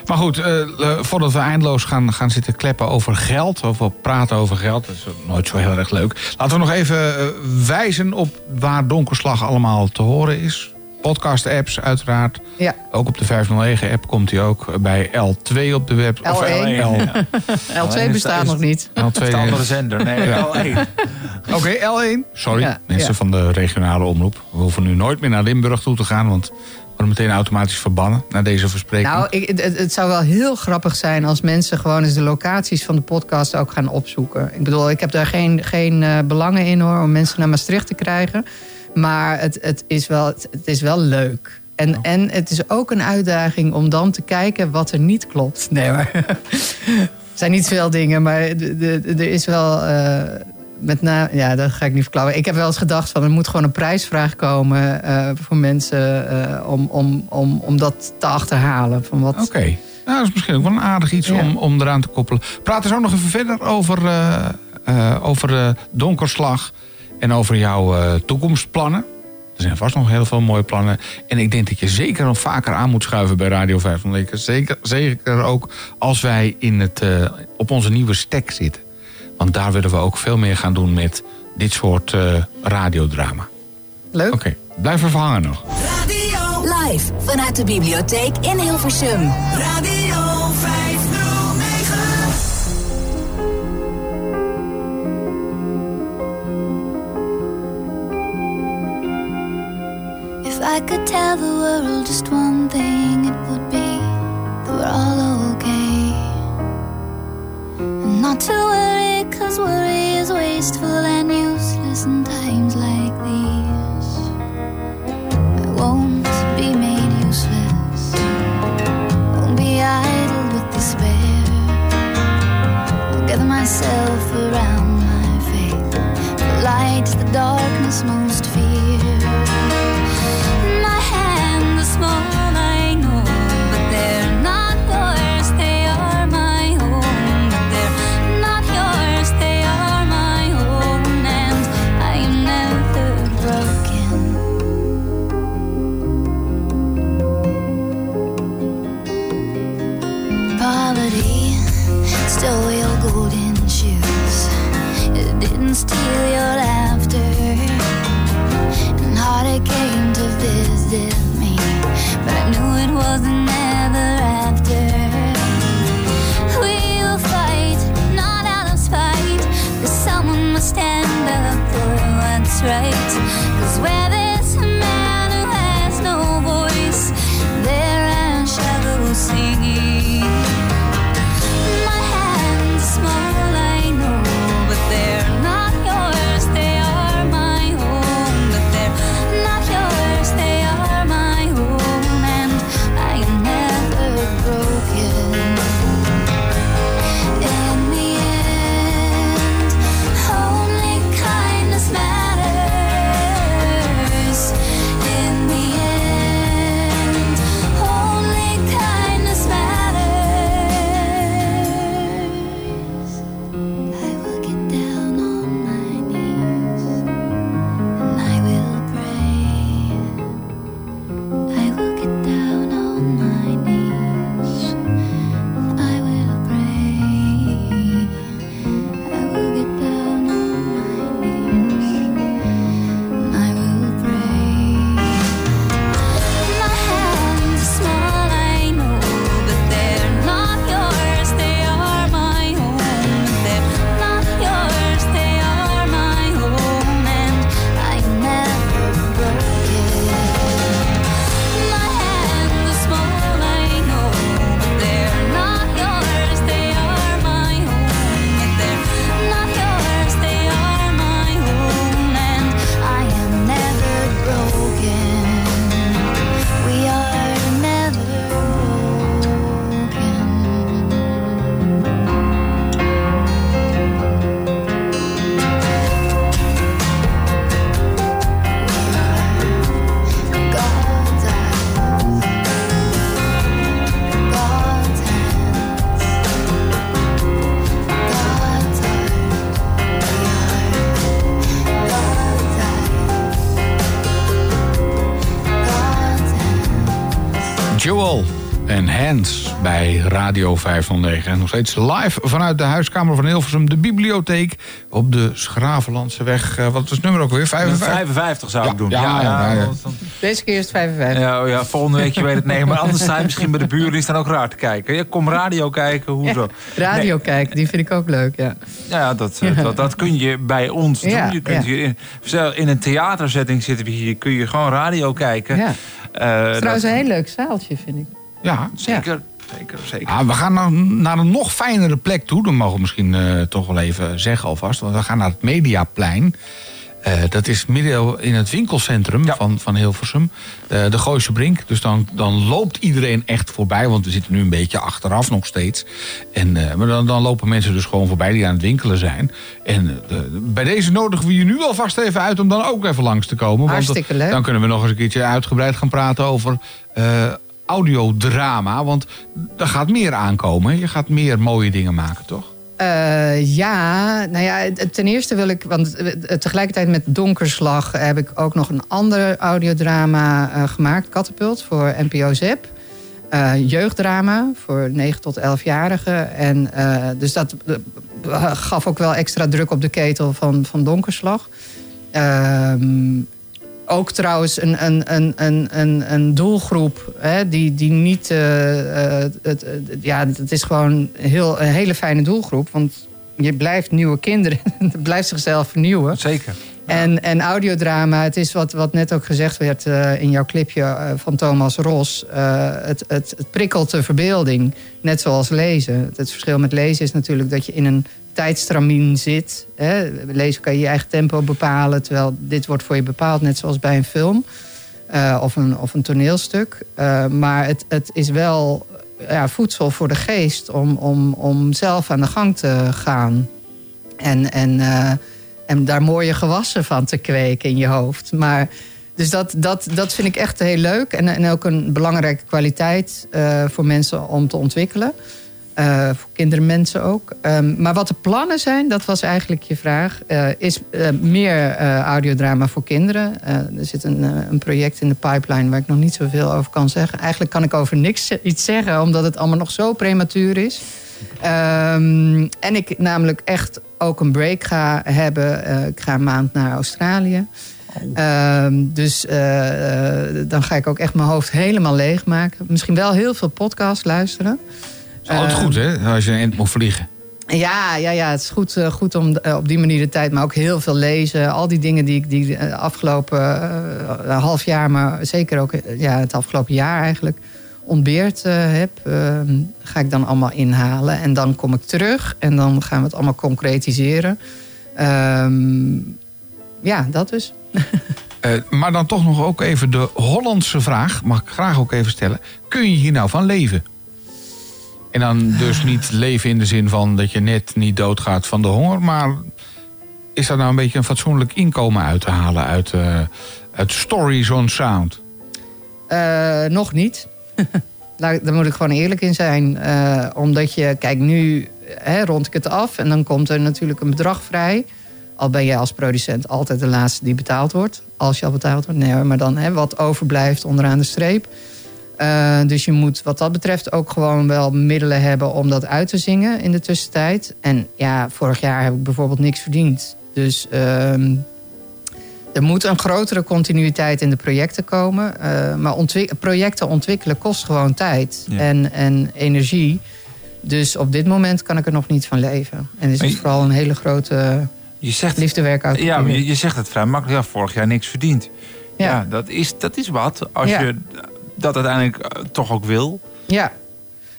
Maar goed, eh, voordat we eindeloos gaan, gaan zitten kleppen over geld... of we praten over geld, dat is nooit zo heel erg leuk... laten we nog even eh, wijzen op waar Donkerslag allemaal te horen is. Podcast-apps uiteraard. Ja. Ook op de 509-app komt hij ook. Bij L2 op de web. of L1. L, L2 bestaat nog niet. L2 Is de andere zender. Nee, Ja. L1. Oké, L1. Sorry, Ja, mensen ja. van de regionale omroep. We hoeven nu nooit meer naar Limburg toe te gaan... want we worden meteen automatisch verbannen na deze verspreking. Nou, ik, het, het zou wel heel grappig zijn als mensen gewoon eens de locaties van de podcast ook gaan opzoeken. Ik bedoel, ik heb daar geen, geen eh, belangen in hoor, om mensen naar Maastricht te krijgen. Maar het, het, is, wel, het, het is wel leuk. En, en het is ook een uitdaging om dan te kijken wat er niet klopt. Nee, maar. er zijn niet veel dingen, maar er is wel. eh, met na, ja, dat ga ik niet verklaren. Ik heb wel eens gedacht van er moet gewoon een prijsvraag komen eh, voor mensen eh, om, om, om, om dat te achterhalen. Van wat, Oké. Nou, dat is misschien ook wel een aardig iets om, om eraan te koppelen. Praat er zo nog even verder over, over donkerslag en over jouw eh, toekomstplannen. Er zijn vast nog heel veel mooie plannen. En ik denk dat je zeker nog vaker aan moet schuiven bij Radio 509. Zeker, zeker ook als wij in het, eh, op onze nieuwe stek zitten. Want daar willen we ook veel meer gaan doen met dit soort eh, radiodrama. Leuk. Oké, blijf even hangen nog. Live vanuit de bibliotheek in Hilversum. Radio 509. I could tell the world just one thing, it would be that we're all okay. And not to worry, cause worry is wasteful and useless in times like these. I won't be made useless, won't be idle with despair. I'll gather myself around my faith. The light the darkness Radio 509. En nog steeds live vanuit de huiskamer van Hilversum, de bibliotheek op de Schravenlandseweg. Eh, wat is het nummer ook weer? 55? 55 zou ik doen. Ja, ja, ja, ja. Deze keer is het 55. Ja, oh ja, volgende week je weet het nee. Maar anders sta je misschien bij de buren. Die staan ook raar te kijken. Ja, kom radio kijken, hoezo? Radio kijken, die vind ik ook leuk, ja. Ja, dat, eh, dat, dat kun je bij ons doen. Je kunt ja. hier in, zelf in een theaterzetting zitten we hier. Kun je gewoon radio kijken. Ja. Eh, Het is trouwens dat- een heel leuk zaaltje, vind ik. Ja, zeker. Zeker, zeker. Ah, we gaan nou naar een nog fijnere plek toe. Dat mogen we misschien eh, toch wel even zeggen alvast. Want we gaan naar het Mediaplein. Eh, dat is midden in het winkelcentrum van, van Hilversum. Eh, de Gooise Brink. Dus dan, dan loopt iedereen echt voorbij. Want we zitten nu een beetje achteraf nog steeds. En, maar dan, dan lopen mensen dus gewoon voorbij die aan het winkelen zijn. En bij deze nodigen we je nu alvast even uit om dan ook even langs te komen. Want Hartstikke leuk. dan kunnen we nog eens een keertje uitgebreid gaan praten over audiodrama. Want er gaat meer aankomen. Je gaat meer mooie dingen maken, toch? Eh, ja, nou ja, ten eerste wil ik, want eh, tegelijkertijd met Donkerslag heb ik ook nog een ander audiodrama eh, gemaakt, Katapult, voor NPO ZEP. Eh, jeugddrama voor 9 tot 11-jarigen. En eh, dus dat eh, gaf ook wel extra druk op de ketel van, van Donkerslag. Ehm, ook trouwens een, een, een, een, een, een doelgroep hè, die, die niet. eh, eh, het, het- ja, het is gewoon heel, een hele fijne doelgroep. Want je blijft nieuwe kinderen. Het blijft zichzelf vernieuwen. Zeker. En, en audiodrama, het is wat, wat net ook gezegd werd eh, in jouw clipje van Thomas Ros. het, het, het prikkelt de verbeelding, net zoals lezen. Het verschil met lezen is natuurlijk dat je in een tijdstramien zit. Hè. Lezen kan je je eigen tempo bepalen, terwijl dit wordt voor je bepaald, net zoals bij een film eh, of, een, of een toneelstuk. Eh, maar het, het is wel ja, voedsel voor de geest om, om, om zelf aan de gang te gaan. En, en, eh, en daar mooie gewassen van te kweken in je hoofd. Maar, dus dat, dat, dat vind ik echt heel leuk. En, en ook een belangrijke kwaliteit voor mensen om te ontwikkelen. Eh, voor kinderen, mensen ook. Ehm, maar wat de plannen zijn, dat was eigenlijk je vraag. eh, is eh, meer audiodrama voor kinderen. Er zit een, een project in de pipeline waar ik nog niet zoveel over kan zeggen. Eigenlijk kan ik over niks iets zeggen, omdat het allemaal nog zo prematuur is. Ehm, en ik namelijk echt ook een break ga hebben. Ik ga een maand naar Australië. Ehm, dus dan ga ik ook echt mijn hoofd helemaal leegmaken. Misschien wel heel veel podcast luisteren. Is altijd goed, hè? Als je een eind moet vliegen. Ja, ja, ja, het is goed, eh, goed om eh, op die manier de tijd, maar ook heel veel lezen. Al die dingen die ik die eh, afgelopen half jaar, maar zeker ook ja, het afgelopen jaar eigenlijk ontbeerd heb, eh, ga ik dan allemaal inhalen. En dan kom ik terug en dan gaan we het allemaal concretiseren. Ehm, ja, dat dus. Maar dan toch nog ook even de Hollandse vraag. Mag ik graag ook even stellen. Kun je hier nou van leven? En dan dus niet leven in de zin van dat je net niet doodgaat van de honger. Maar is daar nou een beetje een fatsoenlijk inkomen uit te halen uit, eh uit Stories on Sound? Eh, nog niet. Daar moet ik gewoon eerlijk in zijn. Eh, omdat je, kijk, nu hè, rond ik het af en dan komt er natuurlijk een bedrag vrij. Al ben je als producent altijd de laatste die betaald wordt. Als je al betaald wordt. Nee maar dan hè, wat overblijft onderaan de streep. Eh, dus je moet wat dat betreft ook gewoon wel middelen hebben om dat uit te zingen in de tussentijd. En ja, vorig jaar heb ik bijvoorbeeld niks verdiend. Dus ehm, er moet een grotere continuïteit in de projecten komen. Eh, maar ontwik- projecten ontwikkelen kost gewoon tijd Ja. en, en energie. Dus op dit moment kan ik er nog niet van leven. En is het je- vooral een hele grote Je zegt, liefdewerk uit. ja, maar je, je zegt het vrij makkelijk. Ja, vorig jaar niks verdiend. Ja, dat, is, dat is wat. Als Ja. je dat uiteindelijk eh, toch ook wil. Ja.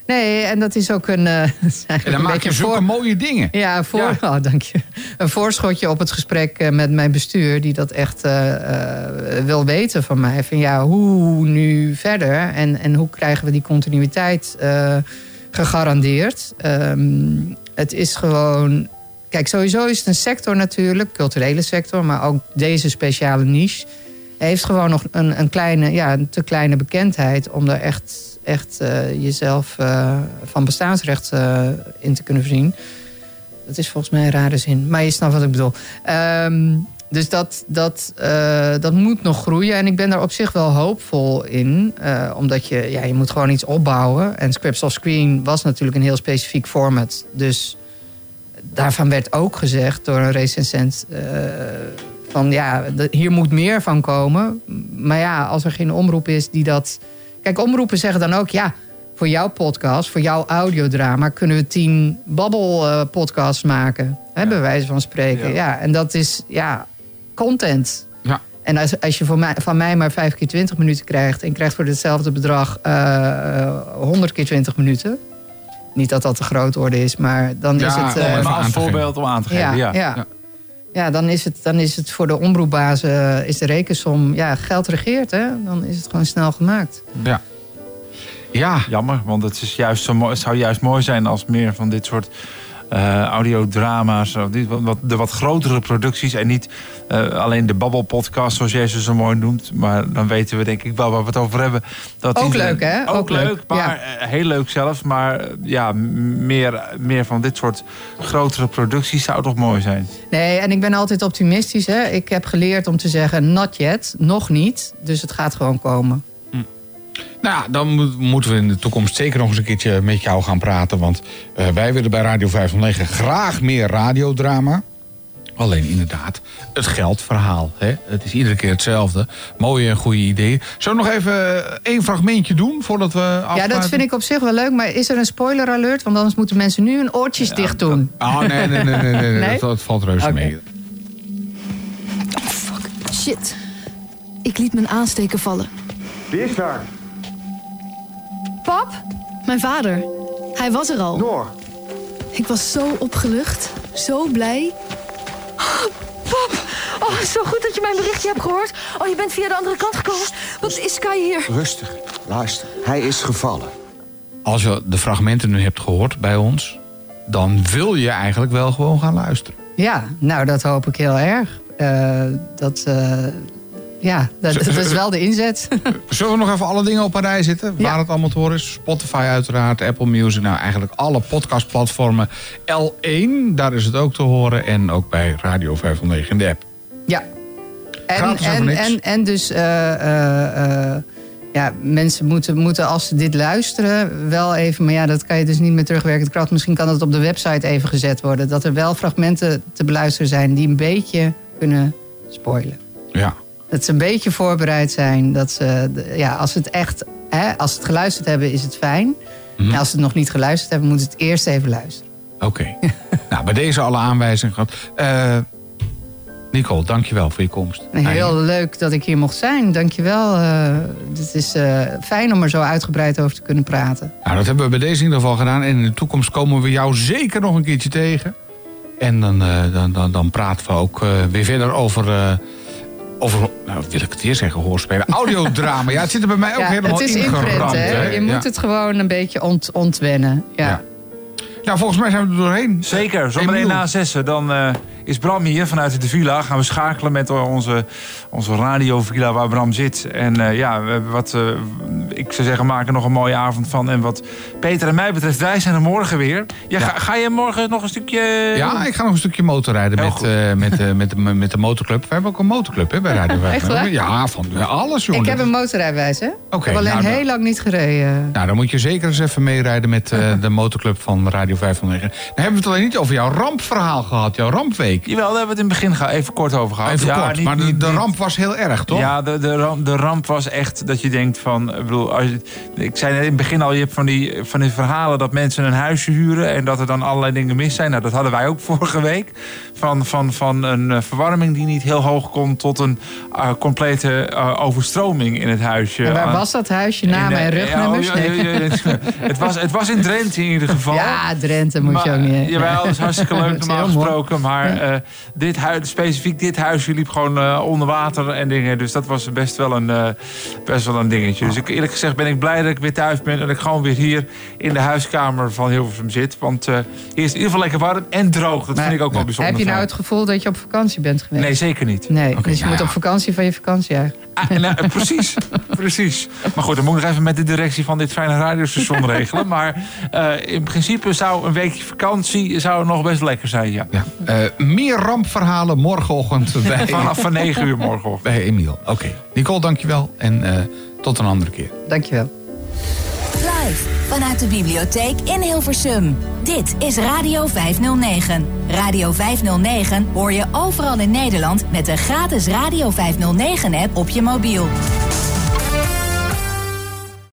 Nee, en dat is ook een. eh, is En dan maak je zulke voor- mooie dingen. Ja, voor, Oh, dank je. Een voorschotje op het gesprek eh, met mijn bestuur, die dat echt wil weten van mij. Van ja, hoe nu verder en, en hoe krijgen we die continuïteit gegarandeerd? Ehm, het is gewoon. Kijk, sowieso is het een sector natuurlijk, culturele sector, maar ook deze speciale niche. Heeft gewoon nog een, een kleine, ja, een te kleine bekendheid om daar echt, echt eh, jezelf eh, van bestaansrecht eh, in te kunnen voorzien. Dat is volgens mij een rare zin, maar je snapt wat ik bedoel. Ehm, Dus dat, dat, dat moet nog groeien. En ik ben daar op zich wel hoopvol in. omdat je, ja, je moet gewoon iets opbouwen. En Scripts off Screen was natuurlijk een heel specifiek format. Dus daarvan werd ook gezegd door een recensent... eh, van ja, hier moet meer van komen. Maar ja, als er geen omroep is die dat... Kijk, omroepen zeggen dan ook... ja, voor jouw podcast, voor jouw audiodrama... kunnen we tien babbel-podcasts maken. Hè, bij wijze van spreken. Ja. Ja. en dat is ja, content. Ja. En als, als je voor mij, van mij maar 5 keer 20 minuten krijgt... en krijgt voor hetzelfde bedrag eh 100 keer 20 minuten... niet dat dat te groot orde is, maar dan is het... eh, maar als voorbeeld om aan te geven. ja, Ja, ja. Ja. dan, is het, dan is het voor de omroepbaas eh, is de rekensom... Ja, geld regeert, hè? Dan is het gewoon snel gemaakt. Ja. Ja. Jammer, want het, is juist zo mooi, het zou juist mooi zijn als meer van dit soort eh audiodrama's... of wat, de wat grotere producties en niet eh, alleen de babbelpodcast zoals jij ze zo mooi noemt. Maar dan weten we denk ik wel waar we het over hebben. Dat Ook die- leuk, hè? Ook, Ook leuk, leuk, maar ja. eh, heel leuk zelfs. Maar ja, meer, meer van dit soort grotere producties zou toch mooi zijn. Nee, en ik ben altijd optimistisch. Hè? Ik heb geleerd om te zeggen not yet, nog niet. Dus het gaat gewoon komen. Nou, ja, dan moet- moeten we in de toekomst zeker nog eens een keertje met jou gaan praten. Want eh, wij willen bij Radio 509 graag meer radiodrama. Alleen inderdaad, het geldverhaal. Hè? Het is iedere keer hetzelfde. Mooie en goede ideeën. Zullen we nog even eh, één fragmentje doen voordat we Ja, afsluiten? dat vind ik op zich wel leuk. Maar is er een spoiler alert? Want anders moeten mensen nu hun oortjes dicht doen. Oh, nee, nee, nee, nee, nee, nee. Nee? Dat, dat valt reuze mee. Shit. Ik liet mijn aansteker vallen. Wie is daar? Pap? Mijn vader. Hij was er al. Noor. Ik was zo opgelucht. Zo blij. Pap! Oh, zo goed dat je mijn berichtje hebt gehoord. Oh, je bent via de andere kant gekomen. Wat is Sky hier? Rustig. Luister. Hij is gevallen. Als je de fragmenten nu hebt gehoord bij ons... dan wil je eigenlijk wel gewoon gaan luisteren. Ja, nou, dat hoop ik heel erg. Eh, dat, eh, ja, dat, dat is wel de inzet. Zullen we nog even alle dingen op een rij zitten? Waar het allemaal te horen is. Spotify uiteraard, Apple Music. Nou, eigenlijk alle podcastplatformen. L1, daar is het ook te horen. En ook bij Radio 509 in de app. Ja. En, en en, en, dus eh, eh, eh, ja, mensen moeten, moeten als ze dit luisteren wel even... maar ja, dat kan je dus niet met terugwerkende kracht. Misschien kan het op de website even gezet worden. Dat er wel fragmenten te beluisteren zijn die een beetje kunnen spoilen. Ja. Dat ze een beetje voorbereid zijn. Dat ze, ja, als ze het echt, hè, als ze het geluisterd hebben, is het fijn. Mhm. En als ze het nog niet geluisterd hebben, moeten ze het eerst even luisteren. Oké. nou, bij deze alle aanwijzingen gehad. Eh Nicole, dankjewel voor je komst. Heel leuk dat ik hier mocht zijn. Dankjewel. Eh het is eh, fijn om er zo uitgebreid over te kunnen praten. Nou, dat hebben we bij deze in ieder geval gedaan. En in de toekomst komen we jou zeker nog een keertje tegen. En dan, dan, dan, dan praten we ook weer verder over... over, nou wil ik het weer zeggen, hoorspelen. Audiodrama. Ja, het zit er bij mij ook Ja, helemaal het is ingeramd. hè? Je moet Ja. het gewoon een beetje ont ontwennen. Ja. Nou, volgens mij zijn we er doorheen. Zeker, zometeen na zessen. Dan eh, is Bram hier vanuit de villa. Gaan we schakelen met onze, onze radiovilla waar Bram zit. En eh, ja, we hebben wat, eh, ik zou zeggen, maken er nog een mooie avond van. En wat Peter en mij betreft, wij zijn er morgen weer. Ja, Ga, ga je morgen nog een stukje... Ja, ik ga nog een stukje motorrijden met, eh, met, eh, met, de, met de motorclub. We hebben ook een motorclub hè, bij Radio 5. Echt waar? Ja, van alles, jongen. Ik heb een motorrijbewijs, hè? ik heb alleen nou, dan- heel lang niet gereden. Nou, dan moet je zeker eens even meerijden met eh, de motorclub van Radio 509. Dan hebben we het alleen niet over jouw rampverhaal gehad, jouw rampweek. Jawel, daar hebben we het in het begin ga- even kort over gehad. Even Ja, kort, niet- maar de, niet- de ramp was heel erg, toch? Ja, de, de, ramp, de ramp was echt dat je denkt van... Ik, bedoel, als je, ik zei net in het begin al, je hebt van die, van die verhalen... dat mensen een huisje huren en dat er dan allerlei dingen mis zijn. Nou, dat hadden wij ook vorige week. Van, van, van een eh, verwarming die niet heel hoog komt... tot een eh, complete eh, overstroming in het huisje. en waar Aan- was dat huisje? Namen en rugnummers? ja, oh, ja, Nee. ja, ja, het, was, het was in Drenthe in ieder geval. Ja, Drenthe moet je ook niet. Jawel, dat is hartstikke leuk normaal gesproken. Maar dit huis, specifiek dit huisje liep gewoon eh, onder water en dingen. Dus dat was best wel een, eh, best wel een dingetje. Dus ik, eerlijk gezegd ben ik blij dat ik weer thuis ben. En dat ik gewoon weer hier in de huiskamer van Hilversum zit. Want eh, hier is het in ieder geval lekker warm en droog. Dat Maar vind ik ook wel bijzonder. Heb je nou het gevoel dat je op vakantie bent geweest? Nee, zeker niet. Nee, dus je nou moet ja. op vakantie van je vakantie eigenlijk. Ah, nou, eh, precies, precies. Maar goed, dan moet ik nog even met de directie van dit fijne radiostation regelen. Maar eh, in principe zou een weekje vakantie zou nog best lekker zijn, ja. Eh, meer rampverhalen morgenochtend bij... Vanaf van 9 uur morgenochtend. Bij Emiel. Oké. Nicole, dankjewel. En eh, tot een andere keer. Dankjewel. Live vanuit de bibliotheek in Hilversum. Dit is Radio 509. Radio 509 hoor je overal in Nederland met de gratis Radio 509-app op je mobiel.